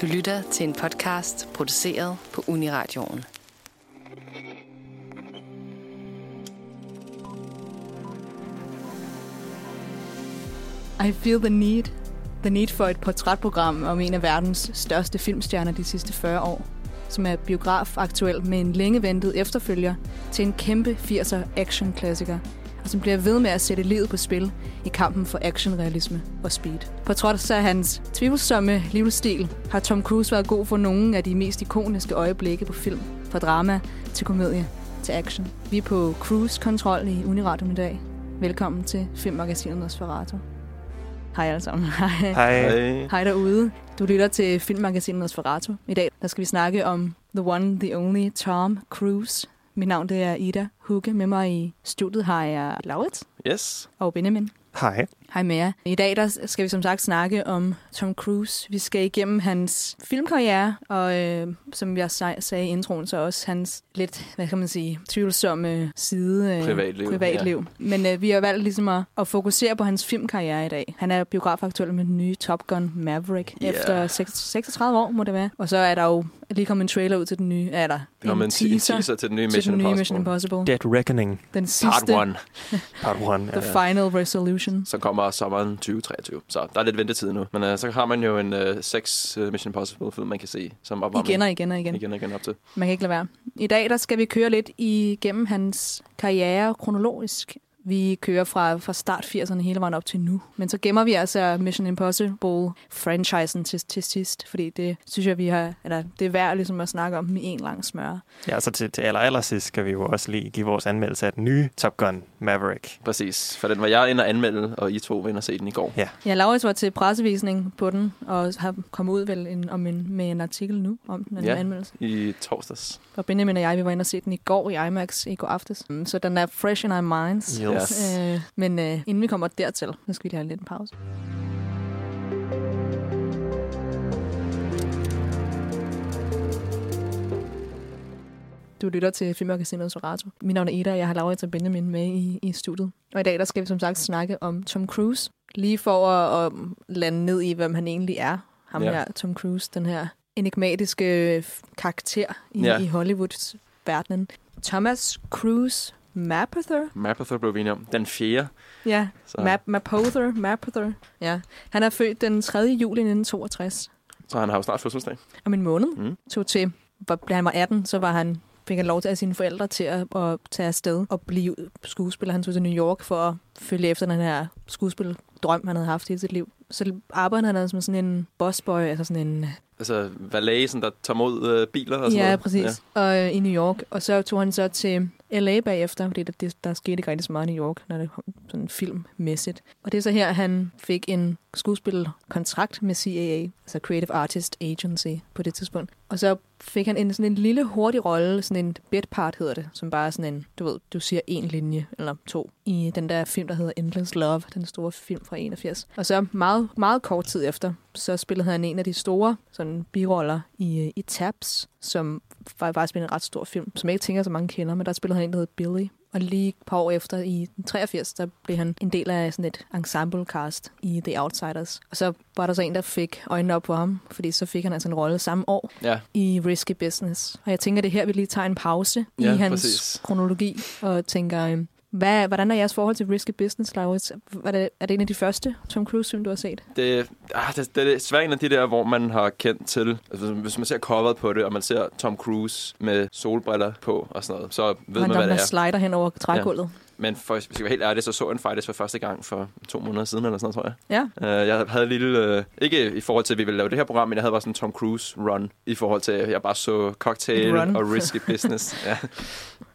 Du lytter til en podcast produceret på Uniradioen. I feel the need. The need for et portrætprogram om en af verdens største filmstjerner de sidste 40 år, som er biograf aktuel med en længe ventet efterfølger til en kæmpe 80'er action-klassiker, og som bliver ved med at sætte livet på spil i kampen for actionrealisme og speed. På trods af hans tvivlsomme livsstil har Tom Cruise været god for nogle af de mest ikoniske øjeblikke på film, fra drama til komedie til action. Vi er på cruise-kontrol i Uniradion i dag. Velkommen til Filmmagasinet Nosferatu. Hej alle sammen. Hej. Hej. Hej derude. Du lytter til Filmmagasinet Nosferatu. I dag der skal vi snakke om The One, The Only Tom Cruise. Mit navn det er Ida Hugge. Med mig i studiet har jeg Laurits Yes. og Benjamin. Hej. Hej med jer. I dag der skal vi som sagt snakke om Tom Cruise. Vi skal igennem hans filmkarriere, og øh, som jeg sag- sagde i introen, så også hans lidt, hvad kan man sige, tvivlsomme side. Øh, Privatliv, privatliv. Men øh, vi har valgt ligesom at, at fokusere på hans filmkarriere i dag. Han er biografaktuel med den nye Top Gun Maverick Ja. efter 6, 36 år, må det være. Og så er der jo lige kommet en trailer ud til den nye, er der Det en, te- en teaser til den nye til Mission den nye Impossible. Mission Impossible. Dead Reckoning, Den Part sidste, 1, part 1. The Final Resolution. som kommer sommeren 2023. Så der er lidt ventetid nu. Men uh, så har man jo en uh, seks uh, Mission Impossible film, man kan se som opvarmning. Igen og igen og igen. igen og igen op til. Man kan ikke lade være. I dag der skal vi køre lidt igennem hans karriere kronologisk. Vi kører fra, fra start 80'erne hele vejen op til nu. Men så gemmer vi altså Mission Impossible-franchisen til, til sidst, fordi det synes jeg, vi har, eller det er værd ligesom at snakke om i en lang smør. Ja, så til, til aller, aller sidst skal vi jo også lige give vores anmeldelse af den nye Top Gun Maverick. Præcis. For den var jeg inde og anmelde, og I to var inde og se den i går. Ja, Ja, Laurits var til pressevisning på den, og har kommet ud vel en, om en, med en artikel nu om den, Ja. anmeldelse. I torsdags. Og Benjamin og jeg, vi var inde og se den i går i IMAX i går aftes. Så den er fresh in our minds. Yes. Øh, men øh, inden vi kommer dertil, så skal vi lige have lidt en pause. Du lytter til Filmmagasinet Sorato. Mit navn er Ida, og jeg har Laurits og Benjamin med i, i studiet. Og i dag der skal vi som sagt snakke om Tom Cruise. Lige for at, at lande ned i, hvem han egentlig er. Ham Ja. her, Tom Cruise, den her enigmatiske øh, karakter i, Ja. i Hollywoods verdenen. Thomas Cruise Mapother? Mapother blev vi enige om. Den fjerde. Ja, Så, Map, Mapother, Mapother. Ja. Han er født den 3. juli 1962. så han har jo snart fødselsdag. Om en måned Mm. tog til, hvor da han var 18, så var han, fik han lov til af sine forældre til at, at tage afsted og blive skuespiller. Han tog til New York for at følge efter den her skuespildrøm, han havde haft hele sit liv. Så arbejdede han som sådan en bossboy, altså sådan en... Altså valet, sådan, der tager mod øh, biler og sådan Ja, noget. præcis. Ja. Og øh, i New York. Og så tog han så til LA bagefter, fordi der, der skete ikke rigtig så meget i New York, når det kom sådan filmmæssigt. Og det er så her, han fik en skuespilkontrakt med CAA, altså Creative Artist Agency på det tidspunkt. Og så fik han en, sådan en lille hurtig rolle, sådan en bit part hedder det, som bare er sådan en, du ved, du siger en linje eller to, i den der film, der hedder Endless Love, den store film fra 81. Og så meget, meget kort tid efter, så spillede han en af de store sådan biroller i, i Tabs, som var faktisk en ret stor film, som jeg ikke tænker så mange kender, men der spillede han en, der hed Billy. Og lige et par år efter, i 83, der blev han en del af sådan et ensemble cast i The Outsiders. Og så var der så en, der fik øjnene op på ham, fordi så fik han altså en rolle samme år Ja, i Risky Business. Og jeg tænker, det er her, vi lige tager en pause Ja, i hans præcis. kronologi, og tænker, øhm, hvad, hvordan er jeres forhold til Risky Business, Laurits? Er det, er det en af de første Tom Cruise-film, du har set? det, ah, det, det er svært en af de der, hvor man har kendt til. Altså, hvis man ser coveret på det, og man ser Tom Cruise med solbriller på og sådan noget, så ved han man, hvad der det er. slider hen over trægulvet. Men for, hvis jeg skal være helt ærlig, så så jeg den faktisk for første gang for to måneder siden, eller sådan noget, tror jeg. Ja. Uh, jeg havde en lille, uh, ikke i forhold til, at vi ville lave det her program, men jeg havde bare sådan en Tom Cruise run, i forhold til, at jeg bare så Cocktail og Risky Business. ja.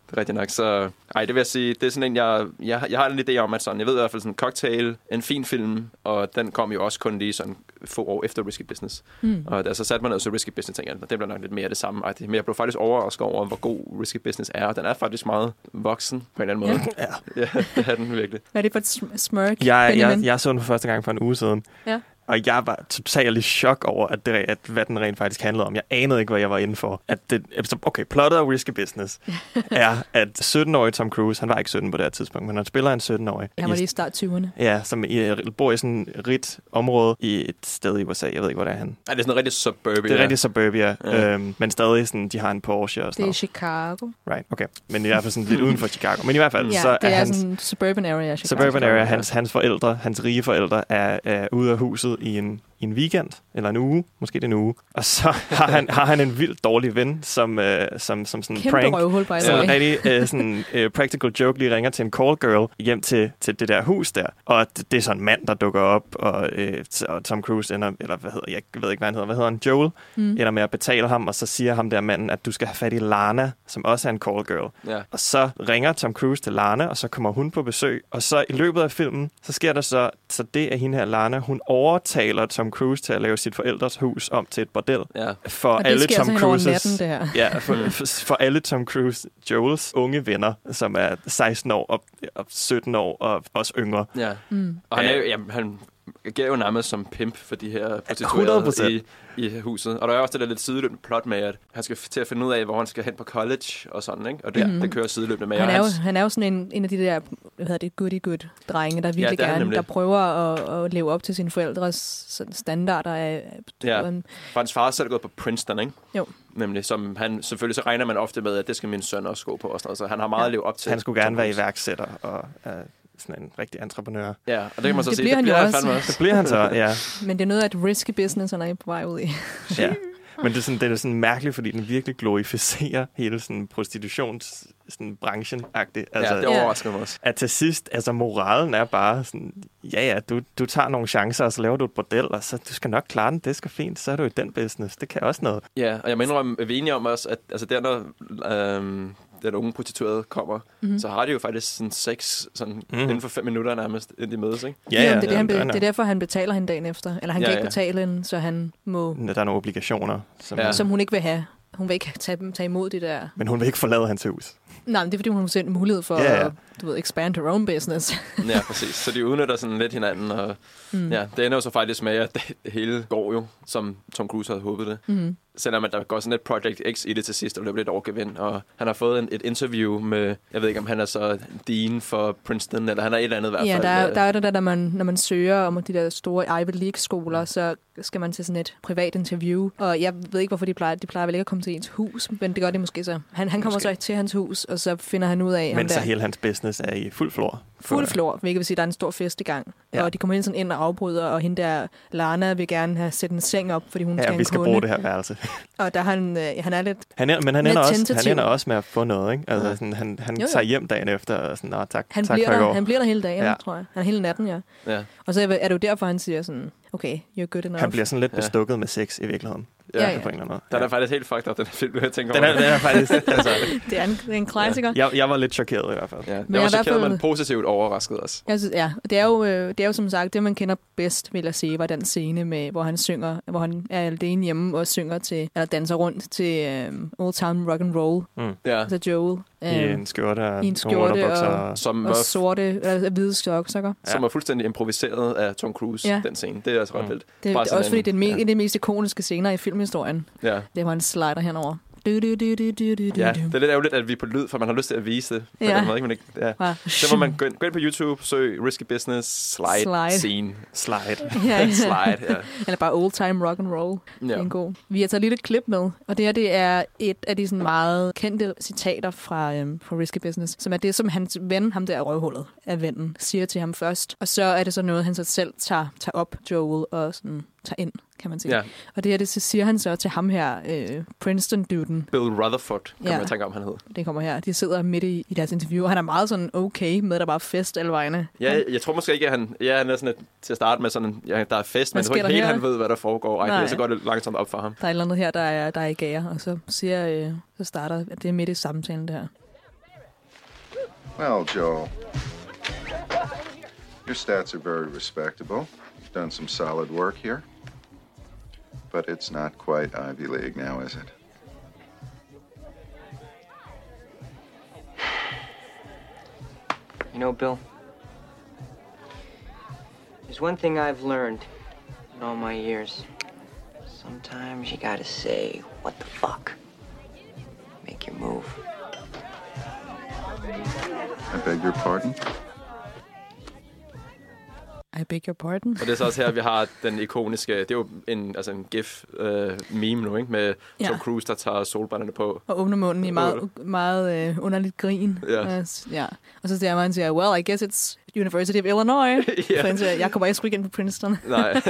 Det er rigtigt nok. Så ej, det vil jeg sige, det er sådan en, jeg, jeg, jeg har en idé om, at sådan, jeg ved i hvert fald sådan, Cocktail, en fin film, og den kom jo også kun lige sådan få år efter Risky Business. Hmm. Og da så satte man ned så Risky Business, tænkte jeg, det bliver nok lidt mere det samme. Men jeg blev faktisk overrasket over, hvor god Risky Business er. Den er faktisk meget voksen på en eller anden måde. Ja. ja, det er den virkelig. Hvad er det for et sm- smirk, Jeg, Benjamin? jeg, jeg så den for første gang for en uge siden. Ja. Og jeg var totalt i chok over, at, det, at hvad den rent faktisk handlede om. Jeg anede ikke, hvad jeg var inde for. At det, altså, okay, plottet af Risky Business er, at 17-årige Tom Cruise, han var ikke 17 på det her tidspunkt, men han spiller en 17-årig. Han var lige i start 20'erne. Ja, som i, bor i sådan et rigt område i et sted i USA. Jeg ved ikke, hvor det er han. Ej, det er sådan rigtig suburbia. Det er rigtig suburbia, Ja. øhm, men stadig sådan, de har en Porsche og sådan Det er noget. Chicago. Right, okay. Men i hvert fald sådan lidt uden for Chicago. Men i hvert fald, Ja, så det er, hans, sådan en suburban area Chicago. Suburban area, hans, hans forældre, hans rige forældre, er, er ude af huset i en, i en weekend, eller en uge, måske det er en uge. Og så har han, har han en vildt dårlig ven, som, øh, som, som sådan en prank, røvhul, by som en rigtig øh, sådan, øh, practical joke lige ringer til en call girl hjem til, til det der hus der. Og det, det er sådan en mand, der dukker op, og, øh, og Tom Cruise ender, eller hvad hedder, jeg ved ikke, hvad han hedder, hvad hedder han, Joel, Mm. ender med at betale ham, og så siger ham der manden, at du skal have fat i Lana, som også er en call girl. Ja. Og så ringer Tom Cruise til Lana, og så kommer hun på besøg. Og så i løbet af filmen, så sker der så, så det er hende her, Lana, hun overtaler Tom Cruise til at lave sit forældres hus om til et bordel. ja. For Og alle Tom så hen over Cruises... natten, det her. Ja, for, for, for alle Tom Cruise, Joels unge venner, som er 16 år og, og 17 år og også yngre. ja. Mm. Og han, er, jo- jamen, han agerer jo nærmest som pimp for de her prostituerede 100%. i, i huset. Og der er også det der lidt sideløbende plot med, at han skal til at finde ud af, hvor han skal hen på college og sådan, ikke? Og det, Mhm. mm-hmm. det kører sideløbende med. Han er, jo, hans- han er jo sådan en, en af de der, hvad hedder det, goody-good-drenge, der virkelig det er han gerne, nemlig. der prøver at, at leve op til sine forældres sådan standarder af... Ja. For hans far er selv gået på Princeton, ikke? Jo. Nemlig, som han, selvfølgelig så regner man ofte med, at det skal min søn også gå på. Og sådan noget, så han har meget Ja. at leve op til. Han skulle gerne være iværksætter og uh, sådan en rigtig entreprenør. Ja, og det kan man så Det sige, bliver han det jo bliver også. fandme også. Det bliver han så, ja. Men det er noget af et risky business, han er på vej ud i. ja. Men det er, sådan, det er sådan mærkeligt, fordi den virkelig glorificerer hele sådan prostitutions sådan branchen -agtigt. Altså, ja, det overrasker mig også. at til sidst, altså moralen er bare sådan, ja ja, du, du tager nogle chancer, og så laver du et bordel, og så du skal nok klare den, det skal fint, så er du i den business, det kan også noget. Ja, og jeg indrømme, at vi er enige om også, at altså der, når øhm, den unge prostituerede kommer, Mhm. mm. så har de jo faktisk sådan sex sådan mm. inden for fem minutter nærmest, inden de mødes, ikke? Ja, ja, det, er det, han, be- det er derfor, han betaler hende dagen efter. Eller han Ja, kan ikke ja. betale hende, så han må... der er nogle obligationer, som, Ja. ja. Som hun ikke vil have. Hun vil ikke tage, tage imod det der. men hun vil ikke forlade hans hus. Nej, men det er fordi, hun har selv mulighed for Ja, ja. at du ved, expand her own business. Ja, præcis. Så de udnytter sådan lidt hinanden, og Mm. ja, det ender jo så faktisk med, at det hele går jo, som Tom Cruise havde håbet det. Mm. Selvom at der går sådan et Project X i det til sidst, og løber lidt overgevind, og han har fået en, et interview med, jeg ved ikke om han er så dean for Princeton, eller han er et eller andet i hvert Ja, fald. der er, øh, der er det der, når man, når man søger om de der store Ivy League-skoler, så skal man til sådan et privat interview. Og jeg ved ikke, hvorfor de plejer. De plejer vel ikke at komme til ens hus, men det gør de måske så. Han, han kommer Måske. så til hans hus, og så finder han ud af, Men så der hele hans business er i fuld flor. fuld flor, hvilket vil sige, at der er en stor fest i gang. Ja. Ja. Og de kommer ind, sådan ind og afbryder, og hende der, Lana, vil gerne have sæt en seng op, fordi hun skal Ja, have vi skal kunde. bruge det her værelse. Og der er han, øh, han er lidt... Han er, men han ender, også, han ender også med at få noget, ikke? Altså, Ja. sådan, han, han Jo, jo. tager hjem dagen efter og sådan, Nå, tak, Han, tak bliver for der, han bliver der hele dagen, Ja. tror jeg. Han er hele natten, ja. Ja, Og så er det jo derfor, han siger sådan, okay, you're good enough. Han bliver sådan lidt Ja. bestukket med sex i virkeligheden. Ja. Ja, ja. ja. På en eller anden måde. Den er faktisk helt fucked up, den her film, jeg tænker Den over er, den er faktisk... altså, Det er en, det er en klassiker. jeg, jeg var lidt chokeret i hvert fald. Ja, det Men var jeg er chokeret, fald- men positivt overrasket også. Jeg synes, ja, det er, jo, øh, det er jo som sagt, det man kender bedst, vil jeg sige, var den scene, med, hvor han synger, hvor han er alene hjemme og synger til, eller danser rundt til um, Old Town Rock and Roll, Mm. Ja, altså Joel. I øhm, en skjorte og i en skjorte og- og... som, og var, sorte, eller hvide sokker. som var fuldstændig improviseret af Tom Cruise, Ja. den scene. Det er altså ret Mm. vildt. Det, Bare det er også fordi, en- det er me- ja. en af de mest ikoniske scener i filmhistorien. Ja. Det var en slider henover. Du, du, du, du, du, du, ja, det er lidt ærgerligt, at vi er på lyd, for man har lyst til at vise det. På Ja. den måde, ikke? Men ikke, ja. Så må man gå ind, gå ind på YouTube, søg Risky Business Slide, Slide. Scene. Slide. ja, ja. Slide, ja. Eller bare old time rock and roll. Ja. ja. En god. Vi har taget et lille klip med, og det her det er et af de sådan meget kendte citater fra, øhm, fra Risky Business, som er det, som hans ven, ham der røvhullet af vennen, siger til ham først. Og så er det så noget, han så selv tager, tager op, Joel, og sådan tager ind, kan man sige. ja. Og det her, det så siger han så til ham her, øh, Princeton-duden, Bill Rutherford, kan Ja. man tænke om, han hed. det kommer her. De sidder midt i, i deres interview, og han er meget sådan okay med, at der bare er fest alle vegne. Ja, Han- jeg, jeg tror måske ikke, at han, ja, han er sådan et, til at starte med sådan, ja, der er fest, men jeg tror ikke helt, her? han ved, hvad der foregår. Ej, Nej. det, så går det langsomt op for ham. Der er et eller andet her, der er, der er i gære, og så siger, øh, så starter, at det er midt i samtalen der. Well, Joel, your stats are very respectable. You've done some solid work here. But it's not quite Ivy League now, is it? You know, Bill, there's one thing I've learned In all my years, sometimes you gotta say, what the fuck? Make your move. I beg your pardon? I beg your pardon. Og det er så også her, vi har den ikoniske... Det er jo en, altså en gif-meme nu, ikke? Med Ja. Tom Cruise, der tager solbrænderne på. Og åbner munden i meget, meget øh, underligt grin. Ja. Øh, s- ja. Og så siger han siger, well, I guess it's University of Illinois. Ja. Han siger, jeg kommer ikke sgu ind på Princeton. Nej,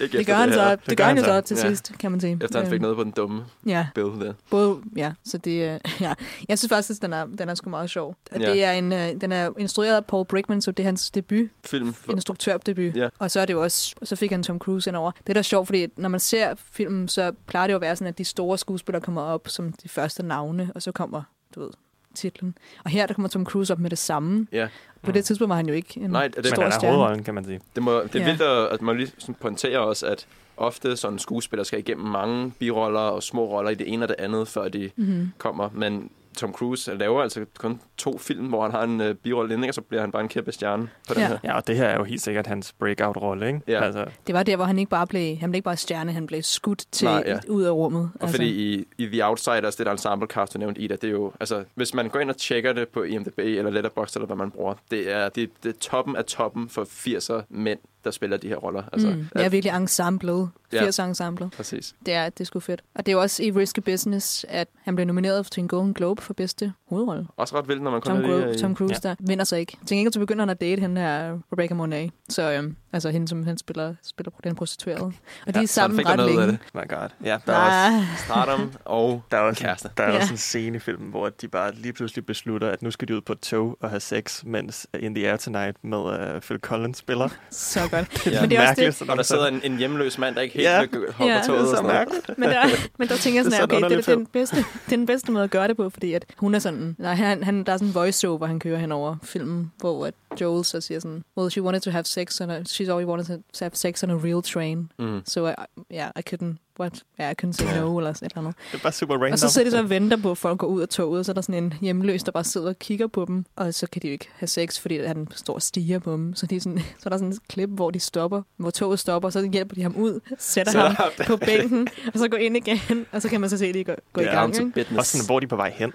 ikke Det gør han her. så. Det, gør han jo så til Ja. sidst, kan man sige. Efter han fik Øh, noget på den dumme Ja, billede der. både, ja, så det er, ja. Jeg synes faktisk, at den er, den er sgu meget sjov. Ja. Det er en, øh, den er instrueret af Paul Brickman, så det er hans debut, Film. For, instruktørdebut. Ja. Og så er det jo også, og så fik han Tom Cruise ind over. Det er da sjovt, fordi når man ser filmen, så plejer det jo at være sådan, at de store skuespillere kommer op som de første navne, og så kommer, du ved, titlen. Og her der kommer Tom Cruise op med det samme. ja. På det tidspunkt var han jo ikke en Nej, det- stor Men han er hovedrollen, kan man sige. Det, må, det er Ja. vildt, at, at man lige sådan pointerer også, at ofte sådan skuespillere skal igennem mange biroller og små roller i det ene og det andet, før de Mm-hmm. kommer. Men Tom Cruise laver altså kun to film, hvor han har en uh, birolle inden, og så bliver han bare en kæmpe stjerne på den Ja. her. Ja, og det her er jo helt sikkert hans breakout-rolle, ikke? Ja. Altså, Det var der, hvor han ikke bare blev, han blev ikke bare stjerne, han blev skudt til Nej, ja. ud af rummet. Og altså. fordi i, i The Outsiders, det der ensemble cast, du nævnte, Ida, det er jo, altså, hvis man går ind og tjekker det på IMDb eller Letterboxd, eller hvad man bruger, det er, det, det er toppen af toppen for 80'er mænd, der spiller de her roller. Altså, mm, det er virkelig ensemblet. Ja. 80 ensemblet. Præcis. Det er, det er sgu fedt. Og det er jo også i Risky Business, at han blev nomineret til en Golden Globe for bedste hovedrolle. Også ret vildt, når man kun Tom, i... Tom Cruise, ja. der vinder så ikke. Ikke, at så begynder han at date hende her, Rebecca Monet. Så øhm, altså hende, som han spiller, spiller den prostituerede. Og de Ja, er sammen fik ret noget ud af længe. det. my god. Ja, der er også, Ah, Stardom og der er også, kæreste. der er Ja. også en scene i filmen, hvor de bare lige pludselig beslutter, at nu skal de ud på et tog og have sex, mens In the Air Tonight med uh, Phil Collins spiller. så godt. Ja. Men det er også det. Og der sidder en, en hjemløs mand, der ikke helt Ja. ja. vil hoppe Ja. toget. Det er så mærkeligt. Men der, men der tænker jeg Det er sådan, sådan okay, det, er den bedste, det er den bedste måde at gøre det på, fordi at hun er sådan, nej, han, han, der er sådan en voice-over, han kører hen over filmen, hvor at Joel så siger sådan, well, she wanted to have sex, on a, she's always wanted to have sex on a real train, Mm. so I, yeah, I couldn't, what, yeah, I couldn't say no, eller sådan et eller andet. Det er bare super random. Og så sidder de så og venter på, at folk går ud af toget, og så er der sådan en hjemløs, der bare sidder og kigger på dem, og så kan de jo ikke have sex, fordi han står og stiger på dem. Så, de er sådan, så er der sådan et klip, hvor de stopper, hvor toget stopper, og så hjælper de ham ud, sætter Sætter ham ham på bænken, og så går ind igen, og så kan man så se, at de går, går i Down gang. Ikke? Og sådan, hvor er de på vej hen?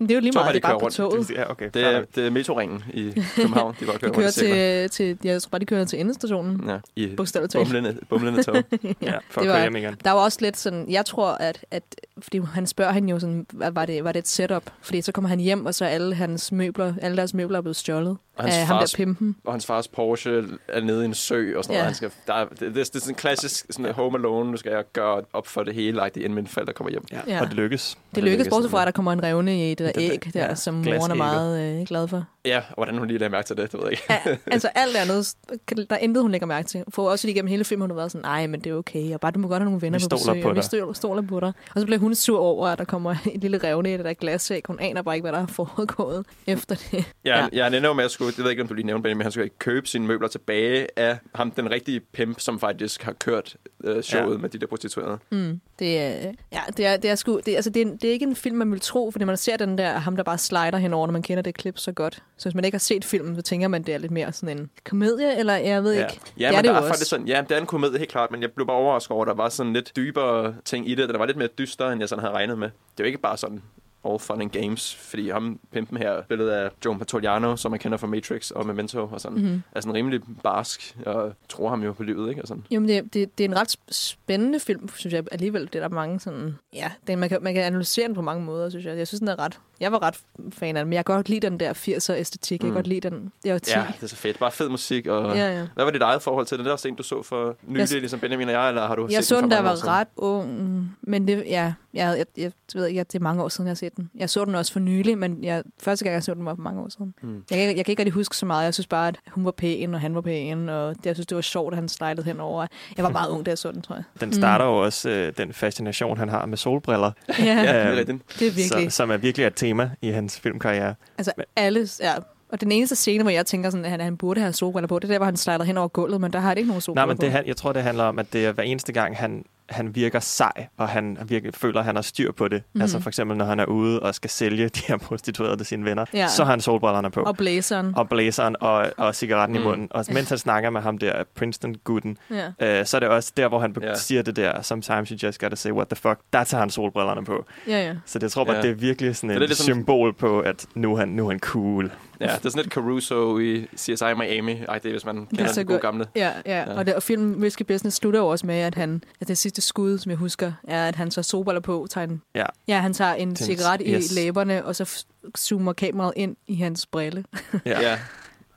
Det er jo lige meget, de det er bare på toget. ja, okay. Det er, det er metroringen i København. De bare kører De kører til, til, jeg tror bare, de kører til endestationen. Ja, i Bogstaveligt talt. bumlende, bumlende tog. Ja, for det at var- køre hjem igen. Der var også lidt sådan, jeg tror, at, at fordi han spørger hende jo sådan, hvad var det, var det et setup? Fordi så kommer han hjem, og så er alle hans møbler, alle deres møbler er blevet stjålet Og hans der fars- pimpen. Og hans fars Porsche er nede i en sø og sådan Ja. noget. Han skal, der er, det, det, det, er sådan en klassisk sådan home alone. Nu skal jeg gøre op for det hele, like, inden mine forældre kommer hjem. Ja. Ja. Og det lykkes. Det det lykkes, bortset fra, sådan. at der kommer en revne i det der Det der- æg der, ja, som moren er meget øh, glad for. Ja, og hvordan hun lige lagde mærke til det, det ved jeg ikke. Ja, altså alt andet, der er intet, hun lægger mærke til. For også lige gennem hele filmen, hun har været sådan, nej, men det er okay, og bare du må godt have nogle venner Vi på stoler besøg, på og vi dig." stoler, stoler på dig. Og så bliver hun sur over, at der kommer en lille revne i det der glasæg. Hun aner bare ikke, hvad der er foregået efter det. Ja, Ja. jeg jo med at skulle, det ved jeg ikke, om du lige nævnte, men han skulle købe sine møbler tilbage af ham, den rigtige pimp, som faktisk har kørt øh, showet Ja. med de der prostituerede. Mm. Det, er, ja, det er, det er, sgu, det, altså, det, er, det er ikke en film, man vil tro, fordi man ser den der, ham der bare slider henover, når man kender det klip så godt. Så hvis man ikke har set filmen, så tænker man, det er lidt mere sådan en komedie, eller jeg ved Ja. ikke. Ja, det men er det der er også. faktisk sådan, ja, det er en komedie, helt klart, men jeg blev bare overrasket over, at der var sådan lidt dybere ting i det. Der var lidt mere dyster, end jeg sådan havde regnet med. Det er jo ikke bare sådan all fun and games, fordi ham, pimpen her, billedet af Joe Pantoliano, som man kender fra Matrix og Memento, og sådan, Mhm. mm-hmm. er sådan rimelig barsk, og tror ham jo på livet, ikke? Og sådan. Jo, men det, det, det er en ret sp- spændende film, synes jeg alligevel. Det er der mange sådan... Ja, det, man, kan, man kan analysere den på mange måder, synes jeg. Jeg synes, den er ret... Jeg var ret fan af den, men jeg kan godt lide den der 80'er æstetik. Jeg kan Mm. godt lide den. Jeg var 10. Ja, det er så fedt. Bare fed musik, og... ja, ja. Hvad var dit eget forhold til det? Det er også en, du så for nylig, Jeg- ligesom Benjamin og jeg, eller har du Jeg set så den den, jeg år var ret ung, men det, ja, jeg, jeg, jeg, ved ikke, det er mange år siden, jeg har set den. Jeg så den også for nylig, men jeg, første gang, jeg så den, var for mange år siden. Mm. Jeg, kan, ikke- jeg kan ikke rigtig huske så meget. Jeg synes bare, at hun var pæn, og han var pæn, og det, jeg synes, det var sjovt, at han slidede henover. Jeg var meget ung, da jeg så den, tror jeg. Den starter jo også øh, den fascination, han har med solbriller, Ja, Ja, det er Øhm, det er virkelig. så, som er virkelig et tema i hans filmkarriere. Altså alle, ja. Og den eneste scene, hvor jeg tænker, sådan, at han, han burde have solbriller på, det er der, hvor han slider hen over gulvet, men der har det ikke nogen Nej, solbriller men det, på. jeg tror, det handler om, at det er hver eneste gang, han han virker sej, og han virkelig føler, at han har styr på det. Mhm. Mm-hmm. Altså for eksempel, når han er ude og skal sælge de her prostituerede til sine venner, Ja. så har han solbrillerne på. Og blæseren. og blæseren og, og cigaretten mm. I munden. Og mens han snakker med ham der, Princeton-gutten, Ja. øh, så er det også der, hvor han yeah. siger det der, sometimes you just gotta say what the fuck, der tager han solbrillerne på. ja, ja. Så det jeg tror bare, Ja. det er virkelig sådan Det et er ligesom- symbol på, at nu er han, nu er han cool. Ja, det er sådan lidt Caruso i CSI Miami. Ej, det er, hvis man er kender så den gode godt. gamle. Ja, ja. Ja. Og, det, og filmen Risky Business slutter jo også med, at han, at det sidste skud, som jeg husker, er, at han så solbriller på, tager en, Ja. ja, han tager en Til- cigaret i yes. læberne, og så zoomer kameraet ind i hans brille. Ja. Ja,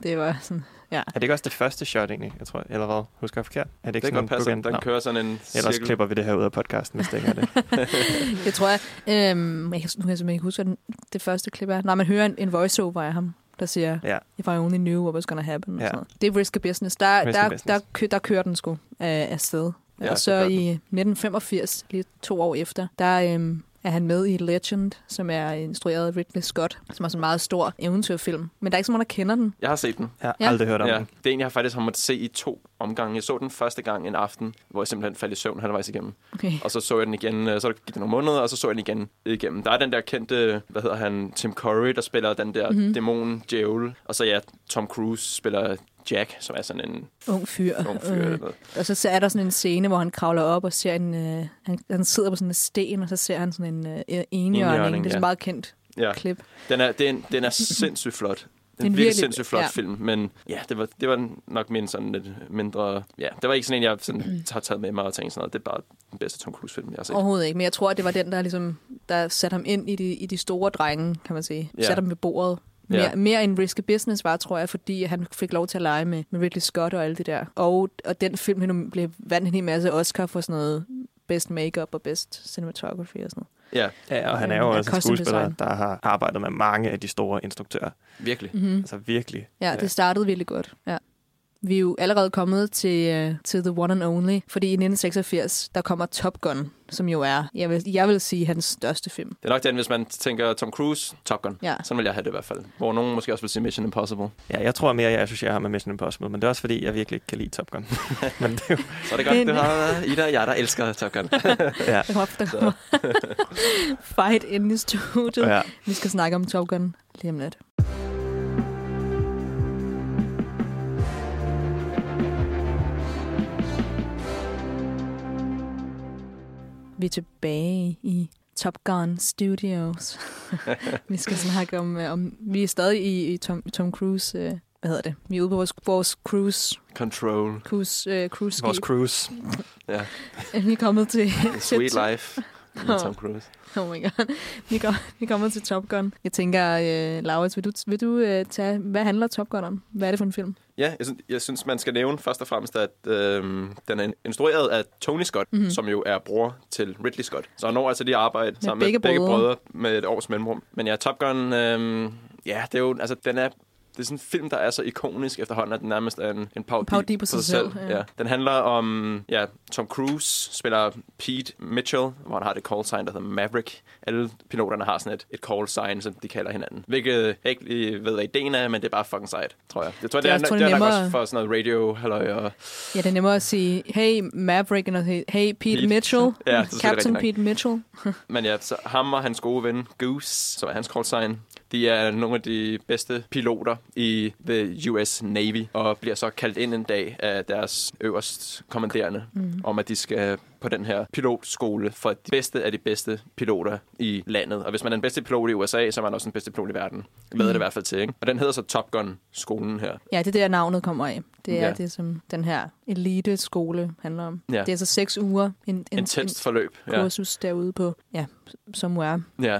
Det var sådan, ja. Er det ikke også det første shot egentlig, jeg tror, eller hvad? Husker jeg forkert? Er det ikke det kan sådan godt passe. Den kører sådan en Ellers cirkel. klipper vi det her ud af podcasten, hvis det ikke er det. Jeg tror, jeg, øhm, jeg, kan- nu kan jeg simpelthen ikke huske, hvad den, det første klip er. Nej, man hører en, en voiceover af ham, der siger, Ja. if I only knew what was gonna happen. Og Ja. sådan noget. Det er Risky Business. Der, Risky der, Business. der, kø, der kører den sgu af, af sted. Ja, og så i 1985, lige to år efter, der øhm, er han med i Legend, som er instrueret af Ridley Scott, som er sådan en meget stor eventyrfilm. Men der er ikke så mange, der kender den. Jeg har set den. Jeg har Ja. aldrig hørt om Ja, den. det er en, jeg har faktisk har måttet se i to omgange. Jeg så den første gang en aften, hvor jeg simpelthen faldt i søvn halvvejs igennem. Okay. Og så så jeg den igen, øh, så gik det nogle måneder, og så så jeg den igen igennem. Der er den der kendte, hvad hedder han, Tim Curry, der spiller den der Mhm. mm-hmm. dæmon djævel. Og så ja, Tom Cruise spiller Jack, som er sådan en Ung fyr. ung fyr. Øh, eller noget. og så er der sådan en scene, hvor han kravler op og ser en... Øh, han, han sidder på sådan en sten, og så ser han sådan en øh, enhjørning. Det er ja. et meget kendt Ja, klip. den er, den, den er sindssygt flot. Det er en virkelig, sindssygt flot ja. ja. film, men ja, det var, det var nok min sådan lidt mindre... Ja, det var ikke sådan en, jeg sådan, har taget med mig og tænkt sådan noget. Det er bare den bedste Tom Cruise-film, jeg har set. Overhovedet ikke, men jeg tror, at det var den, der ligesom der satte ham ind i de, i de store drenge, kan man sige. Ja. Satte ham ved bordet. Mere, Ja. mere end Risky Business var, tror jeg, fordi han fik lov til at lege med, med Ridley Scott og alt det der. Og, og den film han blev vandt en hel masse Oscar for sådan noget Best Makeup og Best Cinematography og sådan noget. Ja, Ja, og han er jo også en skuespiller, design. der har arbejdet med mange af de store instruktører. virkelig. Mm-hmm. Altså virkelig. Ja, det startede virkelig godt. Ja. Vi er jo allerede kommet til, uh, til The One and Only, fordi i 1986, der kommer Top Gun, som jo er, jeg vil, jeg vil sige, hans største film. Det er nok den, hvis man tænker Tom Cruise, Top Gun. Ja. Sådan vil jeg have det i hvert fald. Hvor nogen måske også vil sige Mission Impossible. Ja, jeg tror mere, jeg associerer ham med Mission Impossible, men det er også fordi, jeg virkelig ikke kan lide Top Gun. men det er jo, Så er det godt, det har Ida og jeg, der elsker Top Gun. ja. Der kommer, der kommer fight ind i studiet. ja. Vi skal snakke om Top Gun lige om lidt. Vi er tilbage i Top Gun Studios. vi skal snakke om, øh, om vi er stadig i, i Tom, Tom Cruise, øh, hvad hedder det? Vi er ude på vores, vores cruise, Control. cruise, øh, cruise Vores cruise. Ja. Vi er kommet til, Sweet Life med Tom Cruise. Oh my god. Vi, går, vi kommer til Top Gun. Jeg tænker, øh, Laurits, vil du, vil du øh, tage, hvad handler Top Gun om? Hvad er det for en film? Ja, jeg synes, jeg synes, man skal nævne først og fremmest, at øh, den er instrueret af Tony Scott, Mhm. mm-hmm. som jo er bror til Ridley Scott. Så han når altså lige arbejde sammen begge med begge brødre. brødre med et års mellemrum. Men ja, Top Gun, øh, ja, det er jo, altså, den er det er sådan en film, der er så ikonisk efterhånden, at den nærmest er en, en parodi, Parodi på sig selv, ja. Ja. Den handler om, ja, Tom Cruise spiller Pete Mitchell, hvor han har det call sign, der hedder Maverick. Alle piloterne har sådan et, et call sign, som de kalder hinanden. Hvilket jeg ikke lige ved, hvad ideen er, men det er bare fucking sejt, tror jeg. Det tror jeg, Det det, er er, også, det, er, jeg, nok nemmere- også for sådan noget radio, halløj, og Ja, det er nemmere at sige, hey Maverick, end at sige, hey Pete, Pete. Mitchell. Ja, det er Captain Pete Mitchell. Men ja, så ham og hans gode ven Goose, som er hans call sign, de er nogle af de bedste piloter i the US Navy, og bliver så kaldt ind en dag af deres øverst kommanderende, mm. om at de skal på den her pilotskole for de bedste af de bedste piloter i landet. Og hvis man er den bedste pilot i USA, så er man også den bedste pilot i verden. Det lader det i hvert fald til, ikke? Og den hedder så Top Gun-skolen her. Ja, det er der navnet kommer af. Det er Ja. det, som den her elite-skole handler om. Ja. Det er altså seks uger, en, en, en, Intenst forløb. en kursus derude på, ja, somewhere. Ja.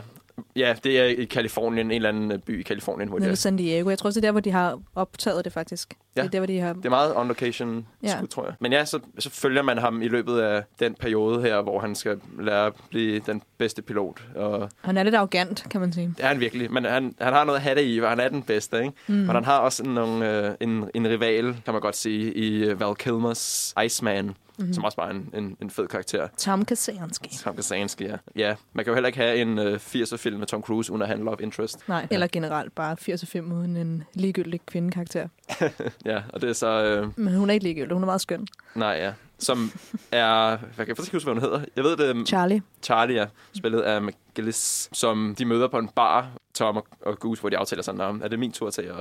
Ja, det er i Kalifornien, en eller anden øh, by i Kalifornien, hvor det Nede er. ved San Diego. Jeg tror også, det er der, hvor de har optaget det faktisk. Ja. Det er der, hvor de har... Det er meget on location, Ja. ja. tror jeg. Men ja, så, så følger man ham i løbet af den periode her, hvor han skal lære at blive den bedste pilot. Og Han er lidt arrogant, kan man sige. det er han virkelig. Men han, han har noget at have det i, og han er den bedste, ikke? Mm. Men han har også nogle, øh, en, en rival, kan man godt sige, i øh, Val Kilmers Iceman, mm-hmm. som også bare er en, en, en fed karakter. Tom Kaczynski. Tom Kaczynski, ja. Ja, man kan jo heller ikke have en øh, 80'er-film med Tom Cruise uden at have en love interest. Nej, eller generelt bare 85 uden en ligegyldig kvindekarakter. Ja, og det er så... Øh, Men hun er ikke ligegyldig, hun er meget skøn. nej, ja. Som er... Hvad kan faktisk ikke huske, hvad hun hedder? Jeg ved det... Charlie. Charlie er spillet af McGillis, som de møder på en bar, Tom og, og Goose, hvor de aftaler sådan, "Nå, er det min tur til at...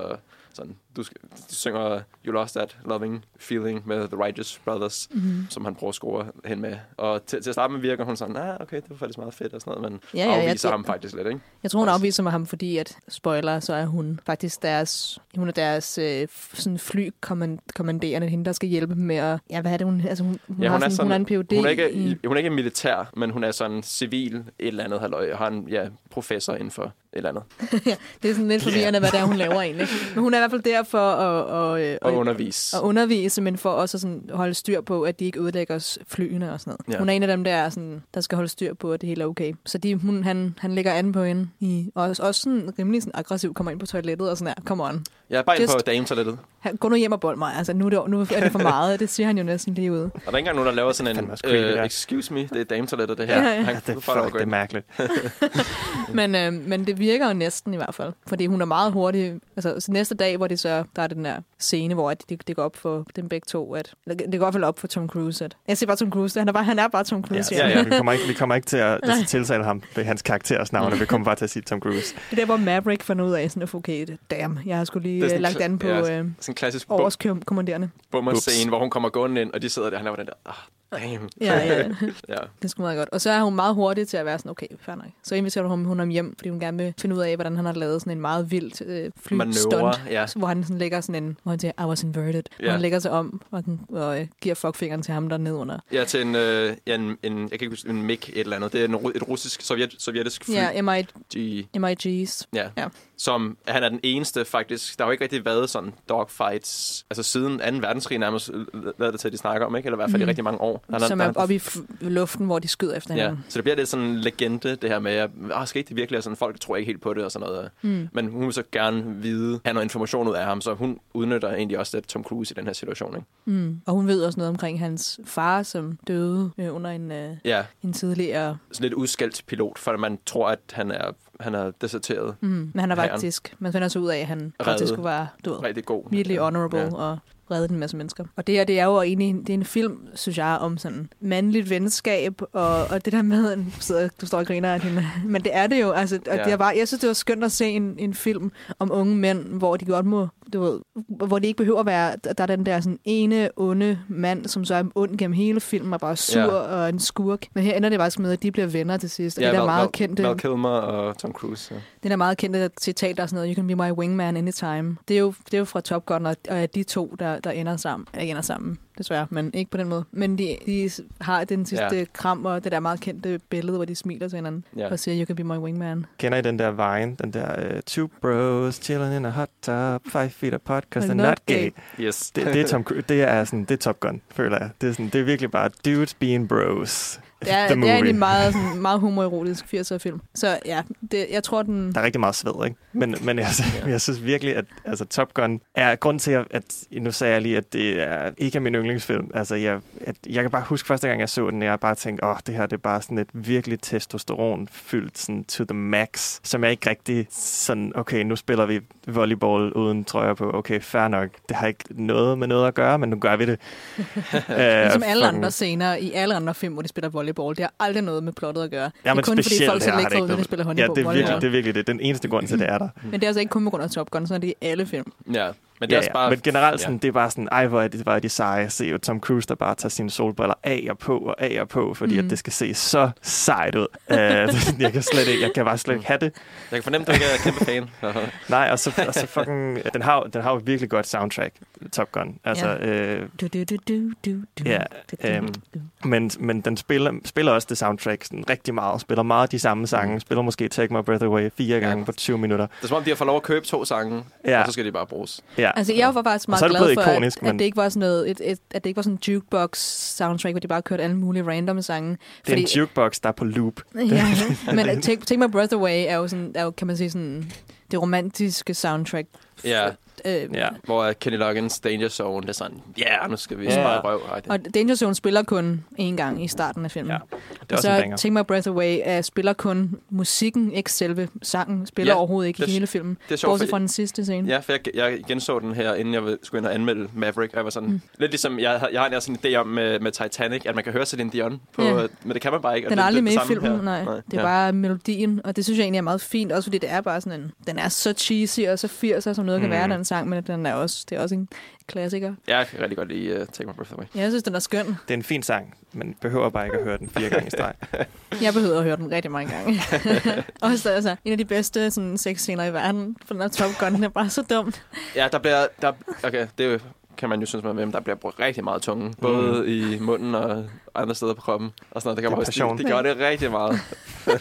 Sådan, du, du synger You Lost That Loving Feeling med The Righteous Brothers, mm-hmm. som han prøver at score hen med. Og til, til at starte med virker hun sådan, ah, okay, det var faktisk meget fedt og sådan noget, men Ja, ja, ja, ja, jeg- afviser jeg- ham faktisk lidt, ikke? Jeg tror, hun Også. afviser med ham, fordi at, spoiler, så er hun faktisk deres, hun er deres øh, sådan flykommanderende, hende, der skal hjælpe dem med at, ja, hvad er det, hun, altså hun, hun, Ja, har hun, er sådan, hun er en PhD hun, er ikke, i, hun er ikke militær, men hun er sådan civil et eller andet halløj, og har en ja, professor inden for eller andet. det er sådan lidt forvirrende, hvad det er, hun laver egentlig. Men hun er i hvert fald der for at, og, øh, Og undervise. at undervise, men for også at sådan holde styr på, at de ikke ødelægger os flyene og sådan noget. Ja. Ja. Hun er en af dem, der, er sådan, der skal holde styr på, at det hele er okay. Så de, hun, han, han lægger an på hende, i, og også, også sådan rimelig sådan aggressiv, kommer ind på toilettet og sådan her, come on. Er bare inde på dametoilettet. Gå nu hjem og bold mig. Altså, nu er, det, nu er det for meget. Det siger han jo næsten lige ud. Og der er ikke engang nogen, der laver sådan en, creepy, øh, der. excuse me, det er dametoilettet, det her. Ja, ja. Han, Det lov at fuck, det er ind. mærkeligt. Men, øh, men det virker jo næsten i hvert fald. Fordi hun er meget hurtig. Altså, så næste dag, hvor det så, der er den der scene, hvor det, det, går op for dem begge to. At, eller det går i hvert fald op for Tom Cruise. At, jeg siger bare Tom Cruise. Han er bare, han er bare Tom Cruise. Ja, ja. Vi, kommer ikke, vi kommer ikke til at tiltale ham ved hans karakteres navn, vi kommer bare til at sige Tom Cruise. Det er der, hvor Maverick finder ud af, sådan, at okay, damn, jeg har skulle er lige sådan øh, lagt an på ja, øh, Sådan en klassisk bum- årskommanderende. bummer-scene, hvor hun kommer gående ind, og de sidder der, han laver den der, ah, damn. Ja, ja, ja. det sgu meget godt. Og så er hun meget hurtig til at være sådan, okay, fair nok. Så inviterer hun, hun ham hjem, fordi hun gerne vil finde ud af, hvordan han har lavet sådan en meget vild øh, flystunt. Ja. Hvor han sådan lægger sådan en, hvor han siger, I was inverted. Ja. Hvor han lægger sig om og, den, og øh, giver fuckfingeren til ham der ned under. Ja, til en, øh, ja, en, en, jeg kan ikke huske, en MiG et eller andet. Det er en, et russisk, sovjet, sovjetisk fly. Ja, MI, G, MIG's. ja. Ja. Som, han er den eneste faktisk, der har jo ikke rigtig været sådan dogfights, altså siden 2. verdenskrig nærmest, lader det til, at de snakker om, ikke? Eller i hvert fald mm. i Mm. rigtig mange år. Han Som er oppe i luften, hvor de skyder efter Ja, hinanden. så det bliver lidt sådan en legende, det her med, at ah, skete det virkelig, og sådan, folk tror ikke helt på det og sådan noget. Mm. Men hun vil så gerne vide, have noget information ud af ham, så hun udnytter egentlig også lidt Tom Cruise i den her situation. Ikke? Mm. Og hun ved også noget omkring hans far, som døde øh, under en, øh, Ja, en tidligere... sådan lidt udskældt pilot, for man tror, at han er, han er deserteret. Mm. Men han er faktisk... Man finder så ud af, at han faktisk var du ved, Rigtig god. virkelig honorable ja. og reddet en masse mennesker. Og det her, det er jo egentlig det er en film, synes jeg, om sådan mandligt venskab, og, og det der med, at du, står og griner af hende. Men det er det jo, altså, og Ja. det er bare, jeg synes, det var skønt at se en, en film om unge mænd, hvor de godt må, du ved, hvor det ikke behøver at være, der er den der sådan ene onde mand, som så er ond gennem hele filmen, og bare sur Ja. og en skurk. Men her ender det faktisk med, at de bliver venner til sidst. Og Ja, det der Val, meget Val, kendte, Val Kilmer og Tom Cruise. Ja. det der meget kendte citat, der er sådan noget, you can be my wingman anytime. Det er jo, det er jo fra Top Gun, og og er de to, der, der ender sammen. Eller ikke ender sammen, desværre, men ikke på den måde. Men de, de har den sidste Ja. kram, og det der meget kendte billede, hvor de smiler til hinanden. Ja. Og siger, you can be my wingman. Kender I den der vine? Den der uh, two bros chilling in a hot tub, five feet apart, they're I'm not not gay. gay. Yes. Det, det, er Tom. Det er sådan, det er Top Gun, føler jeg. Det er, sådan, det er virkelig bare dudes being bros. Det er, det er egentlig meget, sådan, meget homoerotisk 80'er film. Så ja, det, jeg tror, den... Der er rigtig meget sved, ikke? Men, men jeg, jeg synes virkelig, at altså, Top Gun er grund til, at, at nu sagde jeg lige, at det er ikke er min yndlingsfilm. Altså, jeg, at, jeg kan bare huske første gang, jeg så den, jeg bare tænkte, åh, oh, det her det er bare sådan et virkelig testosteronfyldt sådan to the max, som jeg ikke rigtig sådan, okay, nu spiller vi volleyball uden trøjer på. Okay, fair nok. Det har ikke noget med noget at gøre, men nu gør vi det. uh, Som alle andre scener i alle andre film, hvor de spiller volleyball. Det har aldrig noget med plottet at gøre. Ja, det er men kun fordi folk lækre ikke ud, når de spiller Ja, volleyball. det er, virkelig, det er virkelig det. Den eneste grund til, det er der. Men det er altså ikke kun på grund af Top Gun, så er det i alle film. Ja, men det er Ja, ja. bare... Men generelt, sådan, det er bare sådan, ej, hvor er de, hvor er de seje. Se jo Tom Cruise, der bare tager sine solbriller af og på og af og på, fordi mm. At det skal se så sejt ud. uh, jeg kan slet ikke, jeg kan bare slet ikke have det. Jeg kan fornemme, at du ikke er kæmpe fan. Nej, og så, og så fucking, den har, jo- den har jo virkelig godt soundtrack, Top Gun. Altså, øh, Du, du, du, du, du, du, Ja, men, men den spiller, spiller også det soundtrack sådan rigtig meget. Spiller meget de samme sange. Mm. Spiller måske Take My Breath Away fire gange Ja. på 20 minutter. Det er som om, de har fået lov at købe to sange, Ja, og så skal de bare bruges. ja. Altså, jeg var faktisk meget glad for, ikonisk, at, men- at, det ikke var sådan noget, et, et, at det ikke var sådan en jukebox soundtrack, hvor de bare kørte alle mulige random sange. det er en jukebox, der er på loop. ja, men uh, take, take My Breath Away er jo, sådan, er jo, kan man sige, sådan, det romantiske soundtrack. Ja, Øh, Ja. hvor uh, Kenny Loggins Danger Zone, det er sådan, ja, yeah, nu skal vi Ja. spare røv. Ej, det- Og Danger Zone spiller kun én gang i starten af filmen. Ja. Det er og så. Take My Breath Away uh, spiller kun musikken, ikke selve sangen. Spiller Ja, overhovedet ikke det i er- hele filmen. det er sjovt, Bortset fra den sidste scene. Ja, for jeg, jeg genså den her, inden jeg skulle ind og anmelde Maverick, og jeg var sådan, mm. lidt ligesom, jeg, har- jeg har en sådan idé om med, med Titanic, at man kan høre Celine Dion, på, Ja. men det kan man bare ikke. Den det, er aldrig med i filmen, her. nej. Det er ja. bare melodien, og det synes jeg egentlig er meget fint, også fordi det er bare sådan en... Den er så cheesy og så 80'er, som noget kan Mm. være, den sang, men den er også, det er også en klassiker. Jeg kan rigtig godt lide uh, Take My Breath Away. Ja, jeg synes, den er skøn. Det er en fin sang, men behøver bare ikke at høre den fire gange i streg. Jeg behøver at høre den rigtig mange gange. også altså, en af de bedste sådan, sexscener i verden, for den her Top Gun, den er bare så dumt. Ja, der bliver... Der, okay, det er jo- kan man jo synes, man med, men der bliver brugt rigtig meget tunge. Både Mm. i munden og andre steder på kroppen. Og sådan noget. Det kan Det er man også, passion. de, de gør det rigtig meget.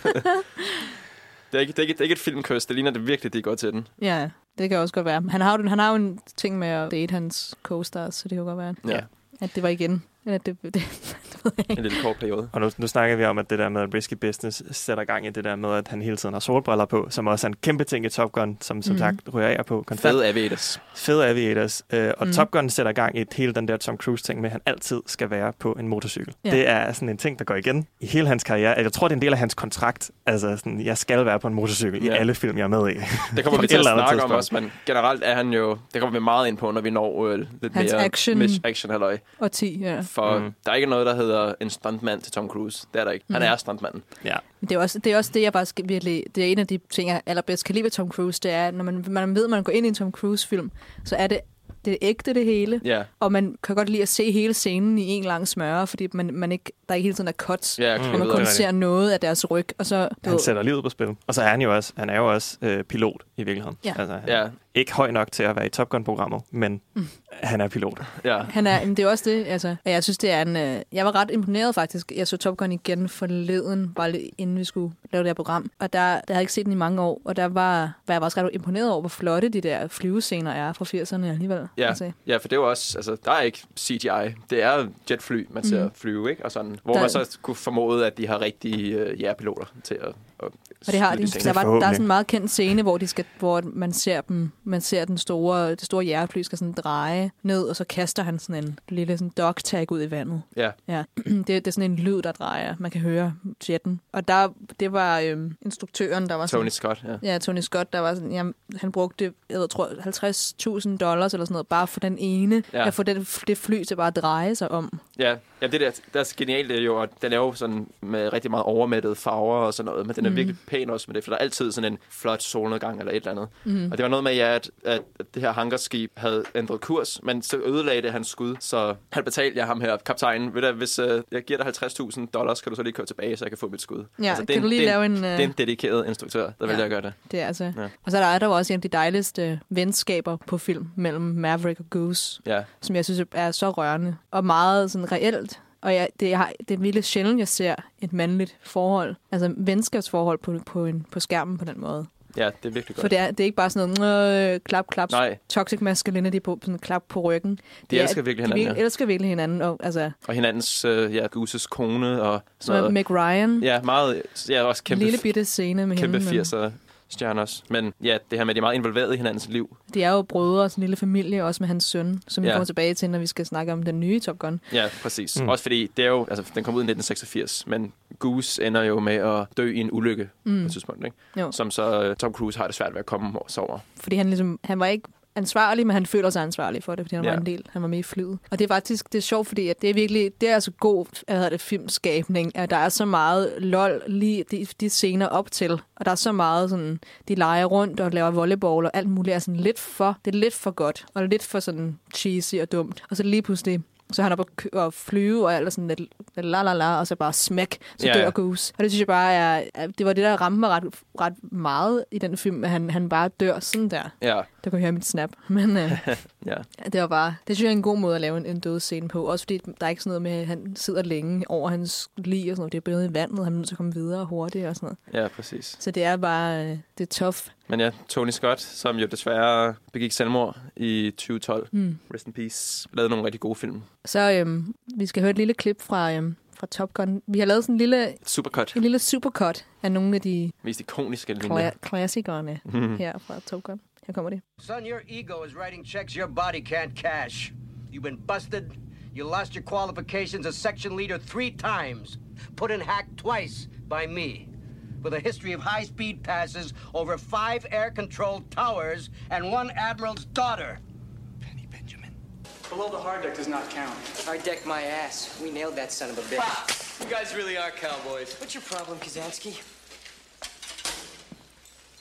det, er ikke, det, er ikke, det er ikke et filmkøs. Det ligner det virkelig, de går til den. Ja, det kan også godt være. Han har jo, han har jo en ting med at date hans co-stars, så det kan godt være, Ja, at det var igen. Eller det, det, en lille kort periode. Og nu, nu snakker vi om, at det der med at risky business sætter gang i det der med, at han hele tiden har solbriller på, som også er en kæmpe ting i Top Gun, som som Mhm. sagt ryger af på konstant. Fede Aviators. Fede aviators. Øh, og Mhm. Top Gun sætter gang i hele den der Tom Cruise-ting med, at han altid skal være på en motorcykel. Ja. Det er sådan en ting, der går igen i hele hans karriere. Jeg tror, det er en del af hans kontrakt. Altså, sådan, jeg skal være på en motorcykel ja. i alle film, jeg er med i. Det kommer vi til at snakke om også, men generelt er han jo... Det kommer vi meget ind på, når vi når øh, lidt Hans mere action. action halløj. Og 10, ja. For Mm. mm. der er ikke noget, der hedder en stuntmand til Tom Cruise. Det er der ikke. Han Mhm. er stuntmanden. Ja. Det er, også, det er også det, jeg bare skal virkelig... Det er en af de ting, jeg allerbedst kan lide ved Tom Cruise, det er, når man, man ved, at man går ind i en Tom Cruise-film, så er det det er ægte det hele, Ja, og man kan godt lide at se hele scenen i en lang smøre, fordi man, man ikke, der ikke hele tiden er cuts, Mm. og mm. man det er kun rigtigt. ser noget af deres ryg, og så... Du Han ved, sætter livet på spil. Og så er han jo også, han er jo også øh, pilot i virkeligheden. Ja. Altså, han er ikke høj nok til at være i Top Gun-programmet, men mm. Han er pilot. ja. Han er, men det er også det, altså, jeg synes, det er en, øh, jeg var ret imponeret faktisk. Jeg så Top Gun igen forleden, bare lige inden vi skulle lave det her program, og der, der havde jeg ikke set den i mange år, og der var, var jeg også ret imponeret over, hvor flotte de der flyvescener er fra 80'erne alligevel. Ja, Altså, ja, for det er jo også, altså, der er ikke CGI. Det er jetfly, man ser Mhm. flyve, ikke? Og sådan, hvor Der- man så kunne formode, at de har rigtige øh, jægerpiloter til at, Og det har de. Der, var, der er sådan en meget kendt scene, hvor, de skal, hvor man ser dem, man ser den store, det store jægerfly skal sådan dreje ned, og så kaster han sådan en lille sådan dog tag ud i vandet. Ja, Ja, det, det er sådan en lyd, der drejer. Man kan høre jetten. Og der, det var øhm, instruktøren, der var sådan... Tony Scott, ja. Ja, Tony Scott, der var sådan, jamen, han brugte, jeg tror, 50.000 dollars eller sådan noget, bare for den ene, ja. At få det, det fly til bare at dreje sig om. Ja, ja det der, der er genialt, det er jo, at den er jo sådan med rigtig meget overmættede farver og sådan noget, men den er Mhm. mm. virkelig pæn også med det, for der er altid sådan en flot solnedgang eller et eller andet. Mm. Og det var noget med, ja, at, at det her hangarskib havde ændret kurs, men så ødelagde det hans skud, så han betalte jeg ham her, kaptajnen, ved du, hvis uh, jeg giver dig 50.000 dollars, kan du så lige køre tilbage, så jeg kan få mit skud. Ja, altså, det er kan en- du lige det er lave en... Det er en dedikeret instruktør, der Ja. vælger at gøre det. Det er altså. Ja. Og så er der, er der også en af de dejligste venskaber på film mellem Maverick og Goose, Ja, som jeg synes er så rørende og meget sådan reelt. Og jeg, det, har, det er virkelig sjældent, jeg ser et mandligt forhold, altså venskabsforhold på, på, en, på skærmen på den måde. ja, det er virkelig For godt. det er, det er ikke bare sådan noget øh, klap, klap, Nej, toxic masculinity på sådan klap på ryggen. de er- elsker virkelig De hinanden, virkelig, ja. elsker virkelig hinanden. Og, altså, Og hinandens, uh, ja, Guses kone og sådan er noget. Meg Ryan. Ja, meget, ja, også Kæmpe, kæmpe, lille bitte scene med kæmpe hende. men 80'er stjerner også. Men ja, det her med, at de er meget involveret i hinandens liv. De er jo brødre og sådan en lille familie, også med hans søn, som vi Ja. kommer tilbage til, når vi skal snakke om den nye Top Gun. Ja, præcis. Mm. Også fordi, det er jo, altså, den kom ud i 1986, men Goose ender jo med at dø i en ulykke mm. på et tidspunkt, ikke? Jo. Som så uh, Tom Cruise har det svært ved at komme sig over. Fordi han ligesom, han var ikke ansvarlig, men han føler sig ansvarlig for det, fordi han ja. Var en del. Han var med i flyet. Og det er faktisk det er sjovt, fordi at det er virkelig, det er altså god hvad hedder det, filmskabning, at der er så meget lol lige de, de scener op til. Og der er så meget sådan, de leger rundt og laver volleyball og alt muligt er sådan lidt for, det er lidt for godt, og lidt for sådan cheesy og dumt. Og så lige pludselig, så er han at kø- og flyve, og alt er sådan lidt la la la, og så bare smæk, så Ja, dør ja. Goose. Og det synes jeg bare er, det var det, der ramte mig ret, ret meget i den film, at han, han bare dør sådan der. Ja, Der kan høre mit snap. Men øh, ja. det var bare, det synes jeg er en god måde at lave en, en dødsscene på. Også fordi der er ikke sådan noget med, at han sidder længe over hans lig og sådan noget. Det er blevet i vandet, han er nødt til at komme videre hurtigt og sådan noget. Ja, præcis. Så det er bare, øh, det er tough. Men ja, Tony Scott, som jo desværre begik selvmord i 2012. Hmm. Rest in peace. Lavede nogle rigtig gode film. Så øhm, vi skal høre et lille klip fra, øhm, fra Top Gun. Vi har lavet sådan en lille, Supercut. en lille supercut af nogle af de Mest ikoniske linjer. kla- klassikerne Mhm. her fra Top Gun. Her kommer det. Son, your ego is writing checks your body can't cash. You've been busted. You lost your qualifications as section leader three times. put in hack twice by me. With a history of high speed passes over five air controlled towers and one admiral's daughter. Penny Benjamin. Below the hard deck does not count. Hard deck my ass. We nailed that son of a bitch. You guys really are cowboys. What's your problem, Kazansky?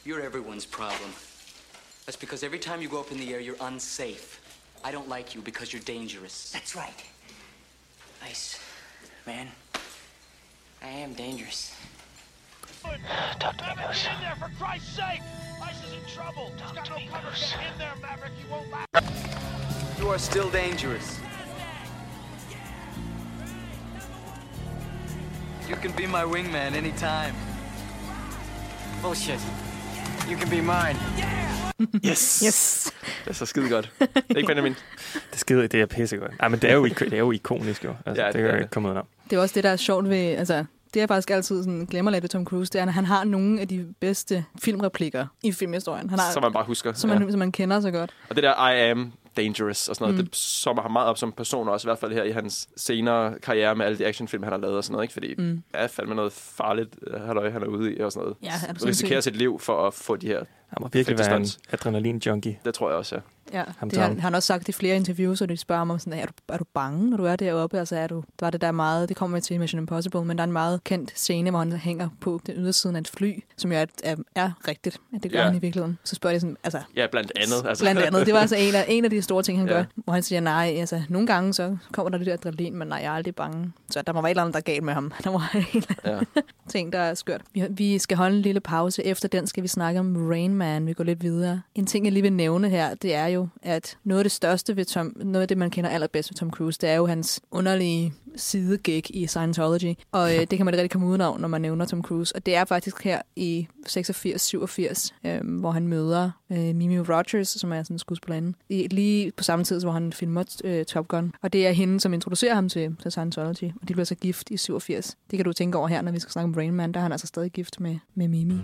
You're everyone's problem. That's because every time you go up in the air, you're unsafe. I don't like you because you're dangerous. That's right. Nice. man. I am dangerous. Talk to me, Goose. in there, for Christ's sake! Ice is in trouble. Talk He's got no cover. Get in there, Maverick. He won't last. You are still dangerous. You can be my wingman anytime. Bullshit. You can be mine. Yes! Yes. Det er så skide godt. Ikke Benjamin? Det er skide, det er pissegodt. Ej, men det er jo, ik- det er jo ikonisk, jo. Altså, Ja, ja, det, det det er kan det. ikke komme ud af. Det er også det, der er sjovt ved... Altså, det jeg faktisk altid sådan, glemmer lidt ved Tom Cruise, det er, at han har nogle af de bedste filmreplikker i filmhistorien. Han har, Som man bare husker. som, man, som man kender så godt. Og det der I am dangerous og sådan noget, Mm. det sommer ham meget op som person også, i hvert fald her i hans senere karriere med alle de actionfilm, han har lavet og sådan noget, ikke? Fordi Mm. det er fandme noget farligt, øh, halløj, han er ude i og sådan noget. Ja, Og risikerer sit liv for at få de her. Han må virkelig være en adrenalin-junkie. Det tror jeg også, ja. Ja, Ham det har, har han også sagt i flere interviews, og de spørger ham om sådan, er du, er du bange, når du er deroppe? Altså, er du, der var det der meget, det kommer til Mission Impossible, men der er en meget kendt scene, hvor han hænger på den ydersiden af et fly, som jo er, er, er rigtigt, at det gør Ja. han i virkeligheden. Så spørger de sådan, altså, Ja, blandt andet. Altså. Blandt andet. Det var altså en af, en af de store ting, han Ja. gør. Hvor han siger, nej, altså, nogle gange så kommer der det der adrenalin, men nej, jeg er aldrig bange. Så der må være et eller andet, der er galt med ham. Der må være en Ja. ting, der er skørt. Vi, vi skal holde en lille pause. Efter den skal vi snakke om Rain Man. Vi går lidt videre. En ting, jeg lige vil nævne her, det er jo, at noget af det største ved Tom, noget af det, man kender allerbedst ved Tom Cruise, det er jo hans underlige sidegig i Scientology. Og øh, det kan man rigtig komme udenom, når man nævner Tom Cruise. Og det er faktisk her i 86-87, øh, hvor han møder øh, Mimi Rogers, som er sådan en skuespillerinde, lige på samme tid, hvor han filmer øh, Top Gun. Og det er hende, som introducerer ham til, til Scientology. Og de bliver så gift i 87. Det kan du tænke over her, når vi skal snakke om Rain Man. Der er han altså stadig gift med, med Mimi.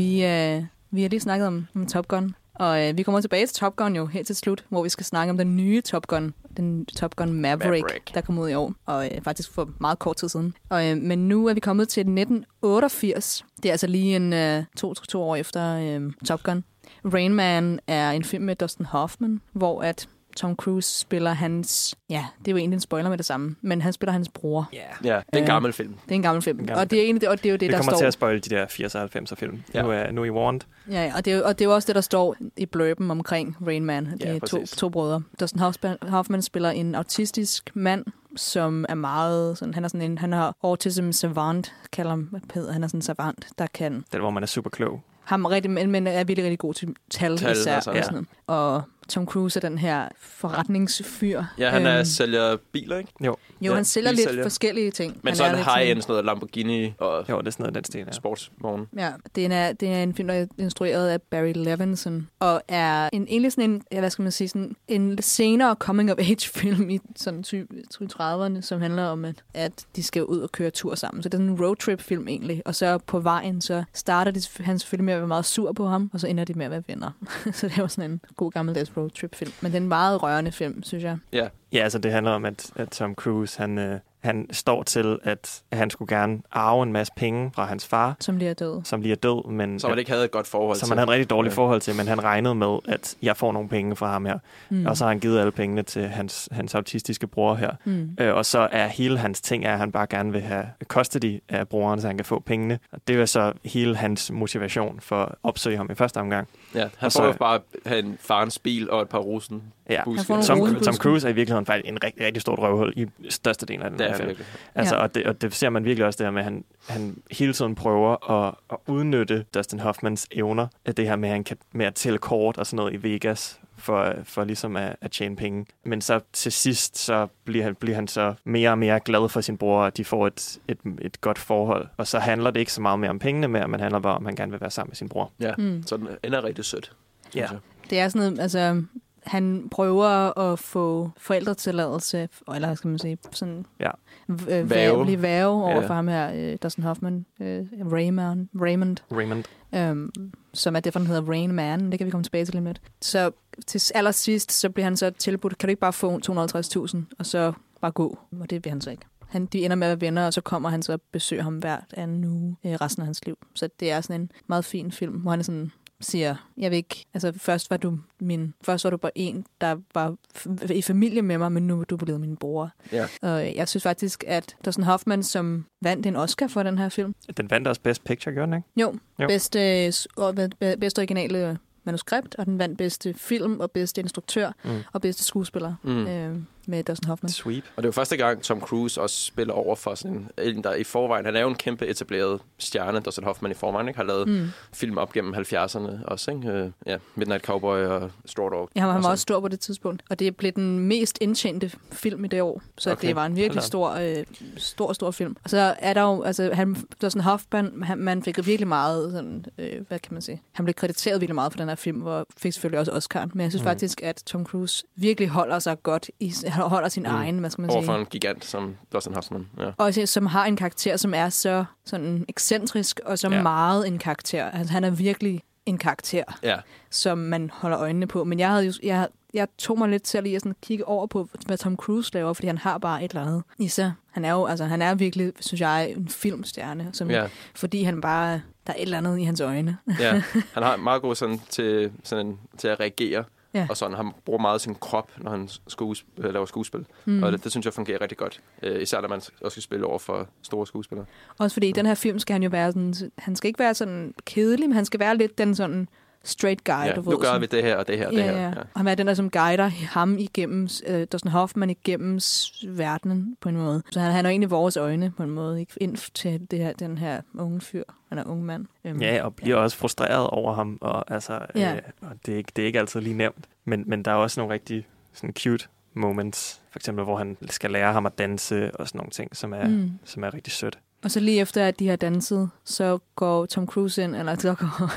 Vi, øh, vi har lige snakket om, om Top Gun, og øh, vi kommer tilbage til Top Gun jo helt til slut, hvor vi skal snakke om den nye Top Gun, den Top Gun Maverick, Maverick. Der kom ud i år, og øh, faktisk for meget kort tid siden. Og, øh, men nu er vi kommet til 1988. Det er altså lige en øh, to, to år efter øh, Top Gun. Rain Man er en film med Dustin Hoffman, hvor at Tom Cruise spiller hans... Ja, det er jo egentlig en spoiler med det samme, men han spiller hans bror. Ja. Ja, det er en Øh, gammel film. Det er en gammel film. En gammel og det er, egentlig, og det er jo det, Det der kommer står... til at spoil de der 80'er 90'er film. Ja. Ja. Nu, er, nu er I warned. Ja, ja, og det, er, og det er jo også det, der står i blurben omkring Rain Man. Det Ja, er to, to brødre. Dustin Hoffman, Hoffman spiller en autistisk mand, som er meget... Sådan, han, er sådan en, han har autism savant, kalder hvad hedder han? er sådan en savant, der kan... Det hvor man er super klog. Ham rigtig, men, men er virkelig rigtig god til tal, Tal, især. altså, og, ja. sådan noget. og Tom Cruise er den her forretningsfyr. Ja, han er Øhm, sælger biler, ikke? Jo, Jo, ja, han sælger lidt bilsælger. forskellige ting. Men Han så er en high-end, sådan noget Lamborghini og jo det er sådan noget den stil. ja. Sportsvogn. Ja, det er, det er en film, der er instrueret af Barry Levinson, og er en, egentlig sådan en, ja, hvad skal man sige, sådan en senere coming-of-age-film i sådan type 30'erne, som handler om, at, at de skal ud og køre tur sammen. Så det er sådan en roadtrip-film egentlig, og så på vejen, så starter de, han selvfølgelig med at være meget sur på ham, og så ender de med at være venner. så det var sådan en god gammeldags roadtrip-film. Men det er en meget rørende film, synes jeg. Ja, Ja, altså det handler om, at, at Tom Cruise, han, øh, han står til, at han skulle gerne arve en masse penge fra hans far, Som lige er død. som lige er død, men som man ikke havde et godt forhold som til. han havde et rigtig dårligt Ja. forhold til, men han regnede med, at jeg får nogle penge fra ham her. Mm. Og så har han givet alle pengene til hans, hans autistiske bror her. Mm. Øh, og så er hele hans ting, er, at han bare gerne vil have custody af broren, så han kan få pengene. Og det er så hele hans motivation for at opsøge ham i første omgang. Ja, han Og får så- bare have en farens bil og et par rosen. Ja. Han Tom. Tom Cruise er i virkeligheden faktisk en rigtig, rigtig stort røvhul i størstedelen af den Det her er film. virkelig. Altså, Ja. og, det, og det ser man virkelig også der med, at han, han hele tiden prøver at, at udnytte Dustin Hoffmans evner. At det her med, at han kan med at tælle kort og sådan noget i Vegas, for, for ligesom at, at tjene penge. Men så til sidst, så bliver han, bliver han så mere og mere glad for sin bror, at de får et, et, et godt forhold. Og så handler det ikke så meget mere om pengene mere, men handler bare om, at han gerne vil være sammen med sin bror. Ja, Mm. så den ender rigtig sødt. Ja. synes jeg. Det er sådan noget, altså, han prøver at få forældretilladelse, eller skal man sige, sådan Ja. øh, værge. blive værge over Ja. for ham her, øh, Dustin Hoffman, øh, Raymond, Raymond. Raymond. Øhm, som er det, den hedder Rain Man. Det kan vi komme tilbage til lidt med. Så til allersidst, så bliver han så tilbudt, kan du ikke bare få 250.000, og så bare gå? Og det vil han så ikke. Han, de ender med at være venner, og så kommer han så og besøger ham hvert anden uge øh, resten af hans liv. Så det er sådan en meget fin film, hvor han er sådan, siger, jeg vil ikke, altså først var du min, først var du bare en, der var f- i familie med mig, men nu er du blevet min bror. Ja. Og jeg synes faktisk, at Dustin Hoffman, som vandt en Oscar for den her film, Den vandt også Best Picture, gjorde den ikke? jo, Jo. Bedste, og be- be- bedste originale manuskript, og den vandt bedste film, og bedste instruktør, mm. og bedste skuespiller Mm. øh, med Dustin Hoffman. Sweep. Og det jo første gang, Tom Cruise også spiller over for sådan en, der i forvejen, han er jo en kæmpe etableret stjerne, Dustin Hoffman i forvejen, ikke? har lavet mm. Film op gennem 70'erne også, ikke? Øh, ja, Midnight Cowboy og Straw Dog. Ja, han var også stor på det tidspunkt, og det blev den mest indtjente film i det år. Så Okay. det var en virkelig stor, øh, stor, stor film. Og så er der jo, altså, han, Dustin Hoffman, han, man fik virkelig meget, sådan, øh, hvad kan man sige, han blev krediteret virkelig meget for den her film, og fik selvfølgelig også Oscar. Men jeg synes mm. faktisk, at Tom Cruise virkelig holder sig godt, i, han holder sin Mm. egen, hvad skal man Over sige. for en gigant som Dustin Hoffman. Ja. Og som har en karakter, som er så sådan ekscentrisk, og så Ja. meget en karakter. Altså, han er virkelig en karakter, ja. som man holder øjnene på. Men jeg, havde jo, jeg, jeg tog mig lidt til at lige sådan kigge over på, hvad Tom Cruise laver, fordi han har bare et eller andet i sig. Han er jo, altså, han er virkelig, synes jeg, en filmstjerne, som, Ja. fordi han bare, der er et eller andet i hans øjne. ja. Han har meget god sådan til, sådan, til at reagere. Ja. Og sådan, han bruger meget sin krop, når han skues, øh, laver skuespil. Mm. Mm. Og det, det, synes jeg fungerer rigtig godt. Øh, især når man også skal spille over for store skuespillere. Også fordi i den her film skal han jo være sådan, han skal ikke være sådan kedelig, men han skal være lidt den sådan straight guy, Ja, du nu ved, gør sådan- vi det her og det her og ja, det her. Ja. Ja. Og han er den der, som guider ham igennem, øh, Dustin Hoffman igennem verdenen på en måde. Så han, han er egentlig vores øjne på en måde, ikke ind til det her, den her unge fyr, han er ung mand. Øhm, Ja, og bliver også frustreret over ham, og, altså, Ja. øh, og det, er ikke, det er ikke altid lige nemt. Men, men der er også nogle rigtig sådan cute moments, for eksempel hvor han skal lære ham at danse og sådan nogle ting, som er. Mm. som er rigtig sødt. Og så lige efter, at de har danset, så går Tom Cruise ind, eller så går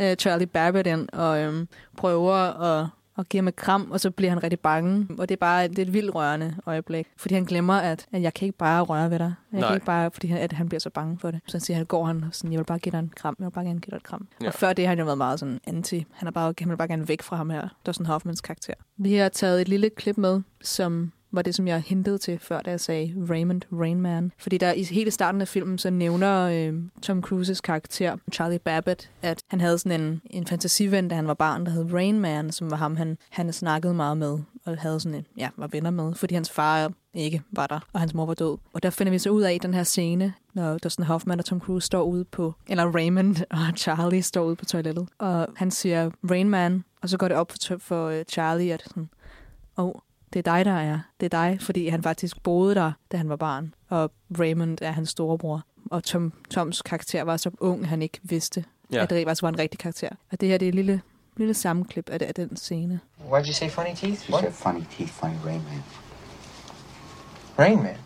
øh, Charlie Babbitt ind og øhm, prøver at, at give ham et kram, og så bliver han rigtig bange. Og det er bare det er et vildt rørende øjeblik, fordi han glemmer, at, at jeg kan ikke bare røre ved dig. Jeg Nej. kan ikke bare, fordi han, at han bliver så bange for det. Så han siger han, går han sådan, jeg vil bare give dig en kram, jeg vil bare gerne give dig et kram. Ja. Ja. Og før det har han jo været meget sådan anti. Han, er bare, han vil bare gerne væk fra ham her, Dustin Hoffmans karakter. Vi har taget et lille klip med, som var det, som jeg hintede til før, da jeg sagde Raymond Rainman. Fordi der i hele starten af filmen, så nævner øh, Tom Cruises karakter, Charlie Babbitt, at han havde sådan en, en fantasiven, da han var barn, der hed Rainman, som var ham, han, han snakkede meget med, og havde sådan en, ja, var venner med, fordi hans far ikke var der, og hans mor var død. Og der finder vi så ud af i den her scene, når Dustin Hoffman og Tom Cruise står ude på, eller Raymond og Charlie står ude på toilettet, og han siger Rainman, og så går det op for, for øh, Charlie, at sådan, oh, det er dig, der er. Det er dig, fordi han faktisk boede der, da han var barn. Og Raymond er hans storebror. Og Tom, Toms karakter var så ung, han ikke vidste, ja. at det faktisk var en rigtig karakter. Og det her det er et lille, lille sammenklip af, af den scene. Why'd you say funny teeth? She said funny teeth, funny Rain Man. Rain Man.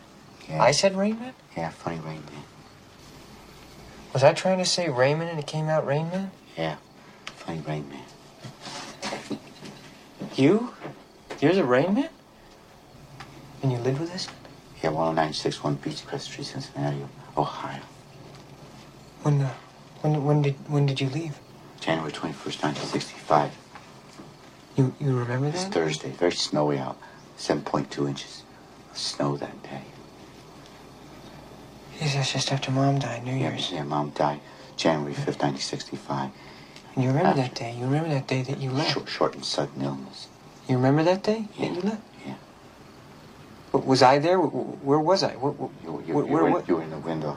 Yeah. I said Rain Man? Yeah, funny Rain Man. Was I trying to say Raymond and it came out Rain Man? Yeah, funny Rain Man. You? You're the Rain Man? And you live with us? Yeah, 10961 Beechcrest Street, Cincinnati, Ohio. When, uh, when, when did, when did you leave? January 21st, 1965. You, you remember It's that? Thursday, very snowy out. 7.2 inches of snow that day. Yes, that's just after Mom died, New Yeah, Year's. yeah, Mom died January 5th, 1965. And you remember After- that day? You remember that day that you left? Short, short and sudden illness. You remember that day Yeah. that? Yeah. Was I there? Where was I? Where, You, you, where, you, where, were, you were in the window.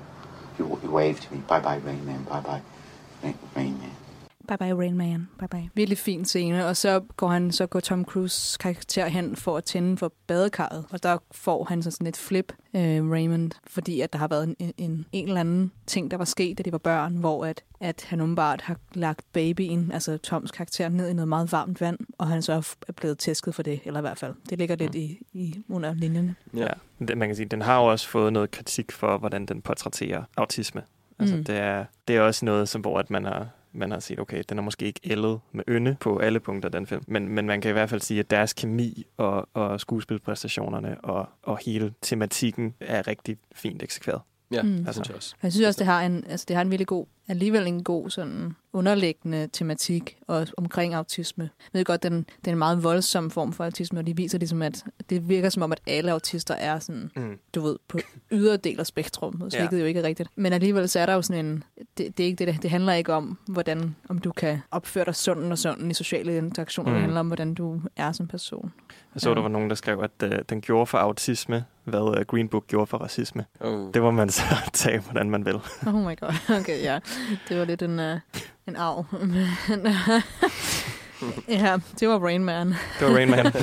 You, you waved to me. Bye bye, Rain Man. Bye bye, Rain Man. Bye bye Rain Man. Bye bye. Virkelig fin scene. Og så går han så går Tom Cruise karakter hen for at tænde for badekarret. Og der får han så sådan et flip, øh, Raymond, fordi at der har været en, en, en eller anden ting, der var sket, da de var børn, hvor at, at han umiddelbart har lagt babyen, altså Toms karakter, ned i noget meget varmt vand, og han så er blevet tæsket for det, eller i hvert fald. Det ligger lidt i, i under linjerne. Ja. Det, man kan sige, den har jo også fået noget kritik for, hvordan den portrætterer autisme. Altså, Mm. det, er, det er også noget, som, hvor at man har, man har set, okay, den er måske ikke ældet med ynde på alle punkter, den film. Men, men man kan i hvert fald sige, at deres kemi og, og skuespilpræstationerne og, og hele tematikken er rigtig fint eksekveret. Ja, Mm. det synes jeg også. Jeg synes også, det har en, altså, det har en virkelig god, alligevel en god sådan underliggende tematik og omkring autisme. Jeg ved godt, den, det er en meget voldsom form for autisme, og de viser ligesom, at det virker som om, at alle autister er sådan, Mm. du ved, på yderdel af spektrummet, Ja. hvilket jo ikke er rigtigt. Men alligevel så er der jo sådan en, det, det, er ikke det, det handler ikke om, hvordan, om du kan opføre dig sådan og sådan i sociale interaktioner. Mm. Det handler om, hvordan du er som person. Jeg så, Ja. der var nogen, der skrev, at uh, den gjorde for autisme, hvad uh, Green Book gjorde for racisme. Oh. Det må man så tage, hvordan man vil. Oh my god. Okay, ja. Det var lidt en, uh, en arv. Uh, ja, det var Rain Man. Det var Rain Man.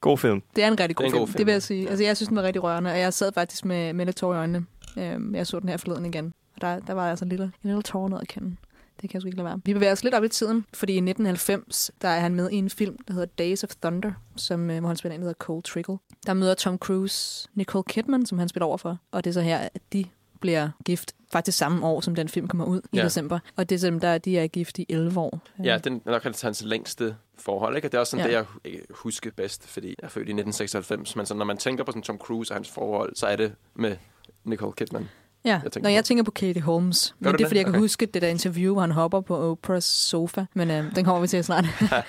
God film. Det er en rigtig god, Det en film, god film, det vil ja. jeg sige. Altså, jeg synes, den var rigtig rørende, og jeg sad faktisk med, med lidt tår i øjnene. Øhm, jeg så den her forleden igen. Og der, der var altså en lille, en lille tår ned at kende. Det kan jeg sgu ikke lade være. Vi bevæger os lidt op i tiden, fordi i 1990, der er han med i en film, der hedder Days of Thunder, som, øh, hvor han spiller en, der hedder Cole Trickle. Der møder Tom Cruise Nicole Kidman, som han spiller over for. Og det er så her, at de bliver gift faktisk samme år, som den film kommer ud i Ja. december. Og det er som der, de er gift i 11 år. Ja, den er nok hans længste forhold, ikke? Og det er også sådan Ja. det, jeg husker bedst, fordi jeg er født i 1996. Men så når man tænker på sådan Tom Cruise og hans forhold, så er det med Nicole Kidman. Ja, jeg jeg når jeg på. tænker på Katie Holmes. Men det er, fordi jeg kan Okay. huske det der interview, hvor han hopper på Oprah's sofa. Men øh, den kommer vi til snart.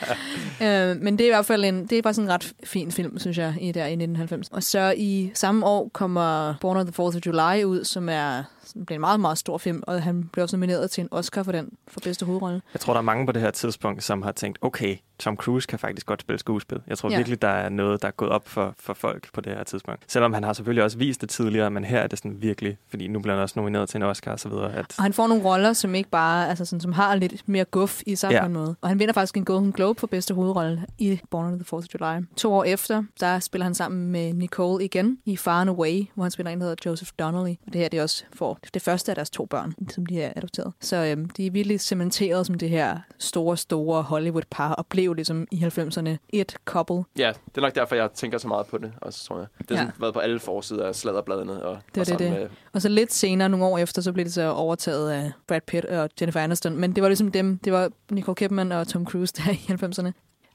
øh, men det er i hvert fald en, det er bare sådan en ret fin film, synes jeg, i der i 1990. Og så i samme år kommer Born on the 4th of July ud, som er som bliver en meget, meget stor film, og han blev også nomineret til en Oscar for den, for bedste hovedrolle. Jeg tror, der er mange på det her tidspunkt, som har tænkt, okay, Tom Cruise kan faktisk godt spille skuespil. Jeg tror Ja. virkelig, der er noget, der er gået op for, for folk på det her tidspunkt. Selvom han har selvfølgelig også vist det tidligere, men her er det sådan virkelig, fordi nu bliver han også nomineret til en Oscar og så videre. At, Og han får nogle roller, som ikke bare, altså sådan, som har lidt mere guf i sig. Ja. på en måde. Og han vinder faktisk en Golden Globe for bedste hovedrolle i Born on the 4th of July. To år efter, der spiller han sammen med Nicole igen i Far and Away, hvor han spiller en, der hedder Joseph Donnelly. Og det her det er også for det første af deres to børn, som de er adopteret. Så øhm, de er virkelig cementeret som det her store, store Hollywood-par, og blev ligesom i 90'erne et couple. Ja, det er nok derfor, jeg tænker så meget på det også, tror jeg. Det har Ja. sådan været på alle forsider af sladderbladene. Og, Det og det, det. Med, Og så lidt senere, nogle år efter, så blev det så overtaget af Brad Pitt og Jennifer Aniston. Men det var ligesom dem, det var Nicole Kidman og Tom Cruise der i 90'erne.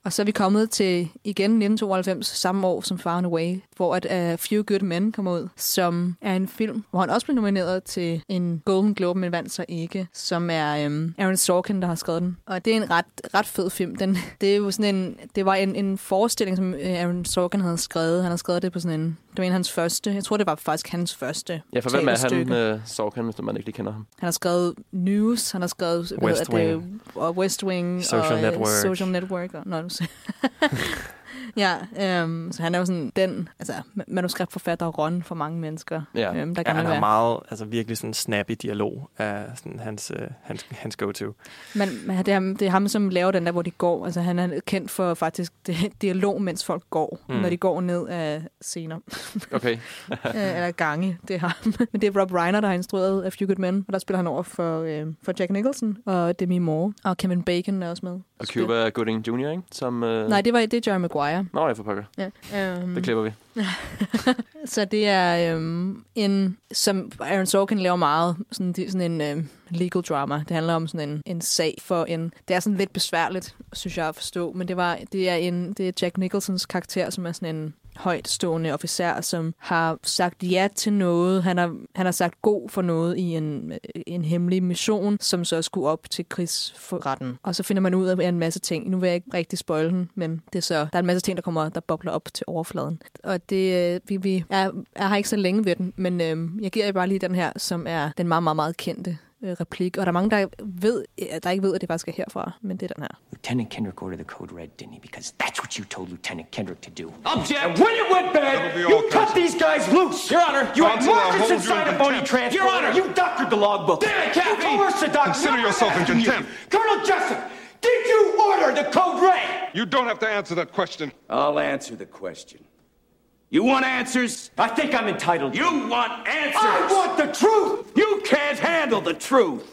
Og så er vi kommet til igen 1992, samme år som Far and Away, hvor at uh, Few Good Men kommer ud, som er en film, hvor han også blev nomineret til en Golden Globe, men vandt så ikke, som er um, Aaron Sorkin, der har skrevet den. Og det er en ret, ret fed film. Den, det, er jo sådan en, det var en, en forestilling, som uh, Aaron Sorkin havde skrevet. Han har skrevet det på sådan en, det var en af hans første, jeg tror det var faktisk hans første ja, for hvem er han, uh, Sorkin, hvis man ikke lige kender ham? Han har skrevet News, han har skrevet hvad West det, Wing. og West Wing Social og øh, Network. Social Network. Og, ser. ja, øhm, så han er jo sådan den altså, ma- manuskriptforfatter Ron for mange mennesker, Ja. øhm, der ja, han har være. meget, altså virkelig sådan snappy dialog af sådan hans, øh, hans, hans go-to. Men, men det, er, ham- det er ham, som laver den der, hvor de går. Altså, han er kendt for faktisk det, dialog, mens folk går, mm. Når de går ned af scener. Okay. øh, eller gange, det er ham. Men det er Rob Reiner, der har instrueret A Few Good Men, og der spiller han over for, øh, for Jack Nicholson og Demi Moore. Og Kevin Bacon er også med. Og Cuba Gooding Jr., ikke? Som, uh... Nej, det var det er Jerry Maguire. Nå, jeg får pokker. Ja. Um, Det klipper vi. så det er øhm, en, som Aaron Sorkin laver meget, sådan, det, sådan en øhm, legal drama. Det handler om sådan en, en sag for en, det er sådan lidt besværligt, synes jeg at forstå, men det, var, det, er, en, det er Jack Nicholsons karakter, som er sådan en højtstående officer, som har sagt ja til noget. Han har, han har sagt god for noget i en, en hemmelig mission, som så skulle op til krigsforretten. Og så finder man ud af en masse ting. Nu vil jeg ikke rigtig spoil den, men det er så, der er en masse ting, der kommer, der bobler op til overfladen. Og det, øh, vi, vi er, er har ikke så længe ved den, men øhm, jeg giver jer bare lige den her, som er den meget, meget, meget kendte øh, replik. Og der er mange, der, ved, der ikke ved, at det faktisk er herfra, men det er den her. Lieutenant Kendrick ordered the code red, didn't he? Because that's what you told Lieutenant Kendrick to do. Object! And when it went bad, you cut these guys loose! Your Honor, You had Marcus you inside in a phony transport. Your Honor! You doctored the logbook. Damn it, You Cappy! coerced the doctor. Consider yourself in you. contempt. Colonel Jessup, did you order the code red? You don't have to answer that question. I'll answer the question. You want answers? I think I'm entitled. You want answers? I want the truth! You can't handle the truth!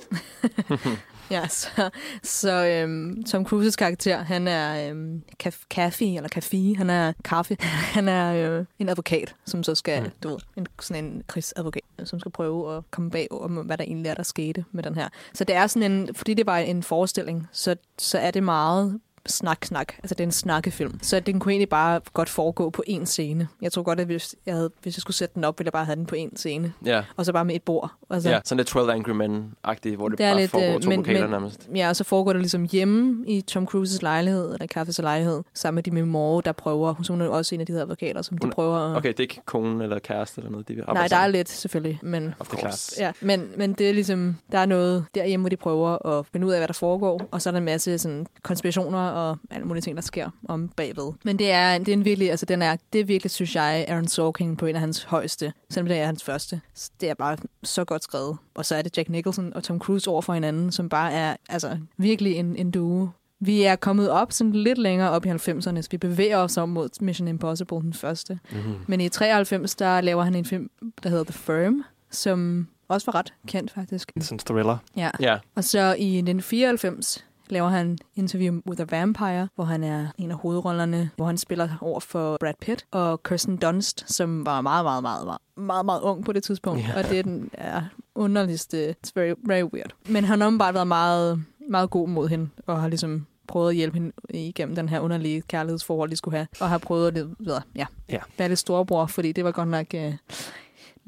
Ja, så, så øhm, Tom Cruises karakter, han er øhm, kaf- kaffe, eller kaffe, han er kaffe, han er øh, en advokat, som så skal, mm. du ved, en, sådan en krigsadvokat, som skal prøve at komme bag om, hvad der egentlig er, der skete med den her. Så det er sådan en, fordi det var en forestilling, så, så er det meget snak, snak. Altså, det er en snakkefilm. Så den kunne egentlig bare godt foregå på én scene. Jeg tror godt, at hvis jeg, havde, hvis jeg skulle sætte den op, ville jeg bare have den på én scene. Ja. Og så bare med et bord. Altså, Ja, sådan lidt 12 Angry Men-agtigt, hvor det, det bare lidt, foregår øh, to men, lokaler men, nærmest. Ja, og så foregår det ligesom hjemme i Tom Cruises lejlighed, eller Kaffes lejlighed, sammen med de memorer, der prøver. Hun er også en af de her advokater, som de prøver at... Okay, det er ikke kone eller kæreste eller noget, de vil arbejde Nej, der er lidt selvfølgelig, men... Of course. Ja, men, men det er ligesom, der er noget derhjemme, hvor de prøver at finde ud af, hvad der foregår, og så er der en masse sådan, konspirationer og alle mulige ting, der sker om bagved. Men det er, det er en virkelig, altså den er, det er virkelig, synes jeg, Aaron Sorkin på en af hans højeste, selvom det er hans første. Det er bare så godt skrevet. Og så er det Jack Nicholson og Tom Cruise over for hinanden, som bare er altså virkelig en, en duo. Vi er kommet op sådan lidt længere op i 90'erne, så vi bevæger os om mod Mission Impossible, den første. Mm-hmm. Men i 93, der laver han en film, der hedder The Firm, som også var ret kendt faktisk. Sådan en thriller. Ja. Ja. Og så i 1994 laver han Interview with a Vampire, hvor han er en af hovedrollerne, hvor han spiller over for Brad Pitt og Kirsten Dunst, som var meget, meget, meget, meget, meget, meget ung på det tidspunkt. Ja. Og det er den ja, underligste, it's very, very weird. Men han har åbenbart været meget, meget god mod hende, og har ligesom prøvet at hjælpe hende igennem den her underlige kærlighedsforhold, de skulle have, og har prøvet at lidt, ved, ja, Ja. være lidt storebror, fordi det var godt nok... Uh,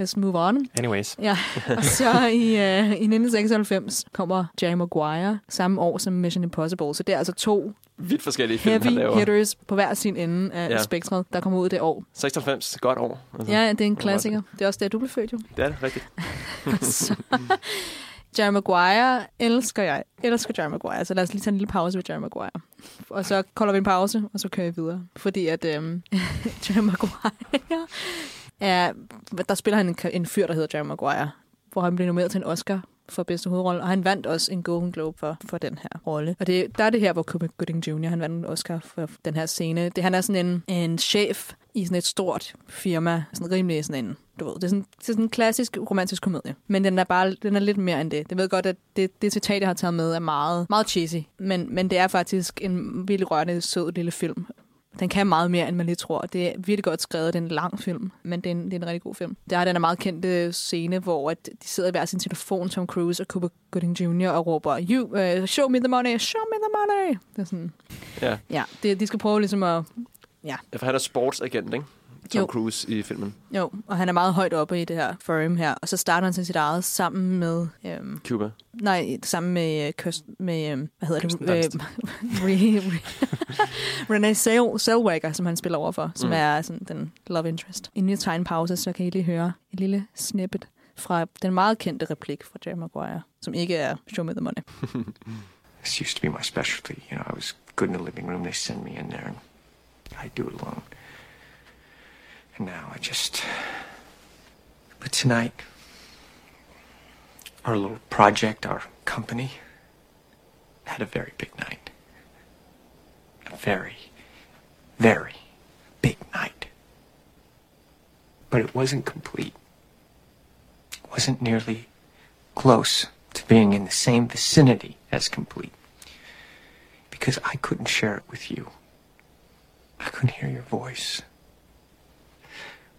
let's move on. Anyways. Ja, og så i, uh, i 1996 kommer Jerry Maguire samme år som Mission Impossible. Så det er altså to Vidt forskellige film, han heavy laver. hitters på hver sin ende af Ja. ja. spektret, der kommer ud det år. 96, godt år. Altså, Ja, det er en klassiker. Det er også der, du blev født jo. Det er det, rigtigt. så, Jerry Maguire elsker jeg. Elsker Jerry Maguire. Så lad os lige tage en lille pause ved Jerry Maguire. Og så kolder vi en pause, og så kører vi videre. Fordi at øhm, Jerry Maguire er... Der spiller han en, en fyr, der hedder Jerry Maguire, hvor han blev nomineret til en Oscar for bedste hovedrolle, og han vandt også en Golden Globe for, for den her rolle. Og det, der er det her, hvor Cuba Gooding Jr. han vandt en Oscar for den her scene. Det, han er sådan en, en chef i sådan et stort firma, sådan rimelig sådan en, du ved, det er sådan, det er sådan en klassisk romantisk komedie. Men den er bare, den er lidt mere end det. Jeg ved godt, at det, det citat, jeg har taget med, er meget, meget cheesy. Men, men det er faktisk en virkelig rørende, sød lille film. Den kan meget mere, end man lige tror. Det er virkelig godt skrevet. Det er en lang film, men det er en, det er en rigtig god film. Der er den her meget kendte scene, hvor at de sidder i hver sin telefon, Tom Cruise og Cuba Gooding Jr. og råber, you, uh, show me the money, show me the money. Det er sådan, Ja. ja, det, de skal prøve ligesom at, ja, Ja, for han er sportsagent, ikke? Tom Jo. Cruise i filmen. jo, og han er meget højt oppe i det her firm her, og så starter han til sit eget sammen med, øhm, Cuba. nej, sammen med, øh, Kirst, med øhm, hvad hedder Kirsten det, Dunst. Re- Re- Renee Zell- Zellweger, som han spiller overfor, som mm. er sådan den love interest. Inden jeg tager en pause, så kan I lige høre et lille snippet fra den meget kendte replik fra Jerry Maguire, som ikke er Show Me The Money. This used to be my specialty. You know, I was good in the living room. They send me in there, and I do it alone. Now I just. But tonight, our little project, our company, had a very big night. A very, very big night. But it wasn't complete. It wasn't nearly close to being in the same vicinity as complete. Because I couldn't share it with you. I couldn't hear your voice.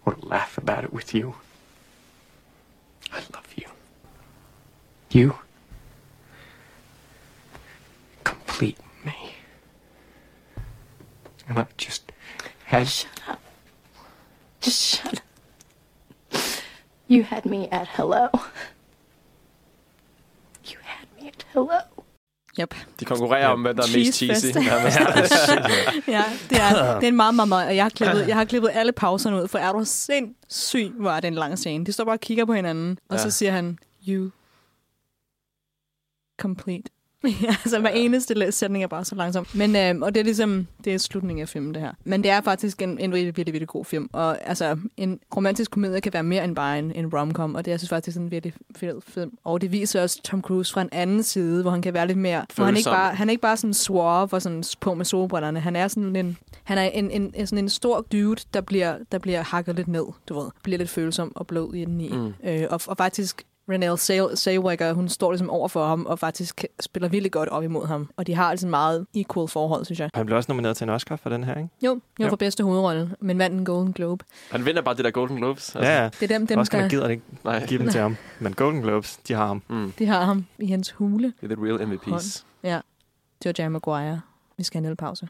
Or laugh about it with you. I love you. You complete me. And I just had Shut up. Just shut up. You had me at hello. You had me at hello. Yep. De konkurrerer om, hvad der er mest cheesy. Ja, det er, det er en meget, meget, meget... og Jeg har, klippet, jeg har klippet alle pauserne ud, for er du sindssyg, hvor er det en lang scene. De står bare og kigger på hinanden, og Ja. så siger han, you complete. ja, altså hver eneste sætning er bare så langsom. Men, øh, og det er ligesom, det er slutningen af filmen, det her. Men det er faktisk en, en virkelig, virkelig, virkelig god film. Og altså, en romantisk komedie kan være mere end bare en, en rom-com, og det er, jeg synes faktisk en virkelig fed film. Og det viser også Tom Cruise fra en anden side, hvor han kan være lidt mere... Hvor han, ikke Følsom. bare, han er ikke bare sådan suave og sådan på med solbrillerne. Han er sådan en, han er en, en, en, sådan en stor dude, der bliver, der bliver hakket lidt ned, du ved. Bliver lidt følsom og blød i den i. Mm. Øh, og, og faktisk Renée Zell- Zellweger, hun står ligesom over for ham, og faktisk spiller virkelig godt op imod ham. Og de har altså meget equal forhold, synes jeg. Han blev også nomineret til en Oscar for den her, ikke? Jo, jo, Jo. for bedste hovedrolle, men vandt en Golden Globe. Han vinder bare det der Golden Globes. Altså, ja, ja. Det er dem- dem, Oscar der- gider det ikke Nej. give dem til ham. Men Golden Globes, de har ham. Mm. De har ham i hans hule. Det er the real MVP's. Hånd. Ja, det var Jerry Maguire. Vi skal have en lille pause.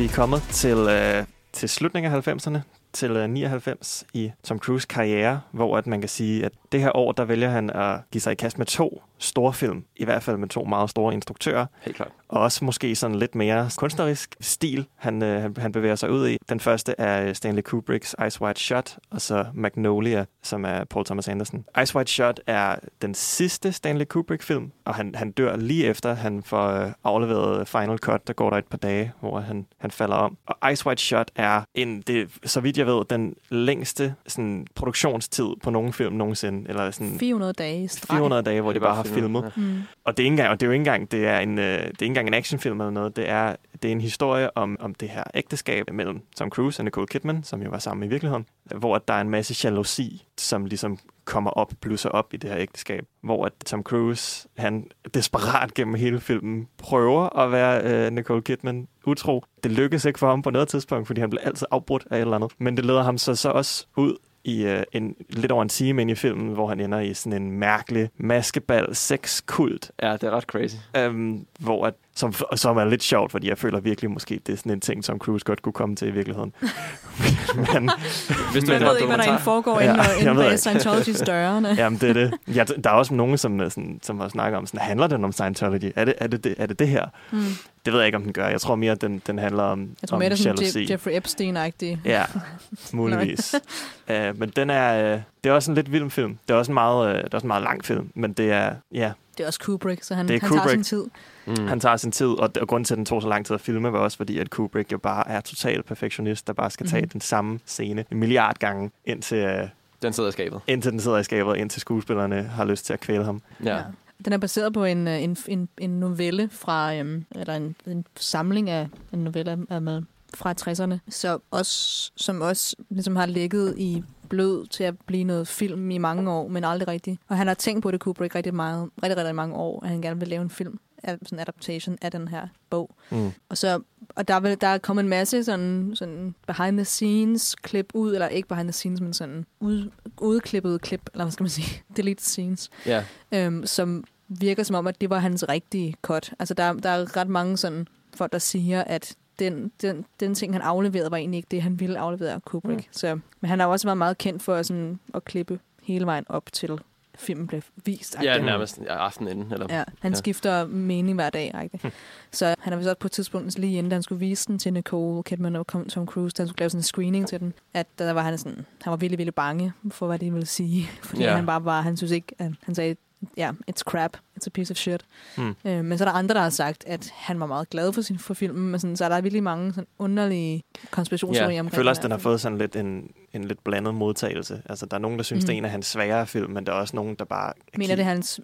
Vi er kommet til, øh, til slutningen af 90'erne, til øh, 99 i Tom Cruise karriere, hvor at man kan sige, at det her år, der vælger han at give sig i kast med to store film, i hvert fald med to meget store instruktører, Helt klart. og også måske sådan lidt mere kunstnerisk stil, han, øh, han, han bevæger sig ud i. Den første er Stanley Kubricks Ice White Shot, og så Magnolia, som er Paul Thomas Anderson. Ice White Shot er den sidste Stanley Kubrick-film, og han, han dør lige efter, han får øh, afleveret Final Cut, der går der et par dage, hvor han, han falder om. Og Ice White Shot er, en, det, så vidt jeg ved, den længste sådan, produktionstid på nogen film nogensinde. Eller sådan 400 dage streg. 400 dage, hvor Det de bare har filmet, filmet. ja. Mm. Og det er, ikke engang, og det er jo ikke engang, det er en, øh, det er ikke engang en actionfilm eller noget. Det er, det er en historie om, om det her ægteskab mellem Tom Cruise og Nicole Kidman, som jo var sammen i virkeligheden, hvor der er en masse jalousi, som ligesom kommer op, blusser op i det her ægteskab. Hvor at Tom Cruise, han desperat gennem hele filmen, prøver at være øh, Nicole Kidman utro. Det lykkes ikke for ham på noget tidspunkt, fordi han bliver altid afbrudt af et eller andet. Men det leder ham så, så også ud i uh, en, lidt over en time ind i filmen, hvor han ender i sådan en mærkelig maskebal sexkult. Ja, det er ret crazy. Um, hvor at, som, som er lidt sjovt, fordi jeg føler virkelig måske, det er sådan en ting, som Cruise godt kunne komme til i virkeligheden. men, Hvis Men- ved ikke, hvad der egentlig foregår inde, jeg inde ved bag ikke. Scientologys dørene. Jamen, det er det. Ja, der er også nogen, som, er sådan, som har snakket om, sådan, handler den om Scientology? Er det er det, det, er det, det her? Mm. Det ved jeg ikke, om den gør. Jeg tror mere, at den, den handler om, Jeg tror om mere, det er sådan. Je- Jeffrey Epstein-agtig. Ja, muligvis. uh, men den er, uh, det er også en lidt vild film. Det er også en meget, uh, det er også en meget lang film, men det er, ja, Det er også Kubrick, så han, Det er han tager Kubrick. sin tid. Mm. han tager sin tid, og, og grunden til, at den tog så lang tid at filme, var også fordi, at Kubrick jo bare er total perfektionist, der bare skal tage Mhm. den samme scene en milliard gange, indtil, uh, Den sidder i skabet. indtil den sidder i skabet, indtil skuespillerne har lyst til at kvæle ham. Ja. Ja. Den er baseret på en, øh, en, en, en novelle fra, øhm, eller en, en samling af en novelle af- med, fra 60'erne, så også, som også ligesom har ligget i blød til at blive noget film i mange år, men aldrig rigtigt. Og han har tænkt på det, Kubrick, rigtig, meget, rigtig, rigtig mange år, at han gerne vil lave en film, af- sådan en adaptation af den her bog. Mm. Og, så, og der, er, vel- der er kommet en masse sådan, sådan behind the scenes klip ud, eller ikke behind the scenes, men sådan ud, udklippet klip, eller hvad skal man sige, deleted scenes, Ja. øhm, som virker som om, at det var hans rigtige cut. Altså der, der er ret mange sådan folk, der siger, at den, den, den ting, han afleverede, var egentlig ikke det, han ville aflevere af Kubrick. Mm. Så, men han har også været meget kendt for sådan, at klippe hele vejen op til filmen blev vist. Ja, nærmest ja, aftenen inden. Eller, Ja, han ja. skifter mening hver dag. Ikke? så han har vist også på et tidspunkt, lige inden han skulle vise den til Nicole Kidman og Tom Cruise, da han skulle lave sådan en screening til den, at der var han sådan, han var virkelig, virkelig bange for, hvad de ville sige. Fordi Ja. han bare var, han synes ikke, at han sagde, ja, it's crap, it's a piece of shit. Mm. Øh, men så er der andre, der har sagt, at han var meget glad for, sin, for filmen, men sådan, så er der virkelig mange sådan underlige konspirationsteorier Ja, jeg omkring føler også, den har fået sådan lidt en, en lidt blandet modtagelse. Altså, der er nogen, der synes, mm. det er Mhm. en af hans sværere film, men der er også nogen, der bare... Mener det er hans...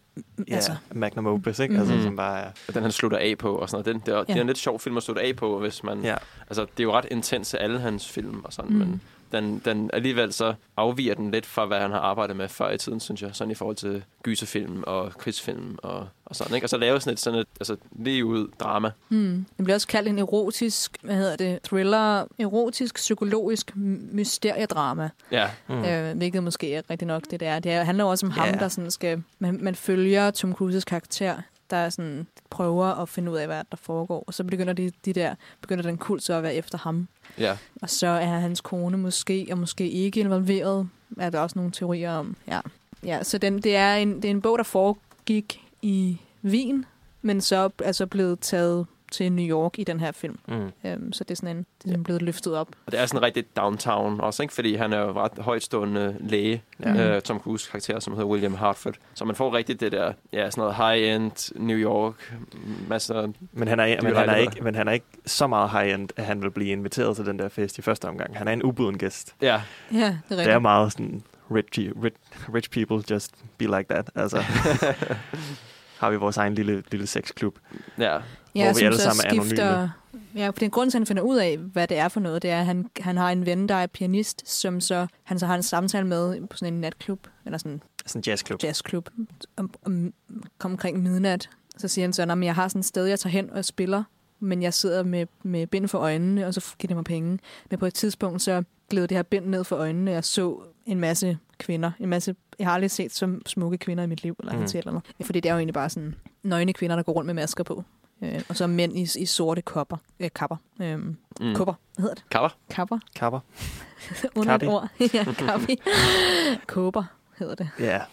Ja, altså, Magnum Opus, ikke? Mhm. Altså, som bare. Og den han slutter af på og sådan noget. Den, det, er, det er Ja. en lidt sjov film at slutte af på, hvis man... Ja. Altså, det er jo ret intense, alle hans film og sådan, Mm. mm. men den, den alligevel så afviger den lidt fra, hvad han har arbejdet med før i tiden, synes jeg. Sådan i forhold til gyserfilm og krigsfilm og, og sådan, ikke? Og så lave sådan et, sådan et altså, lige ud drama. Hmm. Den bliver også kaldt en erotisk, hvad hedder det, thriller, erotisk, psykologisk mysteriedrama. Ja. Mm. Øh, hvilket måske er rigtig nok det, det er. Det er- handler også om ham, Ja. der sådan skal... Man, man følger Tom Cruises karakter, der sådan prøver at finde ud af, hvad der foregår. Og så begynder de, de der, begynder den kult så at være efter ham. Ja. Og så er hans kone måske, og måske ikke involveret. Er der også nogle teorier om. Ja, ja så den, det, er en, det er en bog, der foregik i Wien, men så er så blevet taget til New York i den her film. Mm. Øhm, så det er sådan en, det er blevet løftet op. Og det er sådan rigtig downtown også, ikke? Fordi han er jo ret højtstående læge, Ja. øh, Tom Cruise karakter, som hedder William Hartford. Så man får rigtig det der, ja, sådan noget high-end New York, masser Men han, er, men, han er ikke, men han er ikke så meget high-end, at han vil blive inviteret til den der fest i første omgang. Han er en ubuden gæst. Ja. Ja, det er rigtigt. Det er meget sådan, rich, rich, rich people just be like that. Altså, har vi vores egen lille, lille sexklub, Ja. Hvor Ja, vi som alle så sammen er anonyme. skifter... Ja, for den grund til, han finder ud af, hvad det er for noget, det er, at han, han har en ven, der er pianist, som så, han så har en samtale med på sådan en natklub, eller sådan Sådan en jazzklub. jazzklub, om, om, kom omkring midnat. Så siger han så, at jeg har sådan et sted, jeg tager hen og spiller, men jeg sidder med, med bind for øjnene, og så giver de mig penge. Men på et tidspunkt, så gled det her bind ned for øjnene. Jeg så en masse kvinder. En masse, jeg har aldrig set så smukke kvinder i mit liv, eller, Mm. mm. eller noget. Fordi det er jo egentlig bare sådan nøgne kvinder, der går rundt med masker på. Øh, og så mænd i, i sorte kopper. Øh, kapper. Øh, Mm. Kupper. Hvad hedder det? Kapper. Kapper. Kapper. Under et ord. ja, kappi. Kåber hedder det. Ja.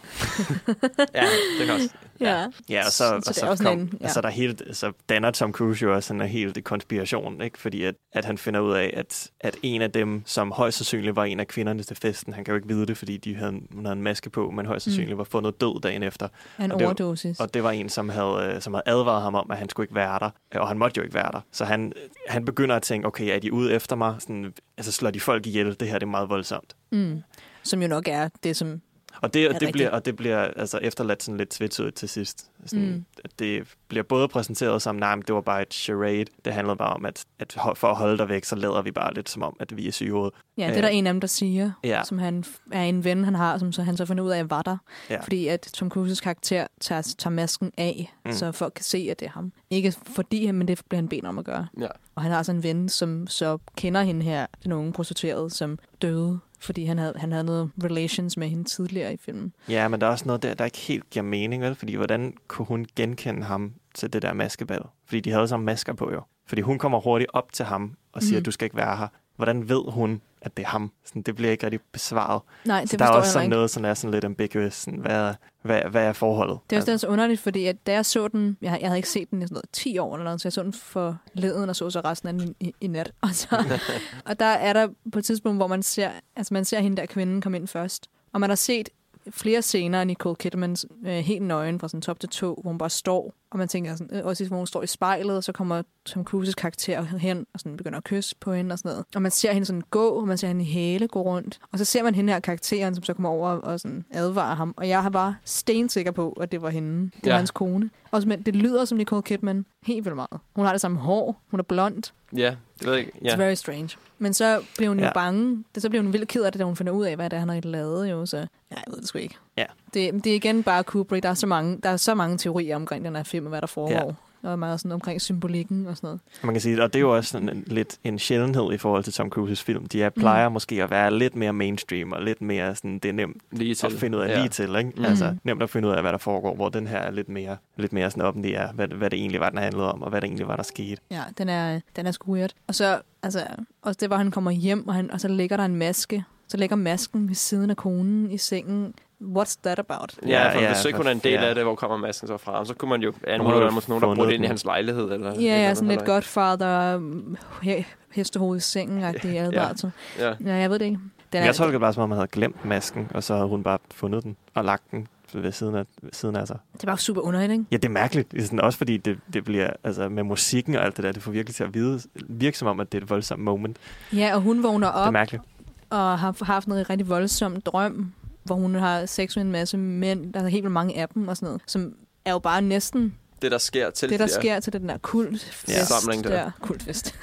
Ja, det kan også. Ja. Ja, og så, Så og det er så, kom, en- ja. altså, der er helt, så danner Tom Cruise jo også en helt konspiration, ikke? fordi at, at han finder ud af, at, at en af dem, som højst sandsynligt var en af kvinderne til festen, han kan jo ikke vide det, fordi de havde, hun havde en maske på, men højst Mm. sandsynligt var fundet død dagen efter. En og det, var- overdosis. Og det var en, som havde, øh, som havde advaret ham om, at han skulle ikke være der, og han måtte jo ikke være der. Så han, han begynder at tænke, okay, er de ude efter mig? Sådan, altså slår de folk ihjel? Det her det er meget voldsomt. Mm. Som jo nok er det, som... Og det, og det, bliver, og det bliver altså efterladt sådan lidt tvetydigt til sidst. Sådan, Mm. Det bliver både præsenteret som, nej, men det var bare et charade. Det handlede bare om, at, at for at holde dig væk, så lader vi bare lidt som om, at vi er syge i hovedet. Ja, det er der en af dem, der siger, Ja. som han er en ven, han har, som så han så finder ud af, var der. Ja. Fordi at Tom Cruises karakter tager, tager masken af, Mm. så folk kan se, at det er ham. Ikke fordi, men det bliver han bedt om at gøre. Ja. Og han har så en ven, som så kender hende her, den unge prostituerede, som døde, fordi han havde, han havde noget relations med hende tidligere i filmen. Ja, men der er også noget der, der ikke helt giver mening, vel? Fordi hvordan kunne hun genkende ham til det der maskebal? Fordi de havde samme masker på jo. Fordi hun kommer hurtigt op til ham og siger, mm. du skal ikke være her. Hvordan ved hun, at det er ham? Sådan, det bliver ikke rigtig besvaret. Nej, det så der er også sådan ikke. noget, som er sådan lidt ambiguous. Sådan, hvad, hvad, hvad er forholdet? Det er også altså. så underligt, fordi at da jeg så den, jeg, jeg havde ikke set den i sådan noget 10 år eller noget, så jeg så den for leden og så så resten af den i, i nat. Og, så, og der er der på et tidspunkt, hvor man ser, altså man ser hende der kvinde komme ind først. Og man har set flere scener af Nicole Kidman øh, helt nøgen fra sådan top til to, hvor hun bare står, og man tænker sådan, øh, også hvor hun står i spejlet, og så kommer Tom Cruises karakter hen og sådan begynder at kysse på hende og sådan noget. Og man ser hende sådan gå, og man ser hende i hæle gå rundt. Og så ser man hende her karakteren, som så kommer over og sådan advarer ham. Og jeg har bare stensikker på, at det var hende. Det var Ja. hans kone. Og men det lyder som Nicole Kidman helt vildt meget. Hun har det samme hår, hun er blond. Ja, det ved jeg ikke. Ja. It's very strange. Men så bliver hun jo Ja. bange. Det, så bliver hun vildt ked af det, da hun finder ud af, hvad det er, han har lavet. Jo. Så ja, jeg ved det sgu ikke. Ja. Det, det er igen bare Kubrick. Der er, så mange, der er så mange teorier omkring den her film, og hvad der foregår. Og meget sådan omkring symbolikken og sådan noget. Man kan sige, og det er jo også sådan en, lidt en sjældenhed i forhold til Tom Cruises film. De er, plejer mm. måske at være lidt mere mainstream, og lidt mere sådan, det er nemt Lige til. at finde ud af Ja. lige til. Ikke? Mm. Altså, nemt at finde ud af, hvad der foregår, hvor den her er lidt mere, lidt mere sådan offentlig er, hvad, hvad det egentlig var, den handlede om, og hvad det egentlig var, der skete. Ja, den er, den er sgu weird. Og så, altså, også det, hvor han kommer hjem, og, han, og så ligger der en maske. Så ligger masken ved siden af konen i sengen. What's that about? Ja, for ja, hvis ikke hun er en del ja. af det, hvor kommer masken så fra, så kunne man jo anmode om, at nogen, der brudt ind i hans lejlighed. Eller Ja, eller ja, andet, sådan lidt eller- Godfather, mm, he- hestehoved i sengen-agtig advarsel. Ja. Ja, jeg ved det ikke. Den jeg tolker bare, som om man havde glemt masken, og så havde hun bare fundet den og lagt den ved siden af, ved siden af sig. Det var super underligt, ikke? Ja, det er mærkeligt. Det er sådan, også fordi det, det bliver, altså med musikken og alt det der, det får virkelig til at vide, virke som om, at det er et voldsomt moment. Ja, og hun vågner Det er op mærkeligt. og har haft noget rigtig voldsom drøm, hvor hun har sex med en masse mænd. Der er helt vildt mange af dem og sådan noget, som er jo bare næsten Det, der sker til det, der de der- sker til den der kultfest. Ja. Samling der. der. Kultfest.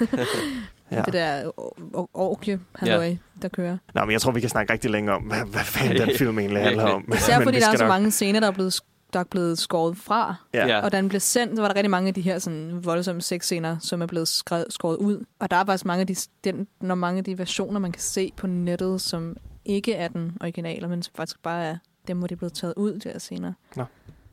Ja. Det der or- or- orgie, halløj, Ja. der kører. Nå, men jeg tror, vi kan snakke rigtig længe om, hvad, hvad fanden den film egentlig handler om. Især fordi der er så nok- mange scener, der er blevet, der er blevet skåret fra. Ja. Ja. Og da den blev sendt, så var der rigtig mange af de her sådan, voldsomme sexscener, som er blevet skrevet, skåret ud. Og der er faktisk mange af de, den, når mange af de versioner, man kan se på nettet, som ikke er den originale, men som faktisk bare er dem, hvor de er blevet taget ud der senere. Nå.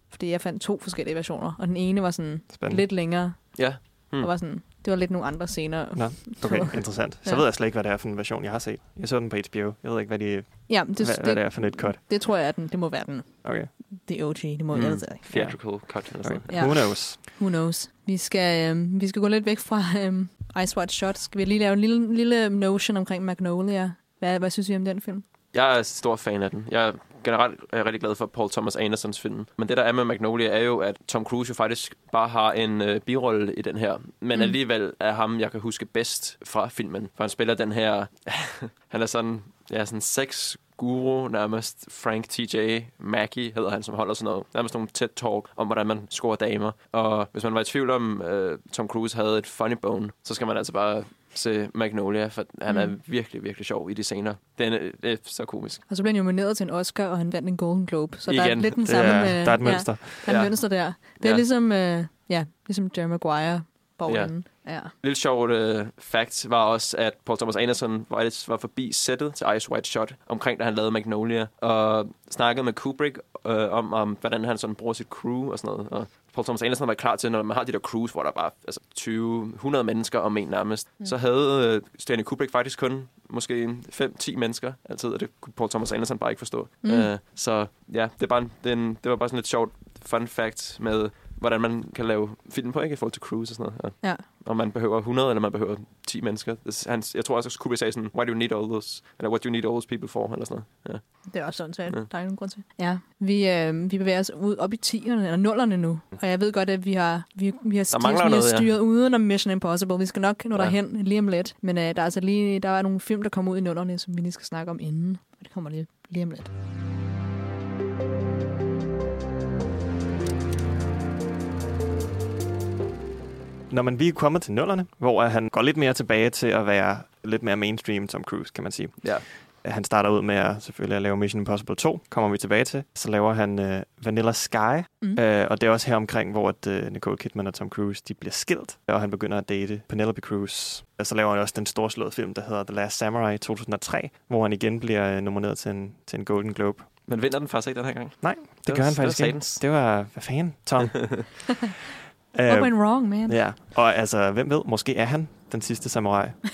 Fordi jeg fandt to forskellige versioner, og den ene var sådan Spændende. lidt længere, Ja. hmm. og var sådan, det var lidt nogle andre scener. Nå, okay, interessant. Så Ja. ved jeg slet ikke, hvad det er for en version, jeg har set. Jeg så den på HBO. Jeg ved ikke, hvad, de, Ja, det, hvad, det, hvad det er for et cut. Det tror jeg, at den, det må være den. Okay. Det OG, det må Mm. jeg ved det ikke. Theatrical cut. Eller sådan. Ja. Who knows? Who knows? Vi skal, øhm, vi skal gå lidt væk fra øhm, Ice White Shot. Skal vi lige lave en lille, lille notion omkring Magnolia? Hvad, hvad synes vi om den film? Jeg er stor fan af den. Jeg er generelt er jeg rigtig glad for Paul Thomas Andersons film. Men det, der er med Magnolia, er jo, at Tom Cruise jo faktisk bare har en øh, birolle i den her. Men Mm. alligevel er ham, jeg kan huske bedst fra filmen. For han spiller den her... han er sådan... Ja, sådan sex guru, nærmest Frank T.J. Mackey hedder han, som holder sådan noget, nærmest nogle TED-talk om, hvordan man scorer damer. Og hvis man var i tvivl om, øh, Tom Cruise havde et funny bone, så skal man altså bare se Magnolia, for han er Mm. virkelig, virkelig sjov i de scener. Den er, det er så komisk. Og så blev han jo nomineret til en Oscar, og han vandt en Golden Globe. Så der er Igen. lidt den samme... er- med, der er et mønster. Ja, der er et Ja. mønster der. Det er Ja. ligesom, øh, ja, ligesom Jerry Maguire baggrunden. Ja. ja. Lidt sjovt uh, fact var også, at Paul Thomas Anderson var, var forbi sættet til Ice White Shot, omkring da han lavede Magnolia, og snakkede med Kubrick uh, om, om, hvordan han sådan bruger sit crew og sådan noget. Og Paul Thomas Anderson var klar til, når man har de der crews, hvor der bare altså 20, 100 mennesker om en nærmest, mm. så havde uh, Stanley Kubrick faktisk kun måske 5-10 mennesker altid, og det kunne Paul Thomas Anderson bare ikke forstå. Mm. Uh, så ja, det, er bare en, det, er en, det var bare sådan lidt sjovt fun fact med, hvordan man kan lave film på, ikke? I forhold til cruise og sådan noget. Ja. Om man behøver 100, eller man behøver 10 mennesker. Det, han, jeg tror også, at Kubrick sagde sådan, why do you need all those, eller what do you need all those people for, eller sådan noget. Ja. Det er også sådan, så ja. der er nogen grund til. Ja, vi, øh, vi bevæger os ud op i 10'erne, eller nullerne nu. Og jeg ved godt, at vi har, vi, vi har, styr, vi har noget, styret ja. uden om Mission Impossible. Vi skal nok nå ja. derhen lige om lidt. Men øh, der er altså lige, der er nogle film, der kommer ud i nullerne, som vi lige skal snakke om inden. Og det kommer lige, lige om lidt. Når man vi er kommet til nullerne, hvor han går lidt mere tilbage til at være lidt mere mainstream Tom Cruise, kan man sige. Ja. Han starter ud med at, selvfølgelig at lave Mission Impossible 2, kommer vi tilbage til. Så laver han uh, Vanilla Sky, mm. uh, og det er også her omkring, hvor at, uh, Nicole Kidman og Tom Cruise de bliver skilt, og han begynder at date Penelope Cruz. Og så laver han også den storslåede film, der hedder The Last Samurai i 2003, hvor han igen bliver uh, nomineret til en, til en Golden Globe. Men vinder den faktisk ikke den her gang? Nej, det, det gør han faktisk ikke. Det var, hvad fanden, Tom? What went wrong, man? Ja, og altså, hvem ved, måske er han den sidste samurai.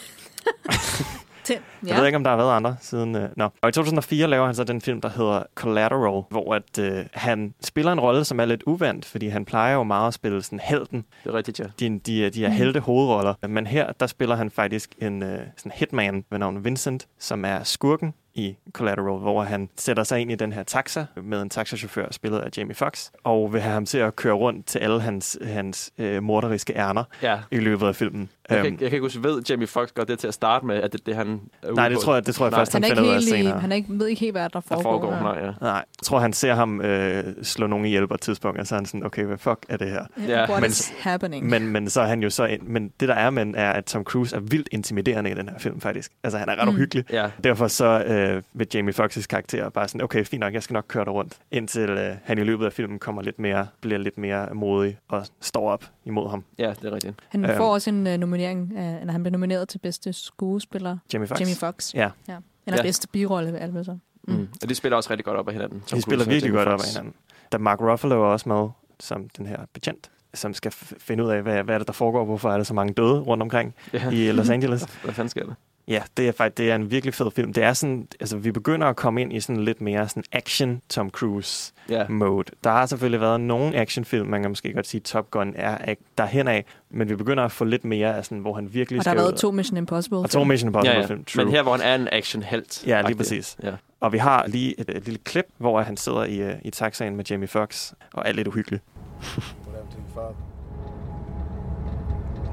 Til, ja. Jeg ved ikke, om der har været andre siden... Uh, no. Og i 2004 laver han så den film, der hedder Collateral, hvor at, uh, han spiller en rolle, som er lidt uvandt, fordi han plejer jo meget at spille sådan helten. Det er rigtigt, ja. De, de, de er helte hovedroller. Men her, der spiller han faktisk en uh, sådan hitman ved navn Vincent, som er skurken i Collateral, hvor han sætter sig ind i den her taxa med en taxachauffør, spillet af Jamie Foxx, og vil have ham til at køre rundt til alle hans, hans øh, morderiske ærner ja. i løbet af filmen. Jeg kan, jeg kan ikke huske, ved Jamie Foxx godt det til at starte med, at det det, han er Nej, det tror jeg, det tror jeg nej. først, han, han finder ud af helt, senere. Han er ikke, ved ikke helt, hvad der foregår. Der foregår nej, ja. Nej, jeg tror, han ser ham øh, slå nogen ihjel på et tidspunkt, og så er han sådan, okay, hvad fuck er det her? Yeah. What men, is happening? Men, men så er han jo så ind, men det der er med, er, at Tom Cruise er vildt intimiderende i den her film, faktisk. Altså, han er ret mm. uhyggelig. Ja. Derfor så øh, vil Jamie Foxx's karakter bare sådan, okay, fint nok, jeg skal nok køre dig rundt, indtil øh, han i løbet af filmen kommer lidt mere, bliver lidt mere modig og står op imod ham. Ja, det er rigtigt. Han får også en uh, nominering, uh, eller han bliver nomineret til bedste skuespiller. Jamie Foxx. Jamie Foxx. Ja. ja. Eller Ja. bedste birolle, alt med så. Mm. Mm. Og de spiller også rigtig godt op af hinanden. Tom De spiller virkelig godt op af hinanden. Der Mark Ruffalo er også med som den her betjent, som skal finde ud af, hvad, hvad er det, der foregår, hvorfor er der så mange døde rundt omkring Ja. i Los Angeles. Hvad fanden sker der? Ja, det er faktisk det er en virkelig fed film. Det er sådan, altså vi begynder at komme ind i sådan lidt mere sådan action Tom Cruise Ja. mode. Der har selvfølgelig været nogle actionfilm, man kan måske godt sige Top Gun er er derhen af, men vi begynder at få lidt mere af sådan, hvor han virkelig Og der har skal været ud- to Mission Impossible. og to Mission Impossible Ja, ja. film. True. Men her, hvor han er en actionhelt. Ja, lige præcis. Ja. Og vi har lige et, et lille klip, hvor han sidder i, øh, i taxaen med Jamie Foxx og er lidt uhyggelig.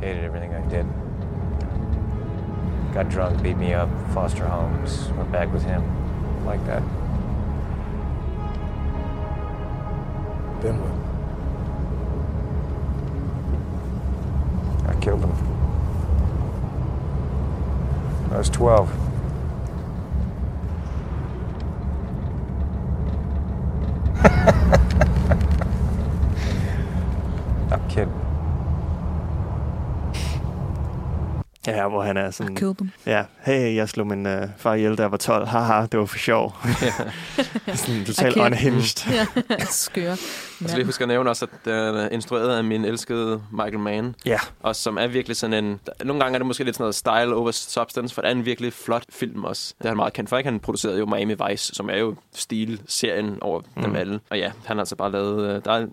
Hated everything I did. Got drunk, beat me up, foster homes, went back with him. Like that. Then what? I killed him. I was 12. Ja, hvor han er sådan... I them. Ja, hey, jeg slog min øh, far ihjel, da jeg var 12. Haha, det var for sjov. sådan totalt unhinged. ja, skør. Og så lige huske at nævne også, at den er instrueret af min elskede Michael Mann. Ja. Og som er virkelig sådan en... Nogle gange er det måske lidt sådan noget style over substance, for det er en virkelig flot film også. Det er han meget kendt for, ikke? Han producerede jo Miami Vice, som er jo stil-serien over mm. dem alle. Og ja, han har altså bare lavet... øh, Der er,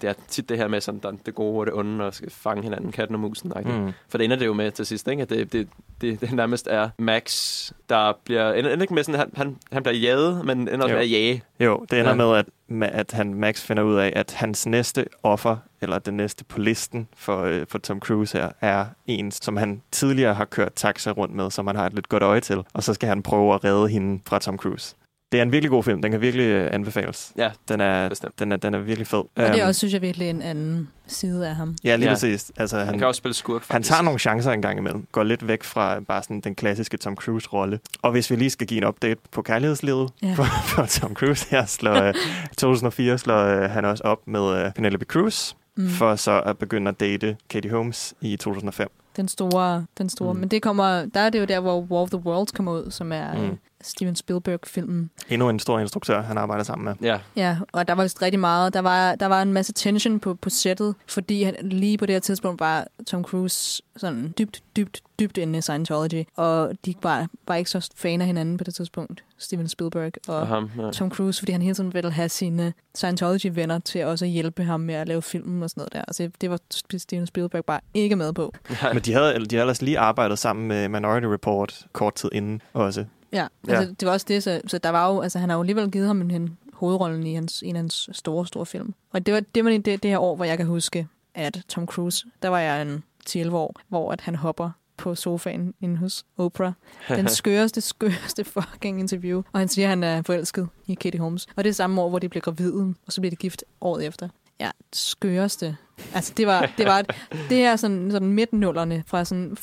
det er tit det her med sådan, der, er det gode og det onde, og skal fange hinanden, katten og musen. Mm. Mm. For det ender det jo med til sidst, ikke? At det, det, det, det nærmest er Max, der bliver... Ender, ender ikke med sådan, han, han, han bliver jaget, men ender Jo. med at jage. Jo, det ender Ja. med, at, med, at han, Max finder ud af, at hans næste offer, eller den næste på listen for, øh, for Tom Cruise her, er en, som han tidligere har kørt taxa rundt med, som han har et lidt godt øje til. Og så skal han prøve at redde hende fra Tom Cruise. Det er en virkelig god film. Den kan virkelig øh, anbefales. Ja, den er, den er, den er virkelig fed. Og det er Øhm, også, synes jeg, virkelig en anden side af ham. Ja, lige Ja. præcis. Altså, han, Han kan også spille skurk, Han faktisk. tager nogle chancer en gang imellem. Går lidt væk fra bare sådan den klassiske Tom Cruise-rolle. Og hvis vi lige skal give en update på kærlighedslivet Ja. for, for Tom Cruise her, slår, øh, 2004 slår øh, han også op med øh, Penelope Cruz. Mm. for så at begynde at date Katie Holmes i 2005. Den store, den store. Mm. Men det kommer, der er det jo der, hvor War of the Worlds kommer ud, som er mm. Steven Spielberg-filmen. Endnu en stor instruktør, han arbejder sammen med. Ja. Ja, og der var vist rigtig meget. Der var, der var en masse tension på, på sættet, fordi han, lige på det her tidspunkt var Tom Cruise sådan dybt, dybt, dybt inde i Scientology, og de var, var ikke så fan af hinanden på det tidspunkt, Steven Spielberg og, Og ham, ja. Tom Cruise, fordi han hele tiden ville have sine Scientology-venner til også at hjælpe ham med at lave filmen og sådan noget der. Altså, det var Steven Spielberg bare ikke med på. Men de havde, de havde ellers lige arbejdet sammen med Minority Report kort tid inden også. Ja, altså, det var også det, så, så der var jo, altså, han har jo alligevel givet ham en, en hovedrollen i hans, en af hans store, store film. Og det var det, var det, det her år, hvor jeg kan huske, at Tom Cruise, der var jeg en 11 år, hvor at han hopper på sofaen inde hos Oprah. Den skøreste, skøreste fucking interview. Og han siger, at han er forelsket i Katie Holmes. Og det er samme år, hvor de bliver gravide, og så bliver de gift året efter. Ja, skøreste. Altså, det var, det var et, det her sådan, sådan midtnullerne fra sådan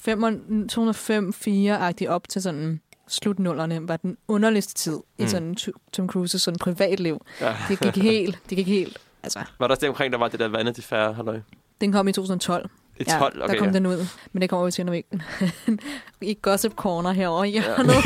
205-4-agtigt op til sådan slutnullerne var den underligste tid mm. i sådan Tom Cruises sådan privatliv. Ja. Det gik helt, det gik helt, altså. Var der også det omkring, der var det der Vanity Fair, halløj? Den kom i 2012. I 12, ja, okay, der kom ja. den ud. Men det kommer vi til, når vi i Gossip Corner herovre i hjørnet.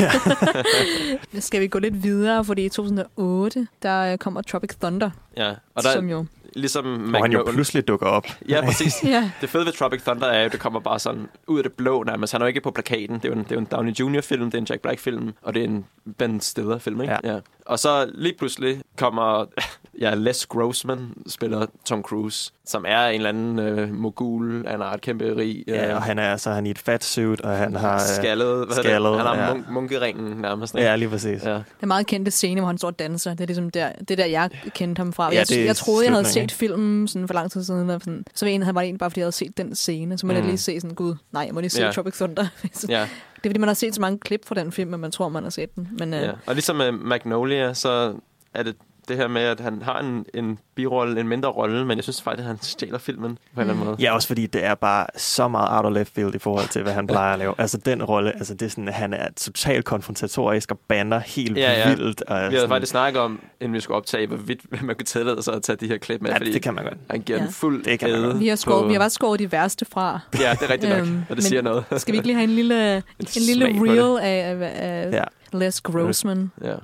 Ja. Skal vi gå lidt videre, fordi i 2008, der kommer Tropic Thunder, Ja, og der, som jo... ligesom Hvor han jo pludselig dukker op. Ja, præcis. Ja. Det fede ved Tropic Thunder er jo, at det kommer bare sådan ud af det blå nærmest. Han er jo ikke på plakaten. Det er jo en, det er jo en Downey Jr.-film, det er en Jack Black-film, og det er en Ben Stiller-film, ikke? Ja. ja. Og så lige pludselig kommer ja, Les Grossman spiller Tom Cruise, som er en eller anden øh, mogul, han har et kæmpe rig... Øh, Ja, og han er, altså, han er i et fat suit, og han har... øh, skaldet, hvad skaldet, Han har ja. mun- munkeringen nærmest. ikke? Ja, lige præcis. Ja. Den meget kendte scene, hvor han står og danser. Det er ligesom der, det er der, jeg kendte ham fra. Ja, jeg, det er jeg troede, jeg havde set filmen sådan for lang tid siden. Og sådan, så var en, han var det egentlig bare, fordi jeg havde set den scene. Så må mm. jeg lige se sådan, gud, nej, jeg må lige se Ja. Tropic Thunder. Ja. Det er fordi, man har set så mange klip fra den film, at man tror, man har set den. Men, øh, Ja. Og ligesom med Magnolia, så er det det her med, at han har en, en birolle, en mindre rolle, men jeg synes faktisk, at han stjæler filmen på en eller anden måde. Ja, også fordi det er bare så meget out of left field i forhold til, hvad han plejer at lave. Altså den rolle, altså det er sådan, han er totalt konfrontatorisk og banner helt Ja, ja. vildt. Og Vi havde sådan- faktisk snakket om, inden vi skulle optage, hvorvidt man kunne tillade sig at tage de her klip med, Ja, fordi det kan man godt. han giver Ja. den fuld Det kan man godt. vi har, skåret, på- vi har bare skåret de værste fra. Ja, det er rigtigt nok, Øhm, og det men siger noget. Skal vi ikke lige have en lille, en, lille på det. reel af, af, af Ja. Les Grossman? Ja.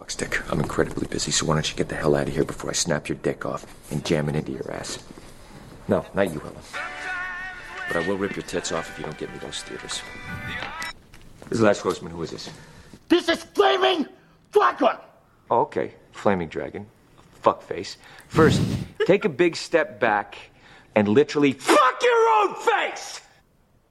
Fuck, Stick. I'm incredibly busy, so why don't you get the hell out of here before I snap your dick off and jam it into your ass? No, not you, Helen. But I will rip your tits off if you don't get me those theaters. This is Les Grossman. Who is this? This is Flaming Dragon! Oh, okay. Flaming Dragon. Fuckface. First, take a big step back and literally fuck your own face!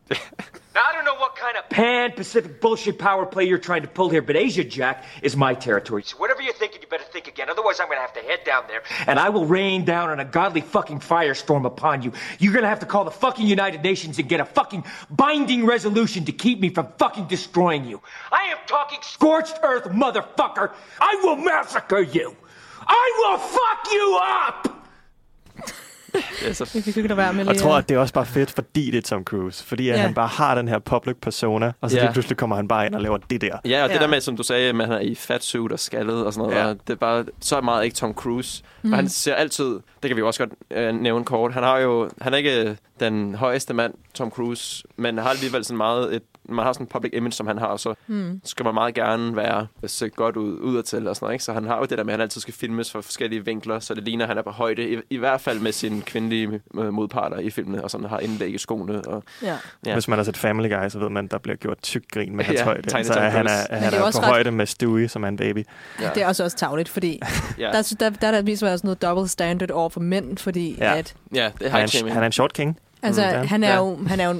now, I don't know what kind of pan Pacific bullshit power play you're trying to pull here, but Asia Jack is my territory. So whatever you're thinking, you better think again. Otherwise, I'm gonna have to head down there and I will rain down on a godly fucking firestorm upon you. You're gonna have to call the fucking United Nations and get a fucking binding resolution to keep me from fucking destroying you. I am talking scorched earth, motherfucker. I will massacre you. I will fuck you up! Det er så Vi fik ikke være med Og jeg tror, at- det er også bare fedt, fordi det er Tom Cruise. Fordi at Ja. han bare har den her public persona, og så Ja. lige pludselig kommer han bare ind og laver det der. Ja, og det Ja. der med, som du sagde, at han er i fat suit og skaldet og sådan noget, Ja. ja. det er bare så meget ikke Tom Cruise. Mm. Og han ser altid, det kan vi jo også godt øh, nævne kort, han har jo, han er ikke den højeste mand, Tom Cruise, men har alligevel sådan meget et, man har sådan en public image, som han har, og så Mm. skal man meget gerne være se godt ud, udadtil og sådan noget, ikke? Så han har jo det der med, at han altid skal filmes fra forskellige vinkler, så det ligner, at han er på højde, i, i hvert fald med sine kvindelige øh, modparter i filmene, og sådan har indlæg i skoene. Og, Ja. Ja. Hvis man har set Family Guy, så ved man, at der bliver gjort tyk grin med hans Ja, højde. Tiny Så han er, han er er på ret- højde med Stewie, som er en baby. Ja. Det er også også tavligt, fordi Ja. der, der, der, der viser også noget double standard over for mænd, fordi Ja. at ja, det er Han er, han er en short king. Altså, Mm, ja. han er Ja. jo, han er jo,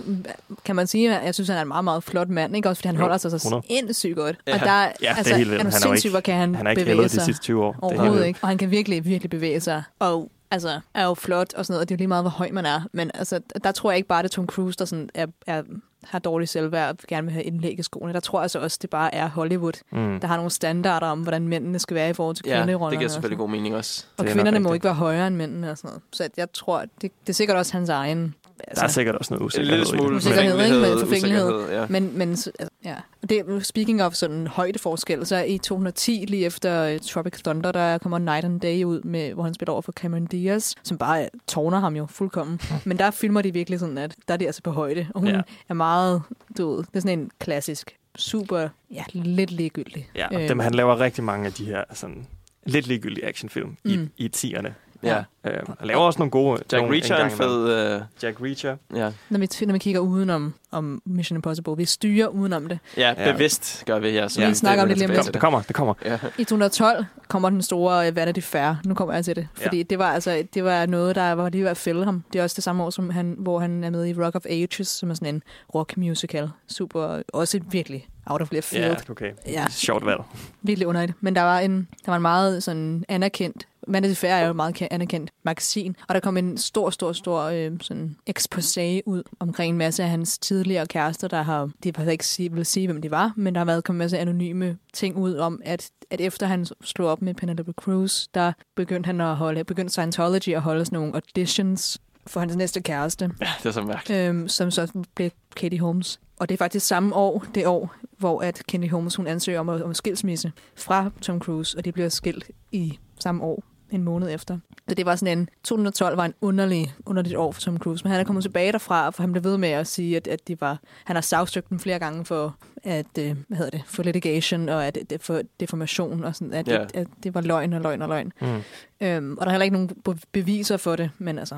kan man sige, jeg synes, han er en meget, meget flot mand, ikke? Også fordi han Jo, holder sig så 100. sindssygt godt. Ja. Og der, Ja, det er altså, helt vildt. Han er, er sindssygt, hvor kan han, han har ikke bevæge ældet de sig. sidste 20 år. Det er Overhovedet ikke. Og han kan virkelig, virkelig bevæge sig. Og altså, er jo flot og sådan noget, og det er jo lige meget, hvor høj man er. Men altså, der tror jeg ikke bare, det er Tom Cruise, der sådan er, er, har dårlig selvværd og gerne vil have indlæg i skoene. Der tror jeg altså også, det bare er Hollywood, Mm. der har nogle standarder om, hvordan mændene skal være i forhold til Ja, kvinderollerne. det giver selvfølgelig god mening også. Og Det er kvinderne må ikke være højere end mændene og sådan noget. Så jeg tror, det, det er sikkert også hans egen Der er sikkert også noget usikkerhed. lille smule i det. usikkerhed, ikke? Med forfængelighed. ja. Men, men altså, ja. Og Det, speaking of sådan højdeforskel, så i 2010, lige efter uh, Tropic Thunder, der kommer Night and Day ud, med, hvor han spiller over for Cameron Diaz, som bare øh, tårner ham jo fuldkommen. Men der filmer de virkelig sådan, at der er de altså på højde. Og hun Ja. er meget, du ved, det er sådan en klassisk, super, ja, lidt ligegyldig. Ja, og Øh, dem, han laver rigtig mange af de her sådan, lidt ligegyldige actionfilm i, Mm. i 10'erne. Ja. Øh, han laver også nogle gode... Jack nogle Reacher er en fed... Uh, Jack Reacher. ja. når, vi, når vi kigger udenom om Mission Impossible, vi styrer udenom det. ja, Ja. bevidst gør vi her. Så Vi det snakker om vender det lige om lidt. Det kommer, det kommer. Ja. I 2012 kommer den store øh, Vanity Fair. Nu kommer jeg til det. Fordi Ja. ja. det var altså det var noget, der var lige ved at fælde ham. Det er også det samme år, som han, hvor han er med i Rock of Ages, som er sådan en rock musical. Super, også virkelig out of left field. Ja, okay. Ja. Sjovt valg. Virkelig underligt. Men der var en, der var en meget sådan anerkendt Vanity Fair er jo et meget ke- anerkendt magasin, og der kom en stor, stor, stor øh, sådan exposé ud omkring en masse af hans tidligere kærester, der har, det var ikke sige, vil sige, hvem de var, men der har været kommet en masse anonyme ting ud om, at, at efter han slog op med Penelope Cruz, der begyndte han at holde, begyndte Scientology at holde sådan nogle auditions for hans næste kæreste, Ja, det er så mærkeligt. øhm, som så blev Katie Holmes. Og det er faktisk samme år, det år, hvor at Katie Holmes hun ansøger om, om skilsmisse fra Tom Cruise, og de bliver skilt i samme år, en måned efter. Så det var sådan en, 2012 var en underlig, underligt år for Tom Cruise, men han er kommet tilbage derfra, for han blev ved med at sige, at, at de var, han har sagsøgt dem flere gange for, at, øh, hvad hedder det, for litigation, og at, at for deformation, og sådan, at, yeah. at, at det var løgn og løgn og løgn. Mm. Øhm, og der er heller ikke nogen be- beviser for det, men altså,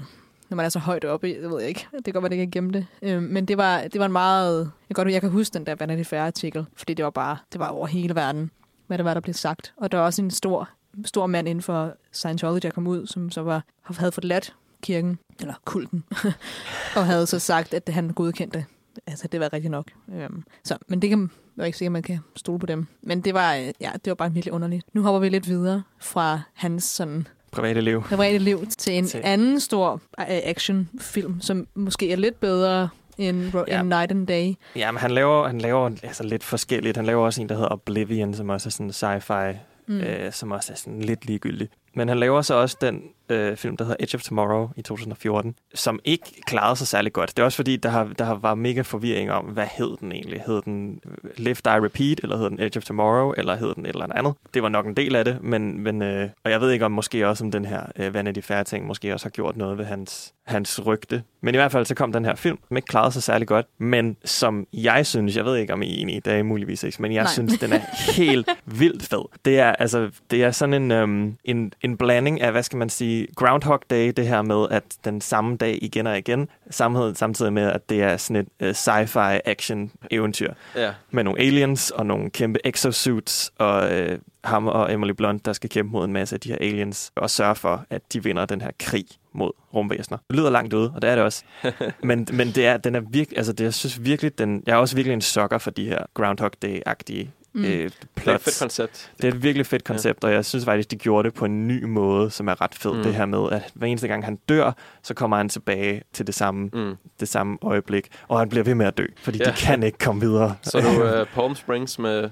når man er så højt oppe, i- det ved jeg ikke. Det kan godt være, det kan gemme det. Øhm, men det var, det var en meget... Jeg, kan godt, jeg kan huske den der Vanity Fair-artikel, fordi det var bare det var over hele verden, hvad det var, der blev sagt. Og der var også en stor, stor mand inden for Scientology, der kom ud, som så var, havde forladt kirken, eller kulten, og havde så sagt, at han godkendte Altså, det var rigtigt nok. Øhm, så, men det kan jeg er ikke sikker, at man kan stole på dem. Men det var, øh, ja, det var bare virkelig underligt. Nu hopper vi lidt videre fra hans sådan Private liv. private liv til en Til- anden stor øh, actionfilm, som måske er lidt bedre end, Ja. end Night and Day. Ja, men han laver, han laver altså lidt forskelligt. Han laver også en, der hedder Oblivion, som også er sådan sci-fi, mm. Øh, som også er sådan lidt ligegyldig. Men han laver så også den øh, film, der hedder Edge of Tomorrow i 2014, som ikke klarede sig særlig godt. Det er også fordi, der, har, der har var mega forvirring om, hvad hed den egentlig? Hed den Live, Die, Repeat, eller hed den Edge of Tomorrow, eller hed den et eller andet? Det var nok en del af det, men, men øh, og jeg ved ikke om måske også om den her øh, Vanity Fair-ting måske også har gjort noget ved hans, hans rygte. Men i hvert fald så kom den her film, som ikke klarede sig særlig godt, men som jeg synes, jeg ved ikke om I er enige, det er I muligvis ikke, men jeg Nej. synes, den er helt vildt fed. Det er, altså, det er sådan en, øhm, en, en blanding af, hvad skal man sige, Groundhog Day, det her med, at den samme dag igen og igen, samtidig, samtidig med, at det er sådan et uh, sci-fi action eventyr Ja. med nogle aliens og nogle kæmpe exosuits og øh, ham og Emily Blunt, der skal kæmpe mod en masse af de her aliens og sørge for, at de vinder den her krig mod rumvæsener. Det lyder langt ude, og det er det også. men, men det er, den er virkelig, altså det, jeg synes virkelig, den, jeg er også virkelig en sucker for de her Groundhog Day-agtige Mm. øh, Det er et fedt koncept. Det er et virkelig fedt koncept, ja. og jeg synes faktisk, de gjorde det på en ny måde, som er ret fed. Mm. Det her med, at hver eneste gang han dør, så kommer han tilbage til det samme, Mm. det samme øjeblik, og han bliver ved med at dø, fordi Ja. de kan ikke komme videre. Så du uh, Palm Springs med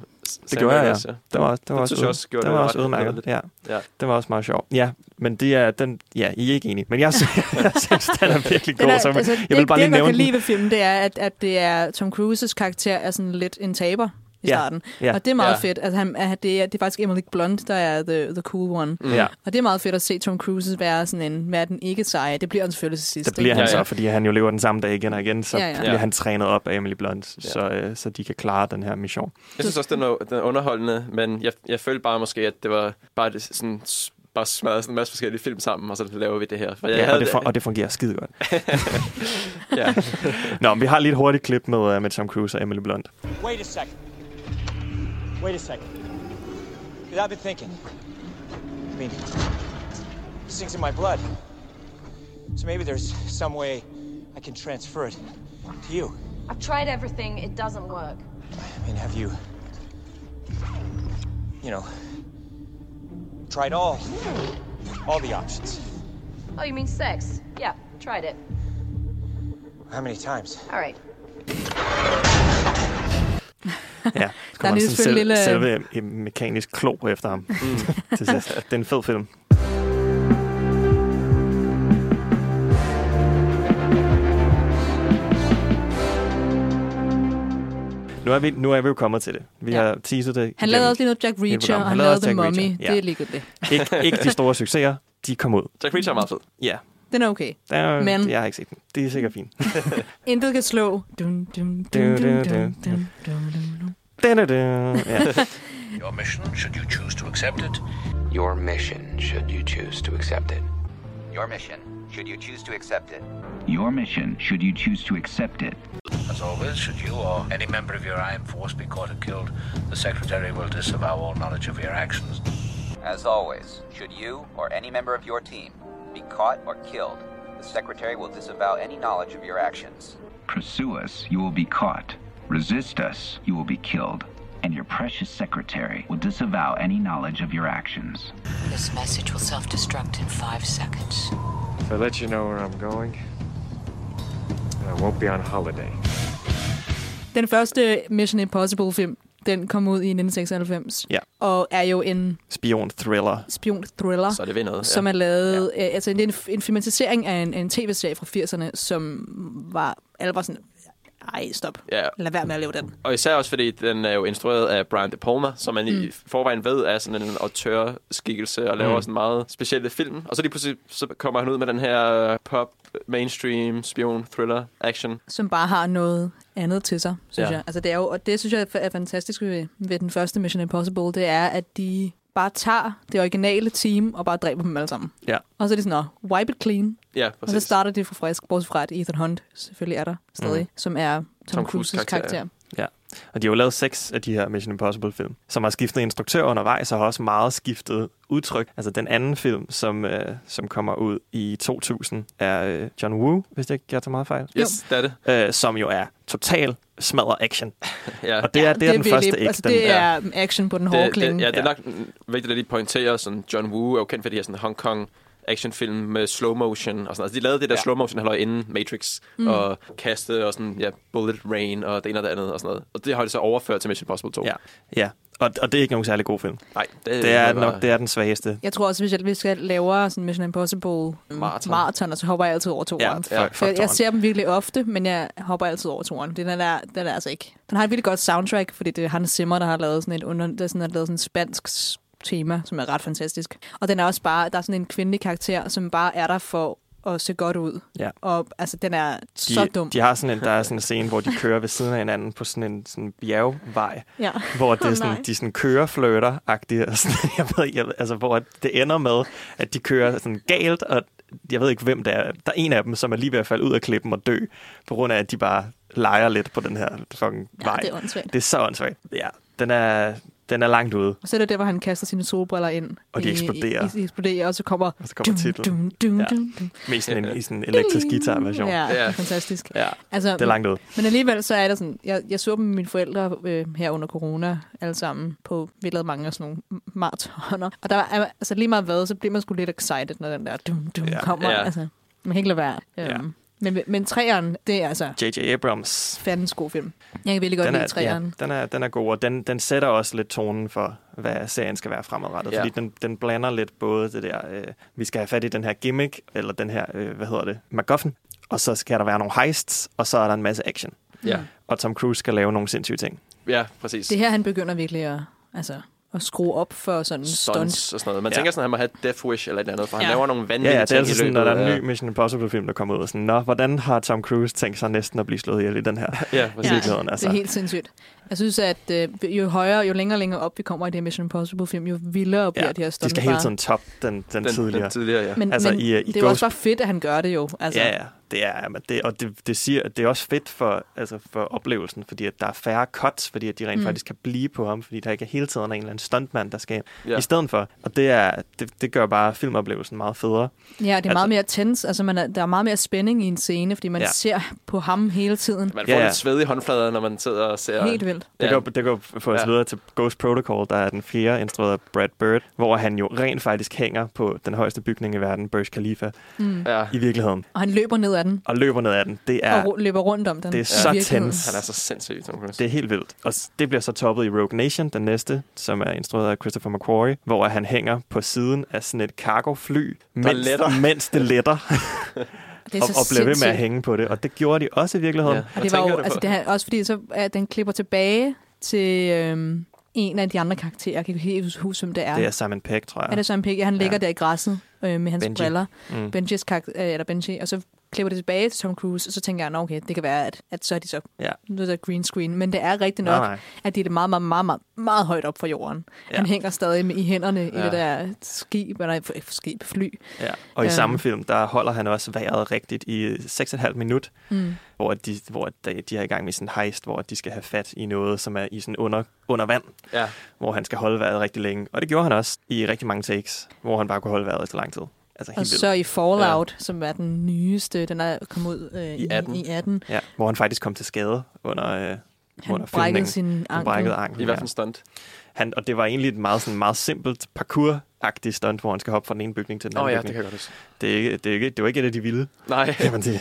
Det gjorde jeg, ja. Det var, også- det var Den også, også det det var også udmærket. Ja. Ja. Det var også meget sjovt. Ja, men det er, den, ja, I er ikke enige. Men jeg, synes, jeg synes, den er virkelig god. Er, så altså, jeg vil bare det, lige det, nævne kan lide ved filmen, det er, at, at det er Tom Cruises karakter er sådan lidt en taber i starten. ja. Og det er meget Ja. fedt. At han, at det, er, det er faktisk Emily Blunt, der er the, the cool one. Mm. Ja. Og det er meget fedt at se Tom Cruise være sådan en, være den ikke seje. Det bliver han selvfølgelig til sidst. Det bliver han Ja, så, ja. fordi han jo lever den samme dag igen og igen, så Ja, ja. bliver Ja. han trænet op af Emily Blunt, Ja. så, øh, så de kan klare den her mission. Jeg synes også, den er, den er underholdende, men jeg, jeg følte bare måske, at det var bare det, sådan, bare smadret sådan en masse forskellige film sammen, og så laver vi det her. For jeg Ja, havde og, det for, og det fungerer skide godt. ja. Nå, men vi har lige et hurtigt klip med, øh, med Tom Cruise og Emily Blunt. Wait a second. Wait a second. Because I've been thinking. I mean, this thing's in my blood. So maybe there's some way I can transfer it to you. I've tried everything, it doesn't work. I mean, have you, you know, tried all, all the options? Oh, you mean sex? Yeah, tried it. How many times? All right. Ja, så kommer sådan selv, lille... Øh, selve øh, mekanisk klo efter ham. Mm. det er en fed film. Nu er, vi, nu er vi jo kommet til det. Vi ja. har teaset det. Han lavede også lige noget Jack Reacher, og han, han lavede The Mummy. Ja. Det er ligegyldigt. Ikke, ikke de store succeser, de kom ud. Jack Reacher er meget fed. Ja, Den er okay. der, er- Men- jeg har ikke set den. Det er sikkert fint. Intet kan slå. Dun, dun, Du, dun, du, dun, du, dun, dun, dun, dun. Da-da-da. Ja. Your mission, should you choose to accept it, Your mission, should you choose to accept it. Your mission, should you choose to accept it. Your mission, should you choose to accept it. as always, should you or any member of your armed force be caught and killed, the Secretary will disavow all knowledge of your actions. As always, should you or any member of your team be caught or killed, the Secretary will disavow any knowledge of your actions. Pursue us, you will be caught. Resist us, you will be killed. And your precious secretary will disavow any knowledge of your actions. This message will self destruct in five seconds. If I let you know where I'm going, I won't be on holiday. Den første Mission Impossible film, den kom ud i 1996. Ja. Og er jo en Spion-thriller. spion-thriller. Så er det ved noget. som er lavet, ja. altså det er en, en filmatisering af en, en tv-serie fra 80'erne, som var, alle var sådan, ej, stop. Ja. Lad være med at lave den. Og især også fordi, den er jo instrueret af Brian De Palma, som man mm. i forvejen ved er sådan en autørskikkelse og laver Mm. mm. sådan meget specielle film. Og så lige pludselig så kommer han ud med den her øh, pop, mainstream, spion, thriller, action. Som bare har noget andet til sig, synes Ja. jeg. Altså det er jo, og det synes jeg er fantastisk ved, ved den første Mission Impossible, det er, at de bare tager det originale team og bare dræber dem alle sammen. Ja. Og så er de sådan, "Nå, wipe it clean. Ja, Og så præcis. starter de fra frisk, bortset fra, at Ethan Hunt selvfølgelig er der stadig, Mm. som er Tom, Tom Tom Cruise Cruises karakter. karakter. karakter. Ja. Og de har jo lavet seks af de her Mission Impossible-film, som har skiftet instruktør undervejs, og har også meget skiftet udtryk. Altså den anden film, som, øh, som kommer ud i 2000, er øh, John Woo, hvis det ikke jeg tager meget fejl. Yes, det er det. Øh, som jo er total smadret action. Ja. Og det er, det er den virkelig- første ikke. Altså, den, det er action på den hårde det, klinge. det, ja, det er nok vigtigt at lige pointere, sådan John Woo er jo kendt for de her sådan Hong Kong actionfilm med slow motion og sådan noget. Altså, de lavede det der Ja. ja. slow motion halløj inden Matrix Mm. mm. og kaste og sådan, ja, bullet rain og det ene og det andet og sådan noget. Og det har de så overført til Mission Impossible 2. Ja, ja. Og, og det er ikke nogen særlig god film. Nej, det, Det er nok det er den svageste. Jeg tror også, hvis jeg, hvis jeg laver sådan Mission Impossible Marathon. marathon, så hopper jeg altid over toeren. Ja, For fuck jeg, jeg ser dem virkelig ofte, men jeg hopper altid over toeren. Den er, der, den er altså ikke. Den har et virkelig godt soundtrack, fordi det er Hans Zimmer, der har lavet sådan et under, der sådan, har lavet sådan et spansk tema, som er ret fantastisk. Og den er også bare, der er sådan en kvindelig karakter, som bare er der for at se godt ud. Ja. Og altså, den er så De, dum. de har sådan en, der er sådan en scene, hvor de kører ved siden af hinanden på sådan en sådan bjergvej, Ja. hvor det er sådan, nej. de sådan kører flirter agtige jeg ved, jeg, ved- altså hvor det ender med, at de kører sådan galt, og jeg ved ikke, hvem det er. Der er en af dem, som er lige ved at falde ud af klippen og dø, på grund af, at de bare leger lidt på den her fucking Ja, vej. det er åndssvagt. Det er så åndssvagt. Ja, den er, den er langt ude. Og så er det der, hvor han kaster sine solbriller ind. Og de eksploderer. I, i, eksploderer, og så kommer... Og så kommer titlen. Dum, dum, Ja. dum, dum. Mest sådan en, i sådan en elektrisk guitar-version. Ja, det er fantastisk. Ja, Altså, det er langt ud. Men alligevel så er der sådan, jeg, jeg så dem med mine forældre øh, her under corona, alle sammen, på, vi lavede mange af sådan nogle maratoner. Og der var, altså lige meget hvad, så bliver man sgu lidt excited, når den der dum, dum Ja. kommer. Ja. Altså, man kan ikke lade være. Ja. Men, men træeren, det er altså J.J. Abrams fandens god film. Jeg kan virkelig godt den lide er, træeren. Ja, den, er, den er god, og den, den sætter også lidt tonen for, hvad serien skal være fremadrettet. Ja. Fordi den, den blander lidt både det der, øh, vi skal have fat i den her gimmick, eller den her, øh, hvad hedder det, MacGuffin, og så skal der være nogle heists, og så er der en masse action. Ja. Og Tom Cruise skal lave nogle sindssyge ting. Ja, præcis. Det her, han begynder virkelig at, altså, at skrue op for sådan Stunts stunts. og sådan noget. Man Ja. tænker sådan, at han må have Death Wish eller et eller andet, for han Ja. laver nogle Ja, vanvittige ja, det er ting altså sådan, når der er en ny Mission Impossible-film, der kommer ud. Sådan, Nå, hvordan har Tom Cruise tænkt sig næsten at blive slået ihjel i den her? Ja, virkeligheden, altså. Det er helt sindssygt. Jeg synes, at øh, jo højere, jo længere længere op vi kommer i det Mission Impossible-film, jo vildere bliver Ja, de her de stunts skal hele tiden top den, den, Den- den tidligere. tidligere, ja. Men, altså, men i, uh, i det er jo også bare fedt, at han gør det jo. Altså, Ja, ja, det er, men det, og det, det, siger, det er også fedt for, altså for oplevelsen, fordi at der er færre cuts, fordi at de rent Mm. faktisk kan blive på ham, fordi der ikke er hele tiden en eller anden stuntmand, der skal. Ja. I stedet for, og det, er, det, det gør bare filmoplevelsen meget federe. Ja, det er Altså- meget mere tense. Altså, man er, der er meget mere spænding i en scene, fordi man Ja. ser på ham hele tiden. Man får Ja, ja. lidt sved i håndflader, når man sidder og ser... Helt vildt. Det, Ja. går, det går for os Ja. videre til Ghost Protocol, der er den fjerde instrueret af Brad Bird, hvor han jo rent faktisk hænger på den højeste bygning i verden, Burj Khalifa, Mm. Ja. i virkeligheden, Og han løber ned ad den, og løber ned ad den. Det ja. er, og løber rundt om den. det er så virkeligheden. tense. Han er så sindssyg, Tom Cruise. Det er helt vildt. Og det bliver så toppet i Rogue Nation, den næste, som er instrueret af Christopher McQuarrie, hvor han hænger på siden af sådan et cargofly, mens, mens det letter. Det er og, og blev ved med at hænge på det. Og det gjorde de også i virkeligheden. Ja. Og det var jo, altså det er også fordi, så, at den klipper tilbage til øhm, en af de andre karakterer. Jeg kan ikke helt huske, hvem det er. Det er Simon Pegg, tror jeg. Er det Søren Pegg? Ja, han ligger Ja. der i græsset øh, med hans Benji. briller. Mm. Benjis karakter, øh, eller Benji. Og så klipper det tilbage til Tom Cruise, og så tænker jeg, "Nå, okay, det kan være, at, at så er de så Ja. nu er der green screen. Men det er rigtigt Nej, nok, nej. at de er det meget, meget, meget, meget, meget højt op fra jorden. Ja. Han hænger stadig med, i hænderne ja. i det der skib, eller ikke skib, fly. Ja. Og i Øhm. samme film, der holder han også vejret rigtigt i 6,5 minut, Mm. hvor, de, hvor de, de er i gang med sådan en heist, hvor de skal have fat i noget, som er i sådan under, under vand, Ja. hvor han skal holde vejret rigtig længe. Og det gjorde han også i rigtig mange takes, hvor han bare kunne holde vejret efter lang tid. Altså Og helt vildt. så i Fallout, ja. som er den nyeste, den er kommet ud øh, i, 18. i 18. Ja, hvor han faktisk kom til skade under, øh, Han under brækkede filmningen. sin Han ankel. brækkede ankel. I hvert fald stunt. Han, og det var egentlig et meget, sådan, meget simpelt parkour-agtigt stunt, hvor han skal hoppe fra den ene bygning til den anden ja, bygning. det kan jeg godt huske. Det, er ikke, det, er ikke, det var ikke et af de vilde, Nej. kan man sige.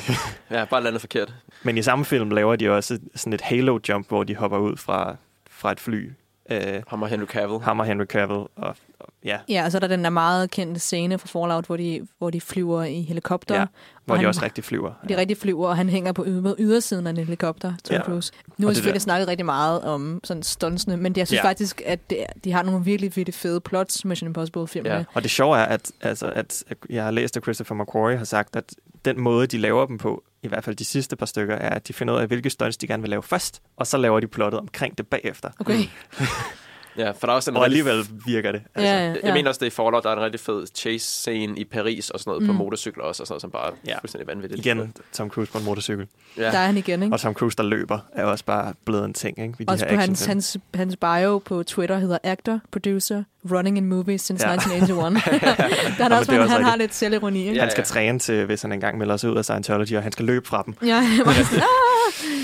Ja, bare landet forkert. Men i samme film laver de også sådan et halo-jump, hvor de hopper ud fra, fra et fly. Øh, ham og Henry Cavill. Ham og Henry Cavill. Og, og, ja, Ja, og så er der den der meget kendte scene fra Fallout, hvor de, hvor de flyver i helikopter. ja, hvor de han- også rigtig flyver. De rigtig flyver, og han hænger på yder, ydersiden af en helikopter, Tom Ja. Cruise. Nu Og har vi det selvfølgelig der- snakket rigtig meget om sådan stuntsene, men jeg synes Ja. faktisk, at det, de har nogle virkelig, virkelig fede plots, Mission Impossible-filmene. Ja. Og det sjove er, at, altså, at jeg har læst, at Christopher McQuarrie har sagt, at den måde, de laver dem på, i hvert fald de sidste par stykker, er, at de finder ud af, hvilke stunts de gerne vil lave først, og så laver de plottet omkring det bagefter. Okay. Ja, for der er også en Og rigtig- alligevel virker det. Ja, ja, Jeg ja. mener også, det er i Fallout, der er en rigtig fed chase-scene i Paris og sådan noget mm. på motorcykler også, og sådan noget, som bare er Ja. fuldstændig vanvittigt. Igen, Tom Cruise på en motorcykel. Ja. Der er han igen, ikke? Og Tom Cruise, der løber, er også bare blevet en ting, ikke? Ved de Også her på hans, hans, hans bio på Twitter hedder actor, producer, running in movies since Ja. 1981. der er men også, det er han, også han har lidt selvironi. Ikke? Han skal træne til, hvis han engang melder sig ud af Scientology, og han skal løbe fra dem. Ja, ah!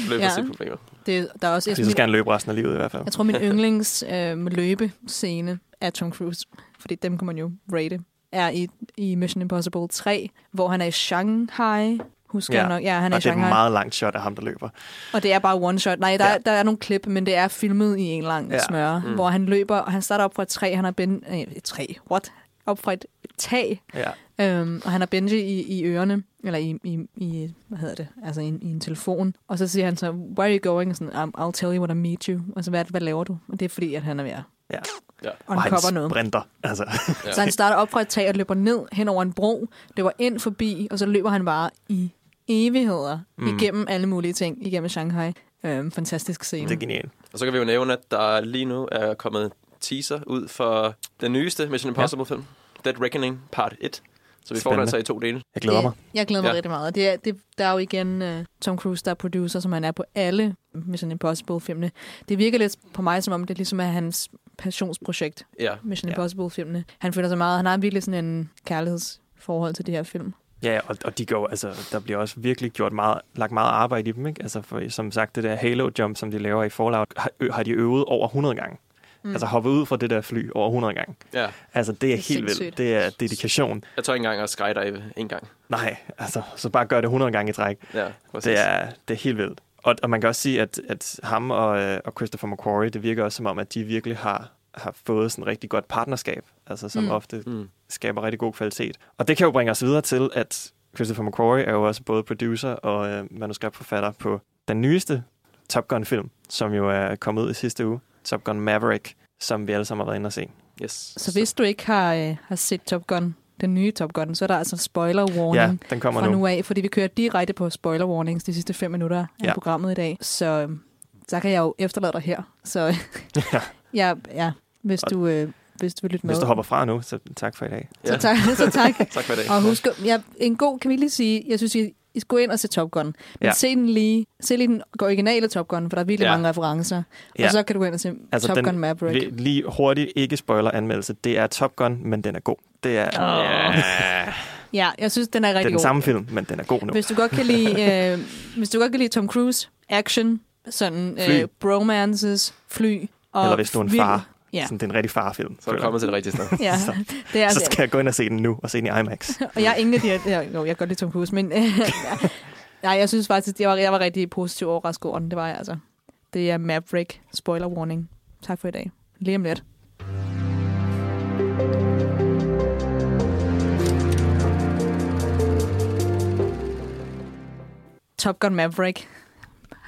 Løb ja. ja. problemer. Det, der er også, jeg, Fordi så skal han løbe resten af livet i hvert fald. jeg tror, min yndlings øh, løbescene er Tom Cruise, fordi dem kan man jo rate, er i, i Mission Impossible 3, hvor han er i Shanghai, husker jeg nok. Ja, han er og i det er et meget langt shot af ham, der løber. Og det er bare one shot. Nej, der, ja. der er nogle klip, men det er filmet i en lang Ja. ja. smør, Mm. hvor han løber, og han starter op fra et træ, han har ben, øh, et træ, what? Op fra et tag, Ja. øhm, og han har Benji i, i ørerne, eller i, i, i, hvad hedder det, altså i, i en telefon, og så siger han så, where are you going? Og sådan, "Um, I'll tell you when I meet you. Altså, hvad, hvad laver du? Og det er fordi, at han er ved at Ja. Ja. Og han cover noget. sprinter. Altså. Ja. Så han starter op fra et tag og løber ned hen over en bro, løber ind forbi, og så løber han bare i evigheder Mm. igennem alle mulige ting, igennem Shanghai. Øhm, fantastisk scene. Det er genialt. Og så kan vi jo nævne, at der lige nu er kommet teaser ud for den nyeste Mission Impossible-film. Dead Reckoning Part 1. Så vi får den altså i to dele. Jeg glæder mig. Jeg glæder mig Ja. ja. rigtig meget. Det er, det, der er jo igen uh, Tom Cruise, der er producer, som han er på alle Mission Impossible-filmene. Det virker lidt på mig, som om det ligesom er hans passionsprojekt, Ja. Mission Ja. Impossible-filmene. Han føler sig meget, han har virkelig sådan en kærlighedsforhold til de her film. Ja, og, og de går, altså, der bliver også virkelig gjort meget, lagt meget arbejde i dem, ikke? Altså, for, som sagt, det der Halo-jump, som de laver i Fallout, har, ø, har de øvet over 100 gange. Mm. Altså hoppet ud fra det der fly over 100 gange. Ja. Altså, det er, Det er helt sindssygt. vildt. Det er dedikation. Jeg tør ikke engang at skydive en gang. Nej, altså, så bare gør det 100 gange i træk. Ja, præcis. det, er, det er helt vildt. Og, og man kan også sige, at, at ham og, øh, og Christopher McQuarrie, det virker også som om, at de virkelig har, har fået sådan et rigtig godt partnerskab, altså som Mm. ofte Mm. skaber rigtig god kvalitet. Og det kan jo bringe os videre til, at Christopher McQuarrie er jo også både producer og øh, manuskriptforfatter på den nyeste Top Gun-film, som jo er kommet ud i sidste uge, Top Gun Maverick, som vi alle sammen har været inde og se. Yes. Så hvis du ikke har, øh, har set Top Gun, den nye Top Gun, så er der altså spoiler warning Ja, den kommer fra nu. nu af, fordi vi kører direkte på spoiler warnings de sidste fem minutter af Ja. programmet i dag. Så øh, så kan jeg jo efterlade dig her. Så Ja. ja, ja hvis du, øh, hvis du vil lytte med. Hvis du hopper fra nu, så tak for i dag. Så tak. Så tak. tak for i dag. Og husk, ja, en god, kan vi lige sige, jeg synes, I, I skal gå ind og se Top Gun. Men Ja. ja. se den lige, se lige den originale Top Gun, for der er virkelig Ja. ja. mange referencer. Ja. Og så kan du gå ind og se altså Top Gun Maverick. Lige hurtigt, ikke spoiler anmeldelse. Det er Top Gun, men den er god. Det er, Åh. Ja, jeg synes, den er det er rigtig den god. samme film, men den er god nu. Hvis du godt kan lide, øh, hvis du godt kan lide Tom Cruise, action, sådan Fly. øh, bromances, fly. Og Eller hvis du er en far. Ja. Sådan, det er en rigtig farfilm. Så er du kommet til det rigtige sted. Ja, så, det er så det. skal jeg gå ind og se den nu, og se den i IMAX. Og jeg er ingen af de her... Ja, jo, jeg kan godt lide Tom Cruise, men... nej, jeg synes faktisk, jeg var, jeg var rigtig positiv overrasket over den. Det var jeg altså. Det er Maverick. Spoiler warning. Tak for i dag. Lige om lidt. Top Gun Maverick.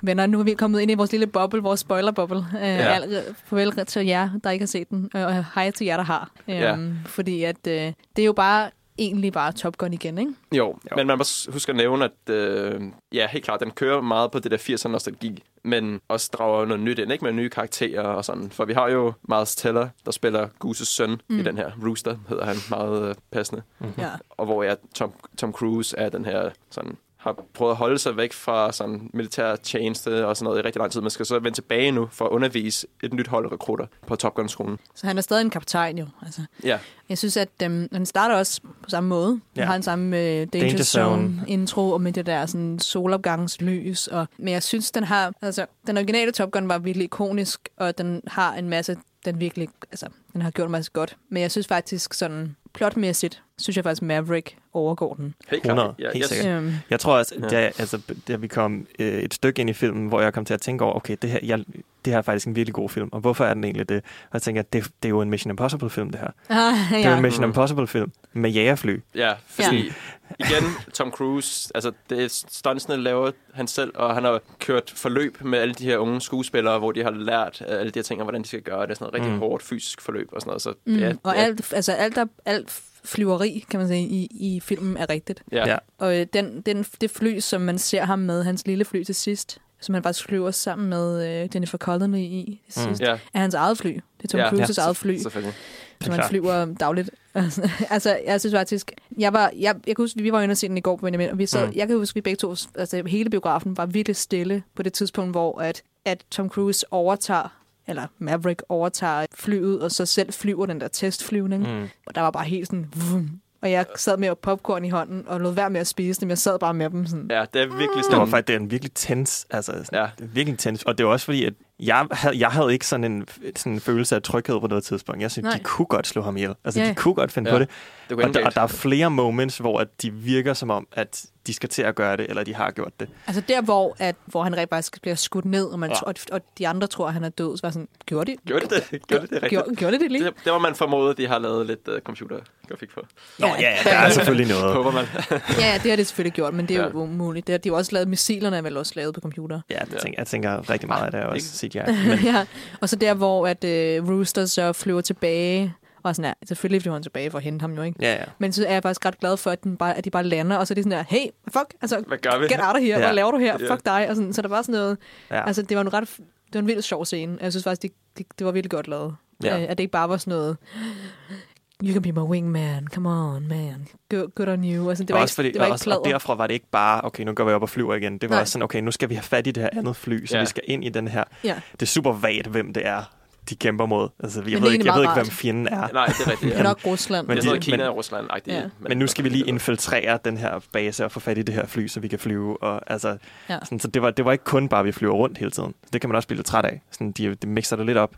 Venner, nu er vi kommet ind i vores lille boble, vores spoiler-boble. Øh, Ja. ja. Farvel til jer, der ikke har set den, øh, og hej til jer, der har. Ja. Øhm, Fordi at, øh, det er jo bare egentlig bare Top Gun igen, ikke? Jo, jo, men man må huske at nævne, at øh, ja, helt klart, den kører meget på det der 80'er nostalgi, men også drager noget nyt ind, ikke med nye karakterer og sådan. For vi har jo Miles Teller, der spiller Gooses søn. Mm. i den her. Rooster hedder han meget øh, passende. Mm-hmm. Ja. Og hvor ja, Tom, Tom Cruise er den her sådan har prøvet at holde sig væk fra sådan militær tjeneste og sådan noget i rigtig lang tid. Man skal så vende tilbage nu for at undervise et nyt hold rekrutter på Top Gun-skolen. Så han er stadig en kaptajn jo. Altså. Ja. Jeg synes, at øhm, han starter også på samme måde. Han Ja. har en samme øh, Danger, Danger Zone, Zone. intro, og med det der sådan, solopgangslys. Og, men jeg synes, den har... Altså, den originale Top Gun var virkelig ikonisk, og den har en masse... Den virkelig... Altså, den har gjort en masse godt. Men jeg synes faktisk sådan... Plotmæssigt, synes jeg faktisk, Maverick overgår den. Helt 100, Ja, helt jeg- sikkert. Øhm. Jeg tror også, Ja. da, altså, da vi kom øh, et stykke ind i filmen, hvor jeg kom til at tænke over, okay, det her, jeg, det her er faktisk en virkelig god film, og hvorfor er den egentlig det? Og jeg tænker, det, det er jo en Mission Impossible-film, det her. Ah, Det er ja. en Mission Impossible-film med jagerfly. Ja, fordi ja. igen, Tom Cruise, altså det er stuntsene laver han selv, og han har kørt forløb med alle de her unge skuespillere, hvor de har lært alle de her ting, og hvordan de skal gøre det. Er sådan noget rigtig Mm. mm. hårdt fysisk forløb og sådan noget. Så Mm. er, og alt, altså alt, der, alt flyveri, kan man sige, i, i filmen er rigtigt. Ja. Ja. Og øh, den, den, det fly, som man ser ham med, hans lille fly til sidst, som han faktisk flyver sammen med øh, Jennifer Connelly i til Mm. sidst, Ja. er hans eget fly. Det er Tom Ja, Cruises ja, eget fly, som han flyver dagligt. altså, jeg synes faktisk, jeg var, jeg, jeg kan huske, vi var inde og se den i går på Benjamin, og vi sad, Mm. jeg kan huske, vi begge to, altså hele biografen var virkelig stille på det tidspunkt, hvor at, at Tom Cruise overtager eller Maverick overtager flyet, og så selv flyver den der testflyvning. Mm. Og der var bare helt sådan... Vum. Og jeg sad med popcorn i hånden, og lod være med at spise dem. Jeg sad bare med dem sådan... ja, det er virkelig Det sådan... var faktisk det er en virkelig tens, altså Ja. det er virkelig tens. Og det var også fordi, at jeg havde, jeg havde ikke sådan en, sådan en følelse af tryghed på noget tidspunkt. Jeg synes, Nej. de kunne godt slå ham ihjel. Altså, Ja. de kunne godt finde Ja. på det. Det og, der, og der er flere moments, hvor at de virker som om, at de skal til at gøre det, eller de har gjort det. Altså der, hvor, at, hvor han rent faktisk bliver skudt ned, og, man Ja. og, og de andre tror, at han er død, så var sådan, gjorde de? Gjorde det det? Gjorde det det rigtigt? Gjorde, gjorde det det lige? Det, det var man formodet, at de har lavet lidt uh, computergrafik for. Nå, ja, der er selvfølgelig noget. Håber man. Ja, ja, det har det selvfølgelig gjort, men det er jo Ja. umuligt. Det har, de har jo også lavet missilerne, er vel også lavet på computer. Ja, det tænker, jeg tænker rigtig meget af det er også CGI. Men... ja. Og så der, hvor at, øh, Rooster så flyver tilbage, og sådan her, selvfølgelig flyver han tilbage for at hente ham jo, ikke? Ja, ja. Men så er jeg faktisk ret glad for, at, den bare, at de bare lander, og så er de sådan her, hey, fuck, altså, Hvad gør vi? get out of here, Ja. hvad laver du her, Ja. fuck dig, og sådan, så der var sådan noget, Ja. altså det var en ret, det var en vildt sjov scene, jeg synes faktisk, det, det, det var virkelig godt lavet, Ja. Øh, at det ikke bare var sådan noget, you can be my wingman, come on, man, good, good on you, altså det var også ikke, fordi, det var ikke også, og pladder. derfra var det ikke bare, okay, nu går vi op og flyver igen. Det var Nej. også sådan, okay, nu skal vi have fat i det her andet fly, så Ja. vi skal ind i den her. Ja. Det er super vagt, hvem det er, de kæmper mod. Altså, jeg ved ikke, jeg ved ikke, hvem fjenden er. Nej, det er rigtigt. Det er Ja. nok Rusland. Men det er noget Kina men- og Rusland. Ja. Men nu skal vi lige infiltrere den her base og få fat i det her fly, så vi kan flyve. Og, altså, Ja. sådan, så det var, det var ikke kun bare, at vi flyver rundt hele tiden. Det kan man også blive lidt træt af. Sådan, de, de mixer det lidt op.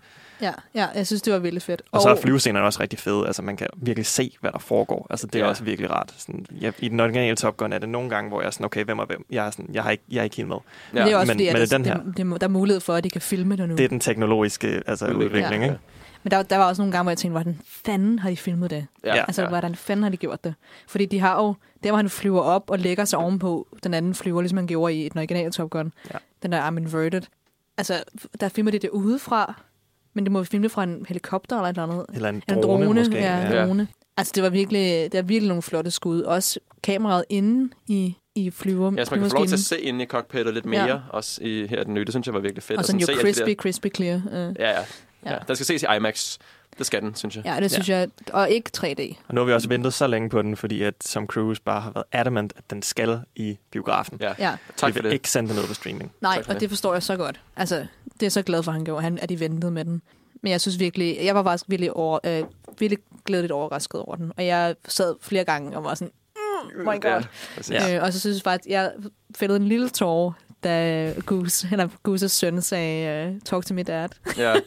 Ja, ja, jeg synes, det var virkelig fedt. Og, og så er flyvescenerne også rigtig fede. Altså, man kan virkelig se, hvad der foregår. Altså, det er Ja. også virkelig rart. Sådan, jeg, I den originale Top Gun er det nogle gange, hvor jeg er sådan, okay, hvem er hvem? Jeg er, sådan, jeg har ikke, jeg er ikke helt med. Men det er også men, fordi, men det, den her, det, det, der er mulighed for, at de kan filme det nu. det er den teknologiske altså, udvikling, Ja. ikke? Men der, der var også nogle gange, hvor jeg tænkte, hvordan fanden har de filmet det? Ja. Altså, Ja. hvordan fanden har de gjort det? Fordi de har jo, der hvor han flyver op og lægger sig ovenpå den anden flyver, ligesom han gjorde i den originale Top Gun. Ja. Den der I'm Inverted. Altså, der filmer de det udefra, men det må vi filme fra en helikopter eller et eller andet. Eller en Eller drone, måske. Ja, en Ja. drone. Altså, det var virkelig, det var virkelig nogle flotte skud. Også kameraet inde i, i flyver, Ja, så man kan få lov til at se ind i cockpittet lidt mere, Ja. også i her den nye. Det synes jeg var virkelig fedt. Og at sådan jo se crispy, der- crispy clear. Uh. Ja, ja, Ja. ja. Den skal ses i IMAX. Det skal den, synes jeg. Ja, det synes ja. jeg. Og ikke 3D. Og nu har vi også ventet så længe på den, fordi at Tom Cruise bare har været adamant, at den skal i biografen. Ja. Ja. Tak vi for vil det. ikke sende den ud på streaming. Nej, og det. det forstår jeg så godt. Altså, det er jeg så glad for, at han gjorde, han, at de ventede med den. Men jeg synes virkelig, jeg var faktisk virkelig, over, øh, virkelig glædeligt overrasket over den. Og jeg sad flere gange og var sådan, mm, my god. Ja. Ja. Øh, og så synes jeg faktisk, jeg fældede en lille tårer, da Goose, eller Gooses søn sagde, uh, talk to me dad. Ja. Jeg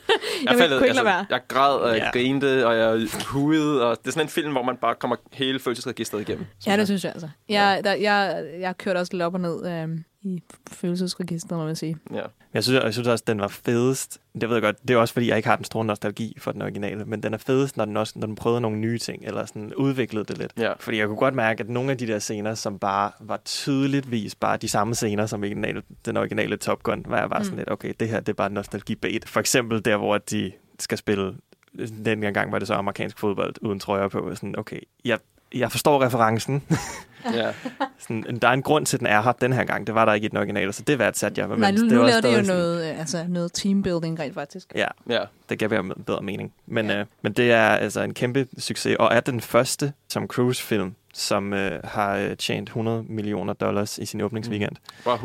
Jeg, kunne ikke lade være. altså, jeg græd, og jeg Ja. yeah. grinte, og jeg hudede, og det er sådan en film, hvor man bare kommer hele følelsesregisteret igennem. Ja, det synes jeg altså. Jeg, der, jeg, jeg kørte også lidt op og ned. øhm, i følelsesregistret, må man sige. Ja. Jeg synes, jeg synes også, at den var fedest. Det ved jeg godt. Det er også, fordi jeg ikke har den store nostalgi for den originale. Men den er fedest, når den, også, når den prøvede nogle nye ting, eller sådan udviklede det lidt. Ja. Fordi jeg kunne godt mærke, at nogle af de der scener, som bare var tydeligvis bare de samme scener som originale, den originale Top Gun, var jeg bare sådan Mm. lidt, okay, det her det er bare nostalgi-bait. For eksempel der, hvor de skal spille, den gang var det så amerikansk fodbold uden trøjer på. Sådan, okay, jeg, jeg forstår referencen. Ja. sådan, der er en grund til, at den er her den her gang. Det var der ikke i den originale, så det værdsat jeg. Men Nej, nu, det nu var laver det jo sådan- noget, altså noget teambuilding rent faktisk. Ja, ja. det gav bedre, bedre mening. Men, ja. øh, men det er altså en kæmpe succes, og er den første Tom Cruise-film, som øh, har øh, tjent 100 millioner dollars i sin åbningsweekend. Hvor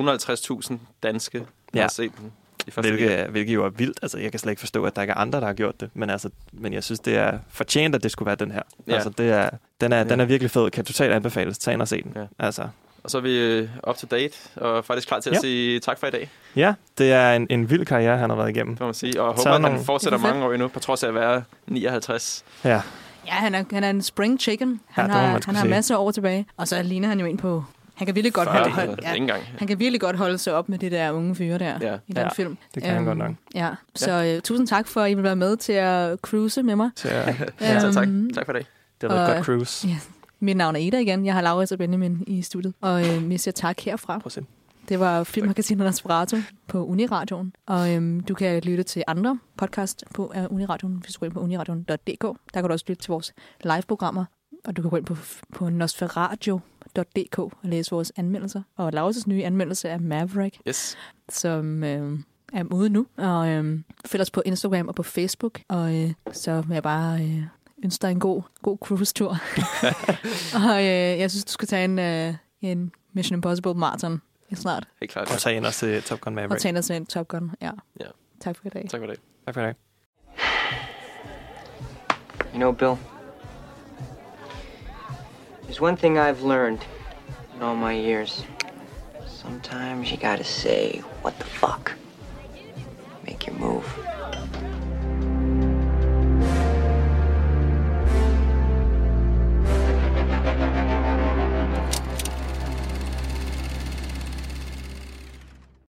150.000 danske Ja. har set den. I første Hvilket, er- hvilket jo er vildt. Altså, jeg kan slet ikke forstå, at der ikke er andre, der har gjort det. Men, altså, men jeg synes, det er fortjent, at det skulle være den her. Ja. Altså, det er, den, er, Ja. den er virkelig fed. Kan totalt anbefales. Tag ind og se den. Ja. Altså, Og så er vi øh, up to date, og faktisk klar til at Ja. sige tak for i dag. ja, det er en, en vild karriere, han har været igennem. Det må man sige. Og jeg håber, at han nogle- fortsætter er mange år endnu, på trods af at være 59. Ja, Ja, han er, han er en spring chicken. Han, må har, han har masser af år tilbage. Og så ligner han jo ind på... Han kan virkelig godt 40, holde, det holde, engang. han kan virkelig godt holde sig op med det der unge fyre der Ja. i den Ja, film. det kan han godt nok. Ja, så uh, tusind tak for, at I vil være med til at cruise med mig. så, ja. Ja, så tak. Øhm, tak for det har været og- et godt cruise. Ja. Mit navn er Ida igen. Jeg har Laura og Benjamin i studiet. Og øh, vi siger tak herfra. Prøv. Det var Filmmagasinet Aspirato på Uniradioen. Og øhm, du kan lytte til andre podcast på uh, Uniradioen, hvis du går ind på uniradioen.dk. Der kan du også lytte til vores live-programmer. Og du kan gå ind på, på nosferadio.dk og læse vores anmeldelser. Og Lauras nye anmeldelse af Maverick, Yes. som øh, er ude nu. Og øh, følg os på Instagram og på Facebook. Og øh, så vil jeg bare øh, ønske dig en god, god cruise-tur. og øh, jeg synes, du skal tage en, øh, en Mission Impossible marathon snart. Helt klart. Og tage ind og se Top Gun Og Maverick. tage dig en Top Gun. Ja. Ja. Tak for i dag. Tak for i dag. Tak for i dag. You know, Bill, There's one thing I've learned in all my years. Sometimes you gotta say, what the fuck? Make your move.